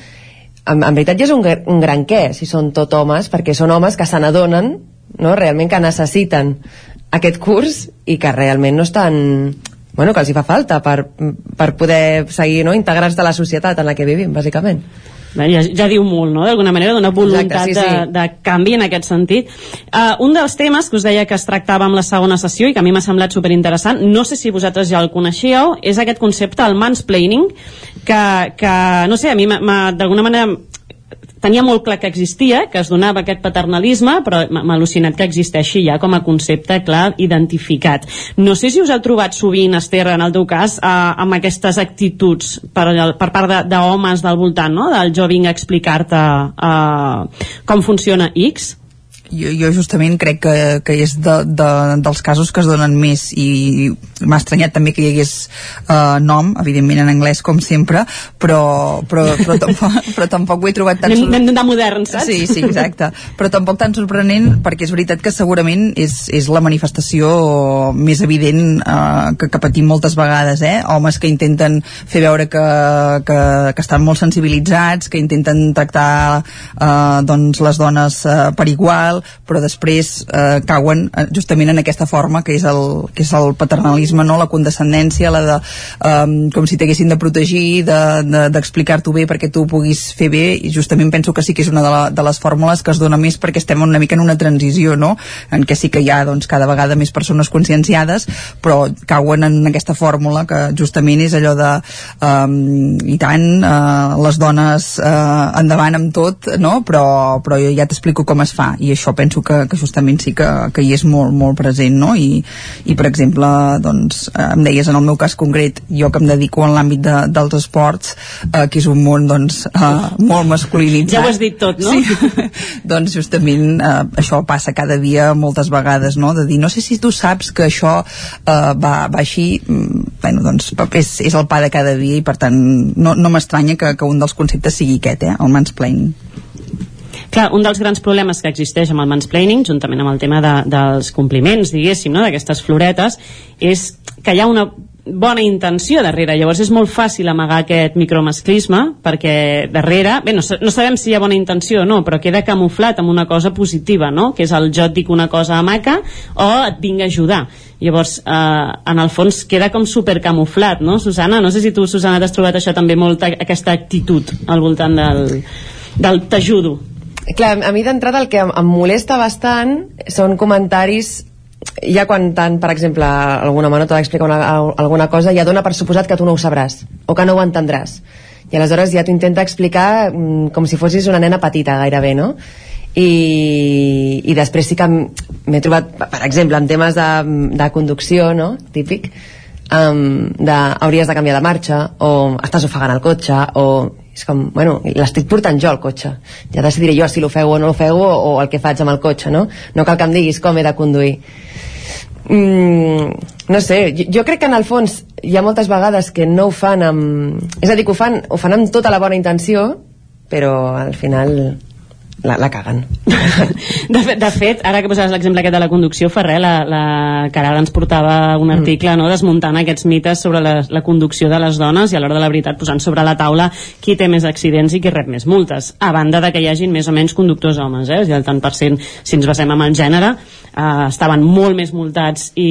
en, en veritat ja és un, un gran què, si són tot homes, perquè són homes que se n'adonen no, realment que necessiten aquest curs i que realment no estan bueno, que els hi fa falta per, per poder seguir no, integrats de la societat en la que vivim, bàsicament ja, ja diu molt, no?, d'alguna manera, d'una voluntat Exacte, sí, sí. De, de canvi en aquest sentit. Uh, un dels temes que us deia que es tractava amb la segona sessió i que a mi m'ha semblat superinteressant, no sé si vosaltres ja el coneixíeu, és aquest concepte, el mansplaining, que, que no sé, a mi d'alguna manera tenia molt clar que existia, que es donava aquest paternalisme, però m'ha al·lucinat que existeixi ja com a concepte clar identificat. No sé si us heu trobat sovint, Esther, en el teu cas, eh, amb aquestes actituds per, per part d'homes de, del voltant, no? del jo vinc a explicar-te eh, com funciona X? jo, jo justament crec que, que és de, de, dels casos que es donen més i m'ha estranyat també que hi hagués uh, nom, evidentment en anglès com sempre, però, però, però, [LAUGHS] tampoc, però tampoc ho he trobat tan... Anem d'anar moderns, saps? Sí, sí, exacte. Però tampoc tan sorprenent perquè és veritat que segurament és, és la manifestació més evident uh, que, que patim moltes vegades, eh? Homes que intenten fer veure que, que, que estan molt sensibilitzats, que intenten tractar uh, doncs les dones uh, per igual, però després eh, cauen eh, justament en aquesta forma que és el, que és el paternalisme, no? la condescendència, la de, eh, com si t'haguessin de protegir, d'explicar-t'ho de, de, bé perquè tu puguis fer bé, i justament penso que sí que és una de, la, de les fórmules que es dona més perquè estem una mica en una transició, no? en què sí que hi ha doncs, cada vegada més persones conscienciades, però cauen en aquesta fórmula que justament és allò de um, i tant, uh, les dones uh, endavant amb tot, no? però, però jo ja t'explico com es fa, i això penso que, que justament sí que, que hi és molt, molt present no? I, i per exemple doncs, em deies en el meu cas concret jo que em dedico en l'àmbit de, dels esports eh, que és un món doncs, eh, molt masculinitzat ja ho has dit tot, no? Sí. [LAUGHS] doncs justament eh, això passa cada dia moltes vegades no? de dir no sé si tu saps que això eh, va, va així mm, bueno, doncs, és, és el pa de cada dia i per tant no, no m'estranya que, que un dels conceptes sigui aquest, eh, el mansplaining Clar, un dels grans problemes que existeix amb el mansplaining, juntament amb el tema de, dels compliments, diguéssim, no? d'aquestes floretes, és que hi ha una bona intenció darrere, llavors és molt fàcil amagar aquest micromasclisme perquè darrere, bé, no, no sabem si hi ha bona intenció o no, però queda camuflat amb una cosa positiva, no? que és el jo et dic una cosa maca o et vinc a ajudar llavors eh, en el fons queda com super camuflat, no Susana? No sé si tu, Susana, t'has trobat això també molta aquesta actitud al voltant del, del t'ajudo Clar, a mi d'entrada el que em, em molesta bastant són comentaris ja quan tant, per exemple, alguna home no t'ha d'explicar alguna cosa, ja dona per suposat que tu no ho sabràs, o que no ho entendràs. I aleshores ja t'ho intenta explicar mm, com si fossis una nena petita, gairebé, no? I, i després sí que m'he trobat, per exemple, en temes de, de conducció, no?, típic, um, de hauries de canviar de marxa, o estàs ofegant el cotxe, o és com, bueno, l'estic portant jo al cotxe ja decidiré jo si l'ofego o no l'ofego o, o el que faig amb el cotxe, no? No cal que em diguis com he de conduir mm, no sé, jo, jo crec que en el fons hi ha moltes vegades que no ho fan amb... És a dir, que ho fan, ho fan amb tota la bona intenció, però al final la, la caguen. [LAUGHS] De, fet, de fet, ara que posaves l'exemple aquest de la conducció, Ferrer, la, la Caral ens portava un mm. article mm. no, desmuntant aquests mites sobre la, la conducció de les dones i a l'hora de la veritat posant sobre la taula qui té més accidents i qui rep més multes, a banda de que hi hagin més o menys conductors homes, eh? el tant per cent, si ens basem en el gènere, eh, estaven molt més multats i,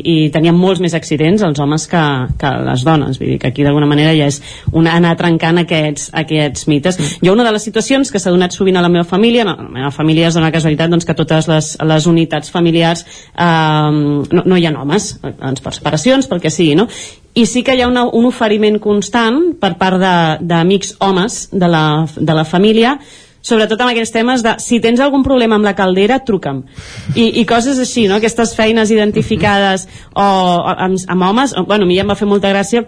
i tenien molts més accidents els homes que, que les dones, vull dir que aquí d'alguna manera ja és una, anar trencant aquests, aquests mites. Mm. Jo una de les situacions que s'ha donat sovint a la meva família, no, la meva família és una casualitat doncs, que totes les, les unitats familiars eh, no, no hi ha homes, doncs, per separacions, pel que sigui, no? i sí que hi ha una, un oferiment constant per part d'amics homes de la, de la família sobretot amb aquests temes de si tens algun problema amb la caldera, truca'm i, i coses així, no? aquestes feines identificades o, o amb, amb homes, o, bueno, a mi ja em va fer molta gràcia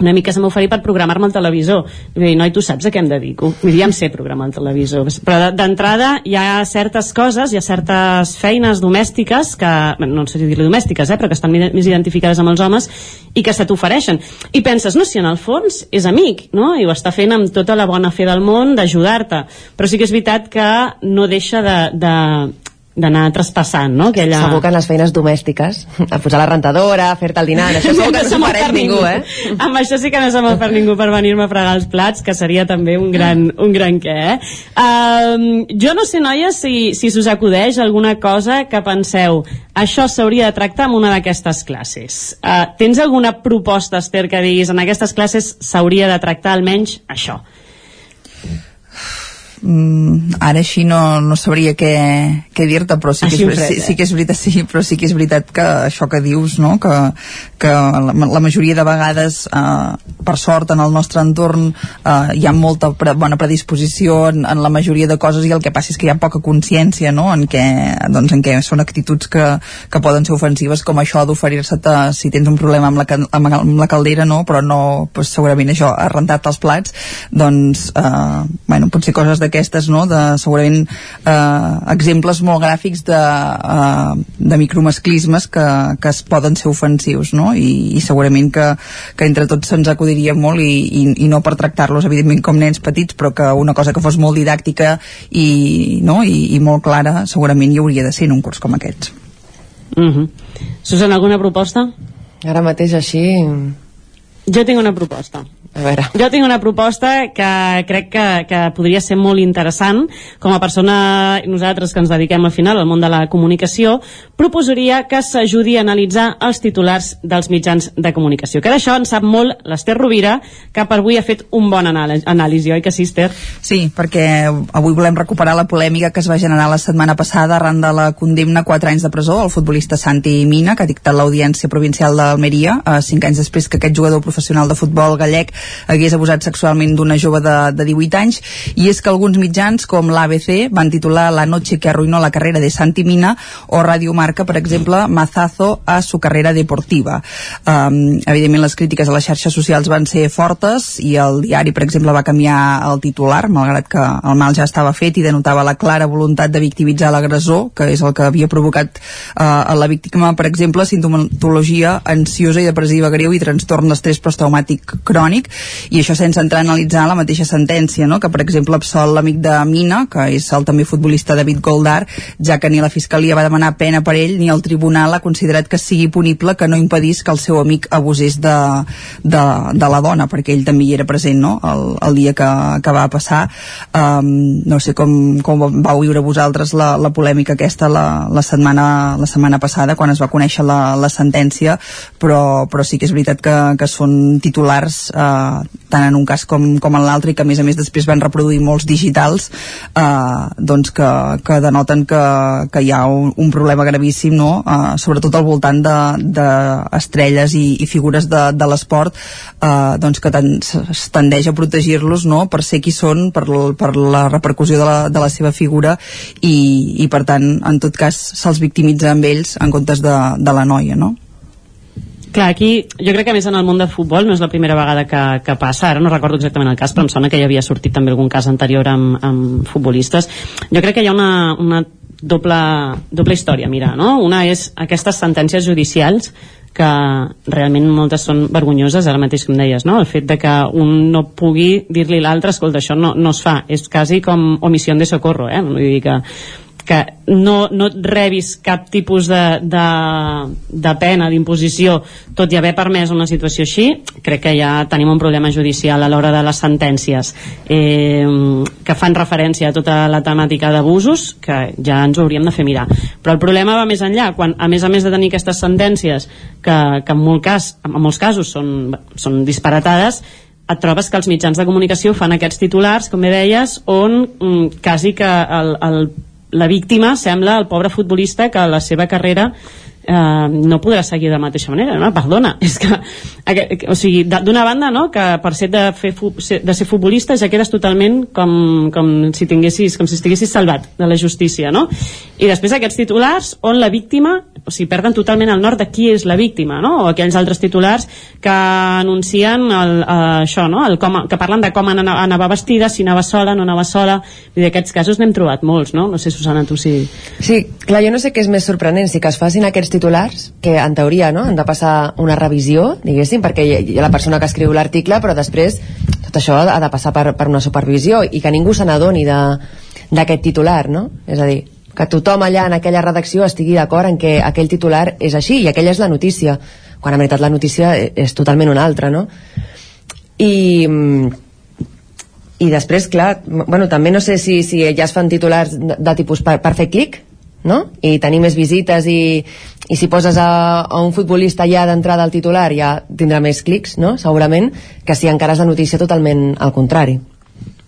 una mica se m'oferir per programar-me al televisor. I dir, noi, tu saps a què em dedico? Ja em sé programar el televisor. Però d'entrada hi ha certes coses hi ha certes feines domèstiques que, no sé dir-li domèstiques eh, però que estan més identificades amb els homes i que se t'ofereixen. I penses, no, si en el fons és amic no? i ho està fent amb tota la bona fe del món d'ajudar-te. Però sí que és veritat que no deixa de, de d'anar traspassant, no? Aquella... Segur que en les feines domèstiques, a posar la rentadora, a fer-te el dinar, això segur que no s'ho mereix ningú, eh? Amb això sí que no se m'ofereix ningú per venir-me a fregar els plats, que seria també un gran, un gran què, eh? Um, jo no sé, noies, si, si us acudeix alguna cosa que penseu això s'hauria de tractar en una d'aquestes classes. Uh, tens alguna proposta, Esther, que diguis en aquestes classes s'hauria de tractar almenys això? Mm, ara així no, no sabria què, què dir-te però sí que, és, sí, sí que és veritat sí, però sí que és veritat que això que dius no? que, que la, la majoria de vegades eh, per sort en el nostre entorn eh, hi ha molta pre, bona predisposició en, en la majoria de coses i el que passa és que hi ha poca consciència no? en, què, doncs, en què són actituds que, que poden ser ofensives com això d'oferir-se si tens un problema amb la, amb, amb la caldera no? però no pues, segurament això ha rentat els plats doncs eh, bueno, potser coses d'aquestes no? de segurament eh, exemples molt gràfics de, eh, de micromasclismes que, que es poden ser ofensius no? I, i segurament que, que entre tots se'ns acudiria molt i, i, i no per tractar-los evidentment com nens petits però que una cosa que fos molt didàctica i, no? I, i molt clara segurament hi hauria de ser en un curs com aquests mm -hmm. Susana, alguna proposta? Ara mateix així... Jo tinc una proposta. A veure. Jo tinc una proposta que crec que, que podria ser molt interessant. Com a persona, nosaltres que ens dediquem al final al món de la comunicació, proposaria que s'ajudi a analitzar els titulars dels mitjans de comunicació. Que d'això en sap molt l'Ester Rovira, que per avui ha fet un bon anàlisi, oi que sí, Esther? Sí, perquè avui volem recuperar la polèmica que es va generar la setmana passada arran de la condemna a 4 anys de presó al futbolista Santi Mina, que ha dictat l'Audiència Provincial d'Almeria, eh, 5 anys després que aquest jugador professional de futbol gallec hagués abusat sexualment d'una jove de, de 18 anys i és que alguns mitjans com l'ABC van titular La noche que arruinó la carrera de Santi Mina o Radio Marca, per exemple, Mazazo a su carrera deportiva. Um, evidentment les crítiques a les xarxes socials van ser fortes i el diari, per exemple, va canviar el titular, malgrat que el mal ja estava fet i denotava la clara voluntat de victimitzar l'agressor, que és el que havia provocat uh, a la víctima, per exemple, sintomatologia ansiosa i depressiva greu i trastorn d'estrès posttraumàtic crònic i això sense entrar a analitzar la mateixa sentència, no? que per exemple absol l'amic de Mina, que és el també futbolista David Goldar, ja que ni la Fiscalia va demanar pena per ell ni el Tribunal ha considerat que sigui punible que no impedís que el seu amic abusés de, de, de la dona, perquè ell també hi era present no? el, el dia que, que va passar. Um, no sé com, com vau viure vosaltres la, la polèmica aquesta la, la, setmana, la setmana passada quan es va conèixer la, la sentència, però, però sí que és veritat que, que són titulars uh, tant en un cas com, com en l'altre i que a més a més després van reproduir molts digitals uh, doncs que, que denoten que, que hi ha un, un problema gravíssim no? uh, sobretot al voltant d'estrelles de, de i, i figures de, de l'esport uh, doncs que ten, es tendeix a protegir-los no? per ser qui són, per, per la repercussió de la, de la seva figura i, i per tant en tot cas se'ls victimitza amb ells en comptes de, de la noia no? Clar, aquí jo crec que més en el món de futbol no és la primera vegada que, que passa, ara no recordo exactament el cas, però em sona que ja havia sortit també algun cas anterior amb, amb futbolistes. Jo crec que hi ha una, una doble, doble història, mira, no? Una és aquestes sentències judicials que realment moltes són vergonyoses, ara mateix com deies, no? El fet de que un no pugui dir-li l'altre, escolta, això no, no es fa, és quasi com omissió de socorro, eh? Vull dir que que no, no rebis cap tipus de, de, de pena, d'imposició, tot i haver permès una situació així, crec que ja tenim un problema judicial a l'hora de les sentències eh, que fan referència a tota la temàtica d'abusos, que ja ens hauríem de fer mirar. Però el problema va més enllà, quan a més a més de tenir aquestes sentències que, que en, molt cas, en molts casos són, són disparatades, et trobes que els mitjans de comunicació fan aquests titulars, com bé deies, on mm, quasi que el, el la víctima sembla el pobre futbolista que la seva carrera eh, no podrà seguir de la mateixa manera no? perdona, és que o sigui, d'una banda no, que per ser de, fer, de ser futbolista ja quedes totalment com, com si tinguessis com si estiguessis salvat de la justícia no? i després aquests titulars on la víctima o sigui, perden totalment el nord de qui és la víctima no? o aquells altres titulars que anuncien el, eh, això, no? el com, que parlen de com anava, anava vestida, si anava sola, no anava sola i d'aquests casos n'hem trobat molts no? no sé Susana, tu sí Sí, clar, jo no sé què és més sorprenent si que es facin aquests titulars, que en teoria no, han de passar una revisió, diguéssim, perquè hi ha la persona que escriu l'article, però després tot això ha de passar per, per una supervisió i que ningú se n'adoni d'aquest titular, no? És a dir, que tothom allà en aquella redacció estigui d'acord en que aquell titular és així i aquella és la notícia, quan en veritat la notícia e, és totalment una altra, no? I, i després, clar, bueno, també no sé si, si ja es fan titulars de, de tipus per, per fer clic, no? i tenir més visites i, i si poses a, a un futbolista ja d'entrada al titular ja tindrà més clics, no? segurament, que si encara és la notícia totalment al contrari.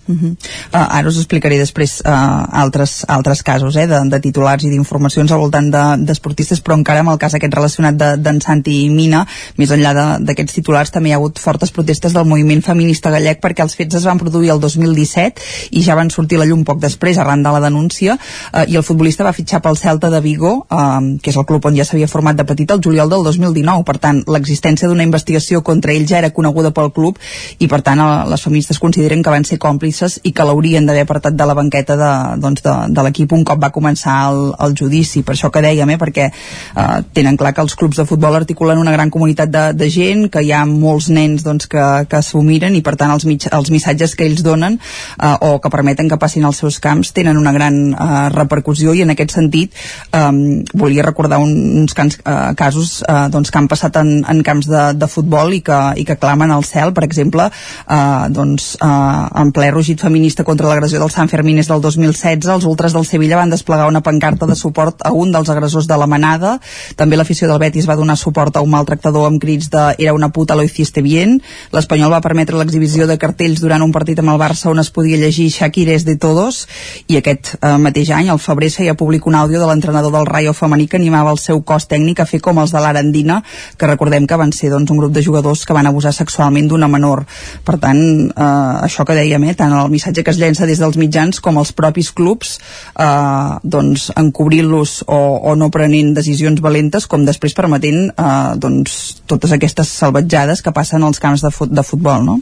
Uh -huh. uh, ara us explicaré després uh, altres, altres casos eh, de, de titulars i d'informacions al voltant d'esportistes, de, però encara amb el cas aquest relacionat d'en de, Santi Mina, més enllà d'aquests titulars també hi ha hagut fortes protestes del moviment feminista gallec perquè els fets es van produir el 2017 i ja van sortir la llum poc després arran de la denúncia uh, i el futbolista va fitxar pel Celta de Vigo, uh, que és el club on ja s'havia format de petit el juliol del 2019, per tant l'existència d'una investigació contra ell ja era coneguda pel club i per tant uh, les feministes consideren que van ser còmplices còmplices i que l'haurien d'haver apartat de la banqueta de, doncs de, de l'equip un cop va començar el, el judici, per això que dèiem, eh, perquè eh, tenen clar que els clubs de futbol articulen una gran comunitat de, de gent, que hi ha molts nens doncs, que, que s'ho miren i per tant els, mig, els missatges que ells donen eh, o que permeten que passin als seus camps tenen una gran eh, repercussió. I en aquest sentit eh, volia recordar un, uns cans, eh, casos eh, doncs, que han passat en, en camps de, de futbol i que, i que clamen al cel, per exemple eh, doncs, eh, en ple rugit feminista contra l'agressió del Sant Fermín és del 2016, els ultres del Sevilla van desplegar una pancarta de suport a un dels agressors de la manada. També l'afició del Betis va donar suport a un maltractador amb crits de «Era una puta, lo hiciste bien». L'Espanyol va permetre l'exhibició de cartells durant un partit amb el Barça on es podia llegir «Shakira de todos» i aquest eh, mateix any, al febrer, feia públic un àudio de l'entrenador del Rayo femení que animava el seu cos tècnic a fer com els de l'Arandina, que recordem que van ser doncs, un grup de jugadors que van abusar sexualment d'una menor. Per tant, eh, això que dèiem, eh, tant el missatge que es llença des dels mitjans com els propis clubs eh, doncs encobrint-los o, o no prenent decisions valentes com després permetent eh, doncs, totes aquestes salvatjades que passen als camps de, fut de futbol no?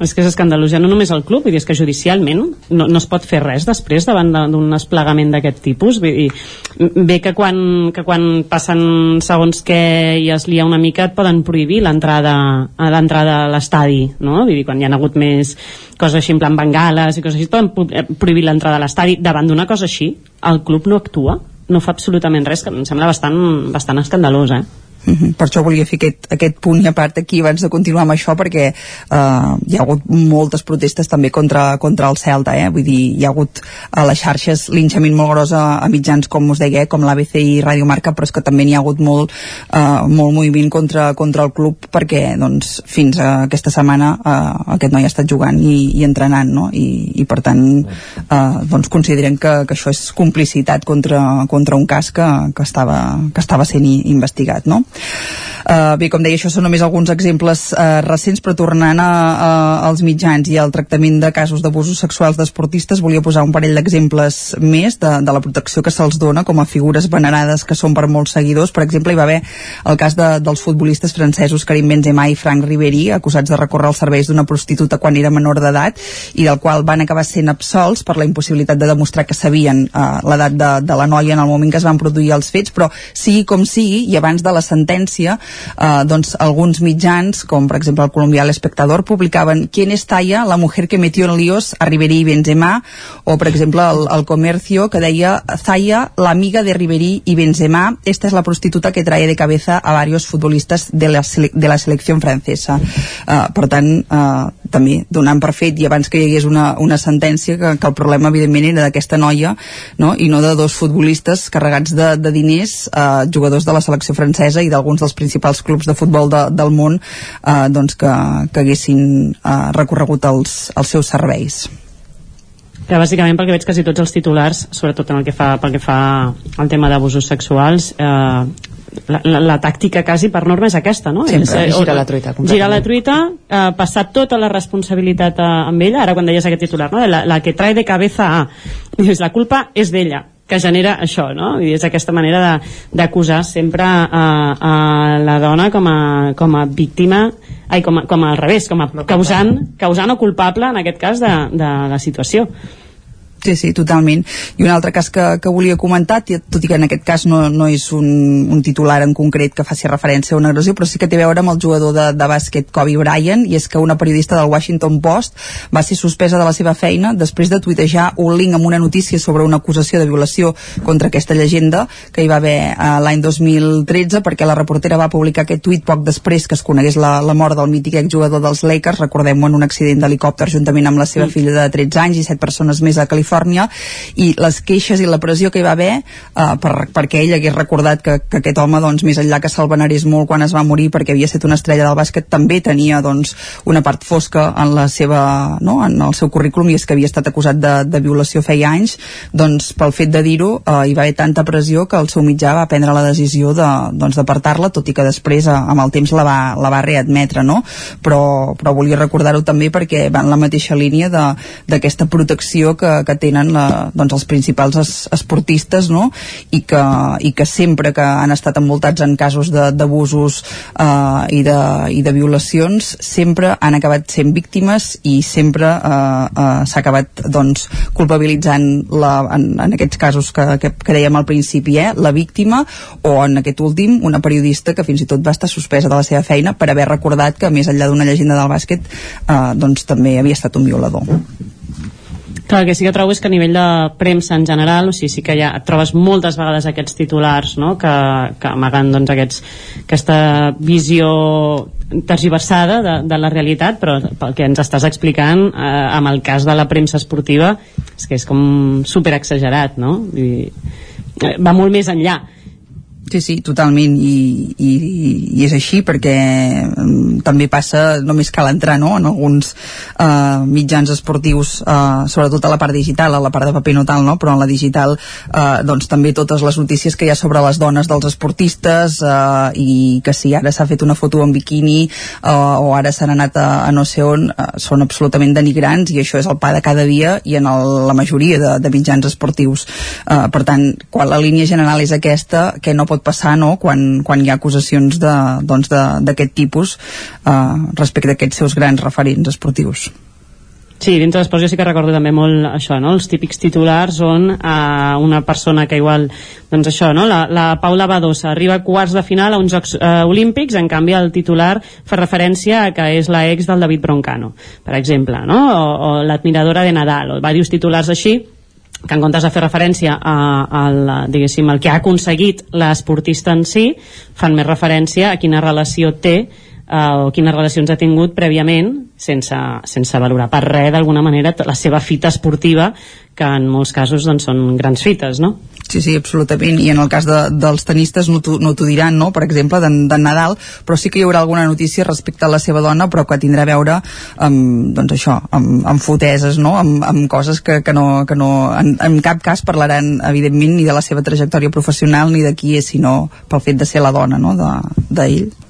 És que és escandalós, ja no només el club, vull dir, és que judicialment no, no es pot fer res després davant d'un desplegament d'aquest tipus. Vull dir, bé que quan, que quan passen segons què i es lia una mica et poden prohibir l'entrada a l'entrada a l'estadi, no? Vull dir, quan hi ha hagut més coses així en plan bengales i coses així, poden eh, prohibir l'entrada a l'estadi. Davant d'una cosa així, el club no actua, no fa absolutament res, que em sembla bastant, bastant escandalós, eh? Mm -hmm. Per això volia fer aquest, aquest punt i a part aquí abans de continuar amb això perquè eh, hi ha hagut moltes protestes també contra, contra el Celta eh? vull dir, hi ha hagut a les xarxes linxament molt gros a, a mitjans com us deia, eh? com l'ABC i Radio Marca però és que també n'hi ha hagut molt, eh, molt moviment contra, contra el club perquè doncs, fins a aquesta setmana eh, aquest noi ha estat jugant i, i entrenant no? I, i per tant eh, doncs considerem que, que això és complicitat contra, contra un cas que, que, estava, que estava sent investigat no? Uh, bé, com deia, això són només alguns exemples uh, recents, però tornant a, a, als mitjans i al tractament de casos d'abusos sexuals d'esportistes, volia posar un parell d'exemples més de, de la protecció que se'ls dona com a figures venerades que són per molts seguidors. Per exemple, hi va haver el cas de, dels futbolistes francesos Karim Benzema i Frank Ribéry, acusats de recórrer als serveis d'una prostituta quan era menor d'edat i del qual van acabar sent absolts per la impossibilitat de demostrar que sabien uh, l'edat de, de la noia en el moment que es van produir els fets, però sigui com sigui, i abans de la sentència, eh, doncs alguns mitjans, com per exemple el colombià L'Espectador, publicaven ¿Quién es Talla, la mujer que metió en líos a Ribery i Benzema? O, per exemple, el, el Comercio, que deia Zaya, la amiga de Ribery i Benzema, esta es la prostituta que trae de cabeza a varios futbolistas de la, de la selecció francesa. Uh, per tant, uh, també donant per fet, i abans que hi hagués una, una sentència, que, que el problema, evidentment, era d'aquesta noia, no? i no de dos futbolistes carregats de, de diners, uh, jugadors de la selecció francesa i d'alguns dels principals clubs de futbol de, del món eh, doncs que, que haguessin eh, recorregut els, els seus serveis que bàsicament perquè veig quasi tots els titulars sobretot en el que fa, pel que fa al tema d'abusos sexuals eh, la, la, la tàctica quasi per norma és aquesta, no? Sempre, és, eh, girar la truita. Girar la truita, eh, passar tota la responsabilitat a, amb ella, ara quan deies aquest titular, no? La, la que trae de cabeza a... Dius, la culpa és d'ella que genera això, no? I és aquesta manera d'acusar sempre a, a la dona com a, com a víctima, ai, com, a, com a, al revés, com a causant, causant o culpable, en aquest cas, de, de la situació. Sí, sí, totalment. I un altre cas que, que volia comentar, tot i que en aquest cas no, no és un, un titular en concret que faci referència a una agressió, però sí que té a veure amb el jugador de, de bàsquet Kobe Bryant, i és que una periodista del Washington Post va ser suspesa de la seva feina després de tuitejar un link amb una notícia sobre una acusació de violació contra aquesta llegenda que hi va haver eh, l'any 2013 perquè la reportera va publicar aquest tuit poc després que es conegués la, la mort del mític exjugador dels Lakers, recordem-ho en un accident d'helicòpter juntament amb la seva mm. filla de 13 anys i set persones més a Califòrnia Califòrnia i les queixes i la pressió que hi va haver eh, per, perquè ell hagués recordat que, que aquest home, doncs, més enllà que se'l venerés molt quan es va morir perquè havia estat una estrella del bàsquet, també tenia doncs, una part fosca en la seva no? en el seu currículum i és que havia estat acusat de, de violació feia anys doncs pel fet de dir-ho eh, hi va haver tanta pressió que el seu mitjà va prendre la decisió de, doncs, d'apartar-la tot i que després eh, amb el temps la va, la va readmetre no? però, però volia recordar-ho també perquè va en la mateixa línia d'aquesta protecció que, que tenen la, doncs els principals es, esportistes no? I, que, i que sempre que han estat envoltats en casos d'abusos eh, i, de, i de violacions sempre han acabat sent víctimes i sempre eh, eh, s'ha acabat doncs, culpabilitzant la, en, en aquests casos que, que, que dèiem al principi eh, la víctima o en aquest últim una periodista que fins i tot va estar suspesa de la seva feina per haver recordat que més enllà d'una llegenda del bàsquet eh, doncs també havia estat un violador Clar, el que sí que trobo és que a nivell de premsa en general, o sigui, sí que ja et trobes moltes vegades aquests titulars no? que, que amaguen doncs, aquests, aquesta visió tergiversada de, de la realitat, però pel que ens estàs explicant, eh, amb el cas de la premsa esportiva, és que és com super exagerat, no? I, eh, va molt més enllà Sí, sí, totalment i, i, i és així perquè um, també passa, només cal entrar no? en alguns uh, mitjans esportius uh, sobretot a la part digital, a la part de paper no tal, no? però en la digital uh, doncs també totes les notícies que hi ha sobre les dones dels esportistes uh, i que si ara s'ha fet una foto en biquini uh, o ara s'han anat a, a no sé on uh, són absolutament denigrants i això és el pa de cada dia i en el, la majoria de, de mitjans esportius uh, per tant, quan la línia general és aquesta, que no pot passar no? quan, quan hi ha acusacions d'aquest doncs de, tipus eh, respecte a aquests seus grans referents esportius. Sí, dintre d'esports jo sí que recordo també molt això, no? els típics titulars on eh, una persona que igual, doncs això, no? la, la Paula Badosa arriba a quarts de final a uns Jocs eh, Olímpics, en canvi el titular fa referència a que és la ex del David Broncano, per exemple, no? o, o l'admiradora de Nadal, o diversos titulars així, que en comptes de fer referència a, a, a diguéssim, el que ha aconseguit l'esportista en si, fan més referència a quina relació té eh, o quines relacions ha tingut prèviament sense, sense valorar per res d'alguna manera la seva fita esportiva que en molts casos doncs, són grans fites, no? Sí, sí, absolutament, i en el cas de, dels tenistes no t'ho diran, no? per exemple, de, de Nadal, però sí que hi haurà alguna notícia respecte a la seva dona, però que tindrà a veure amb, doncs això, amb, amb foteses, no? amb, amb coses que, que no, que no en, en cap cas parlaran, evidentment, ni de la seva trajectòria professional ni de qui és, sinó pel fet de ser la dona no? d'ell. De,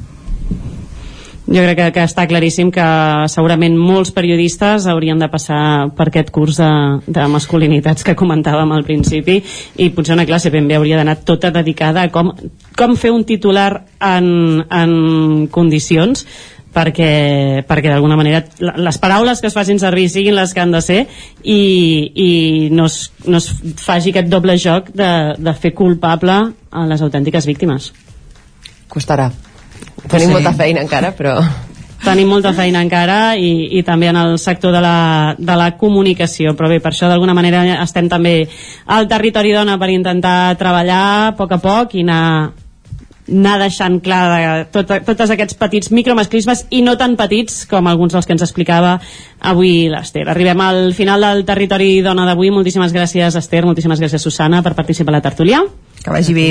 jo crec que, que està claríssim que segurament molts periodistes haurien de passar per aquest curs de, de masculinitats que comentàvem al principi i potser una classe ben bé hauria d'anar tota dedicada a com, com fer un titular en, en condicions perquè, perquè d'alguna manera les paraules que es facin servir siguin les que han de ser i, i no, es, no es faci aquest doble joc de, de fer culpable a les autèntiques víctimes. Costarà. Tenim sí. molta feina encara, però... Tenim molta feina encara i, i també en el sector de la, de la comunicació, però bé, per això d'alguna manera estem també al territori dona per intentar treballar a poc a poc i anar, anar deixant clar de tot, tots aquests petits micromasclismes i no tan petits com alguns dels que ens explicava avui l'Ester. Arribem al final del territori dona d'avui. Moltíssimes gràcies, Esther, moltíssimes gràcies, Susana, per participar a la tertúlia. Que vagi bé.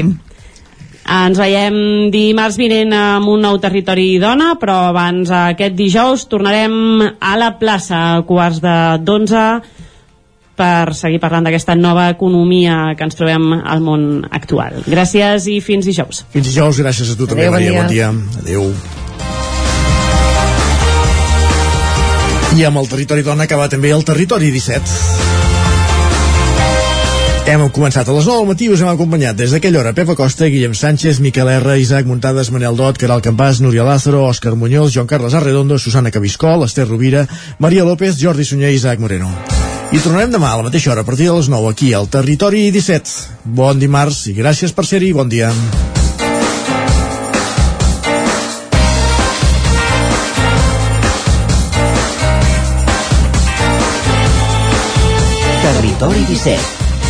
Ens veiem dimarts vinent amb un nou territori dona, però abans aquest dijous tornarem a la plaça a quarts de 12 per seguir parlant d'aquesta nova economia que ens trobem al món actual. Gràcies i fins dijous. Fins dijous, gràcies a tu també, Adéu, Maria. Bon dia. Bon dia. Adéu. I amb el territori dona acaba també el territori 17. Hem començat a les 9 del matí us hem acompanyat des d'aquella hora Pepa Costa, Guillem Sánchez, Miquel R, Isaac Muntades, Manel Dot, Caral Campàs, Núria Lázaro, Òscar Muñoz, Joan Carles Arredondo, Susana Cabiscol, Esther Rovira, Maria López, Jordi Sunyer i Isaac Moreno. I tornarem demà a la mateixa hora, a partir de les 9, aquí al Territori 17. Bon dimarts i gràcies per ser-hi. Bon dia. Territori 17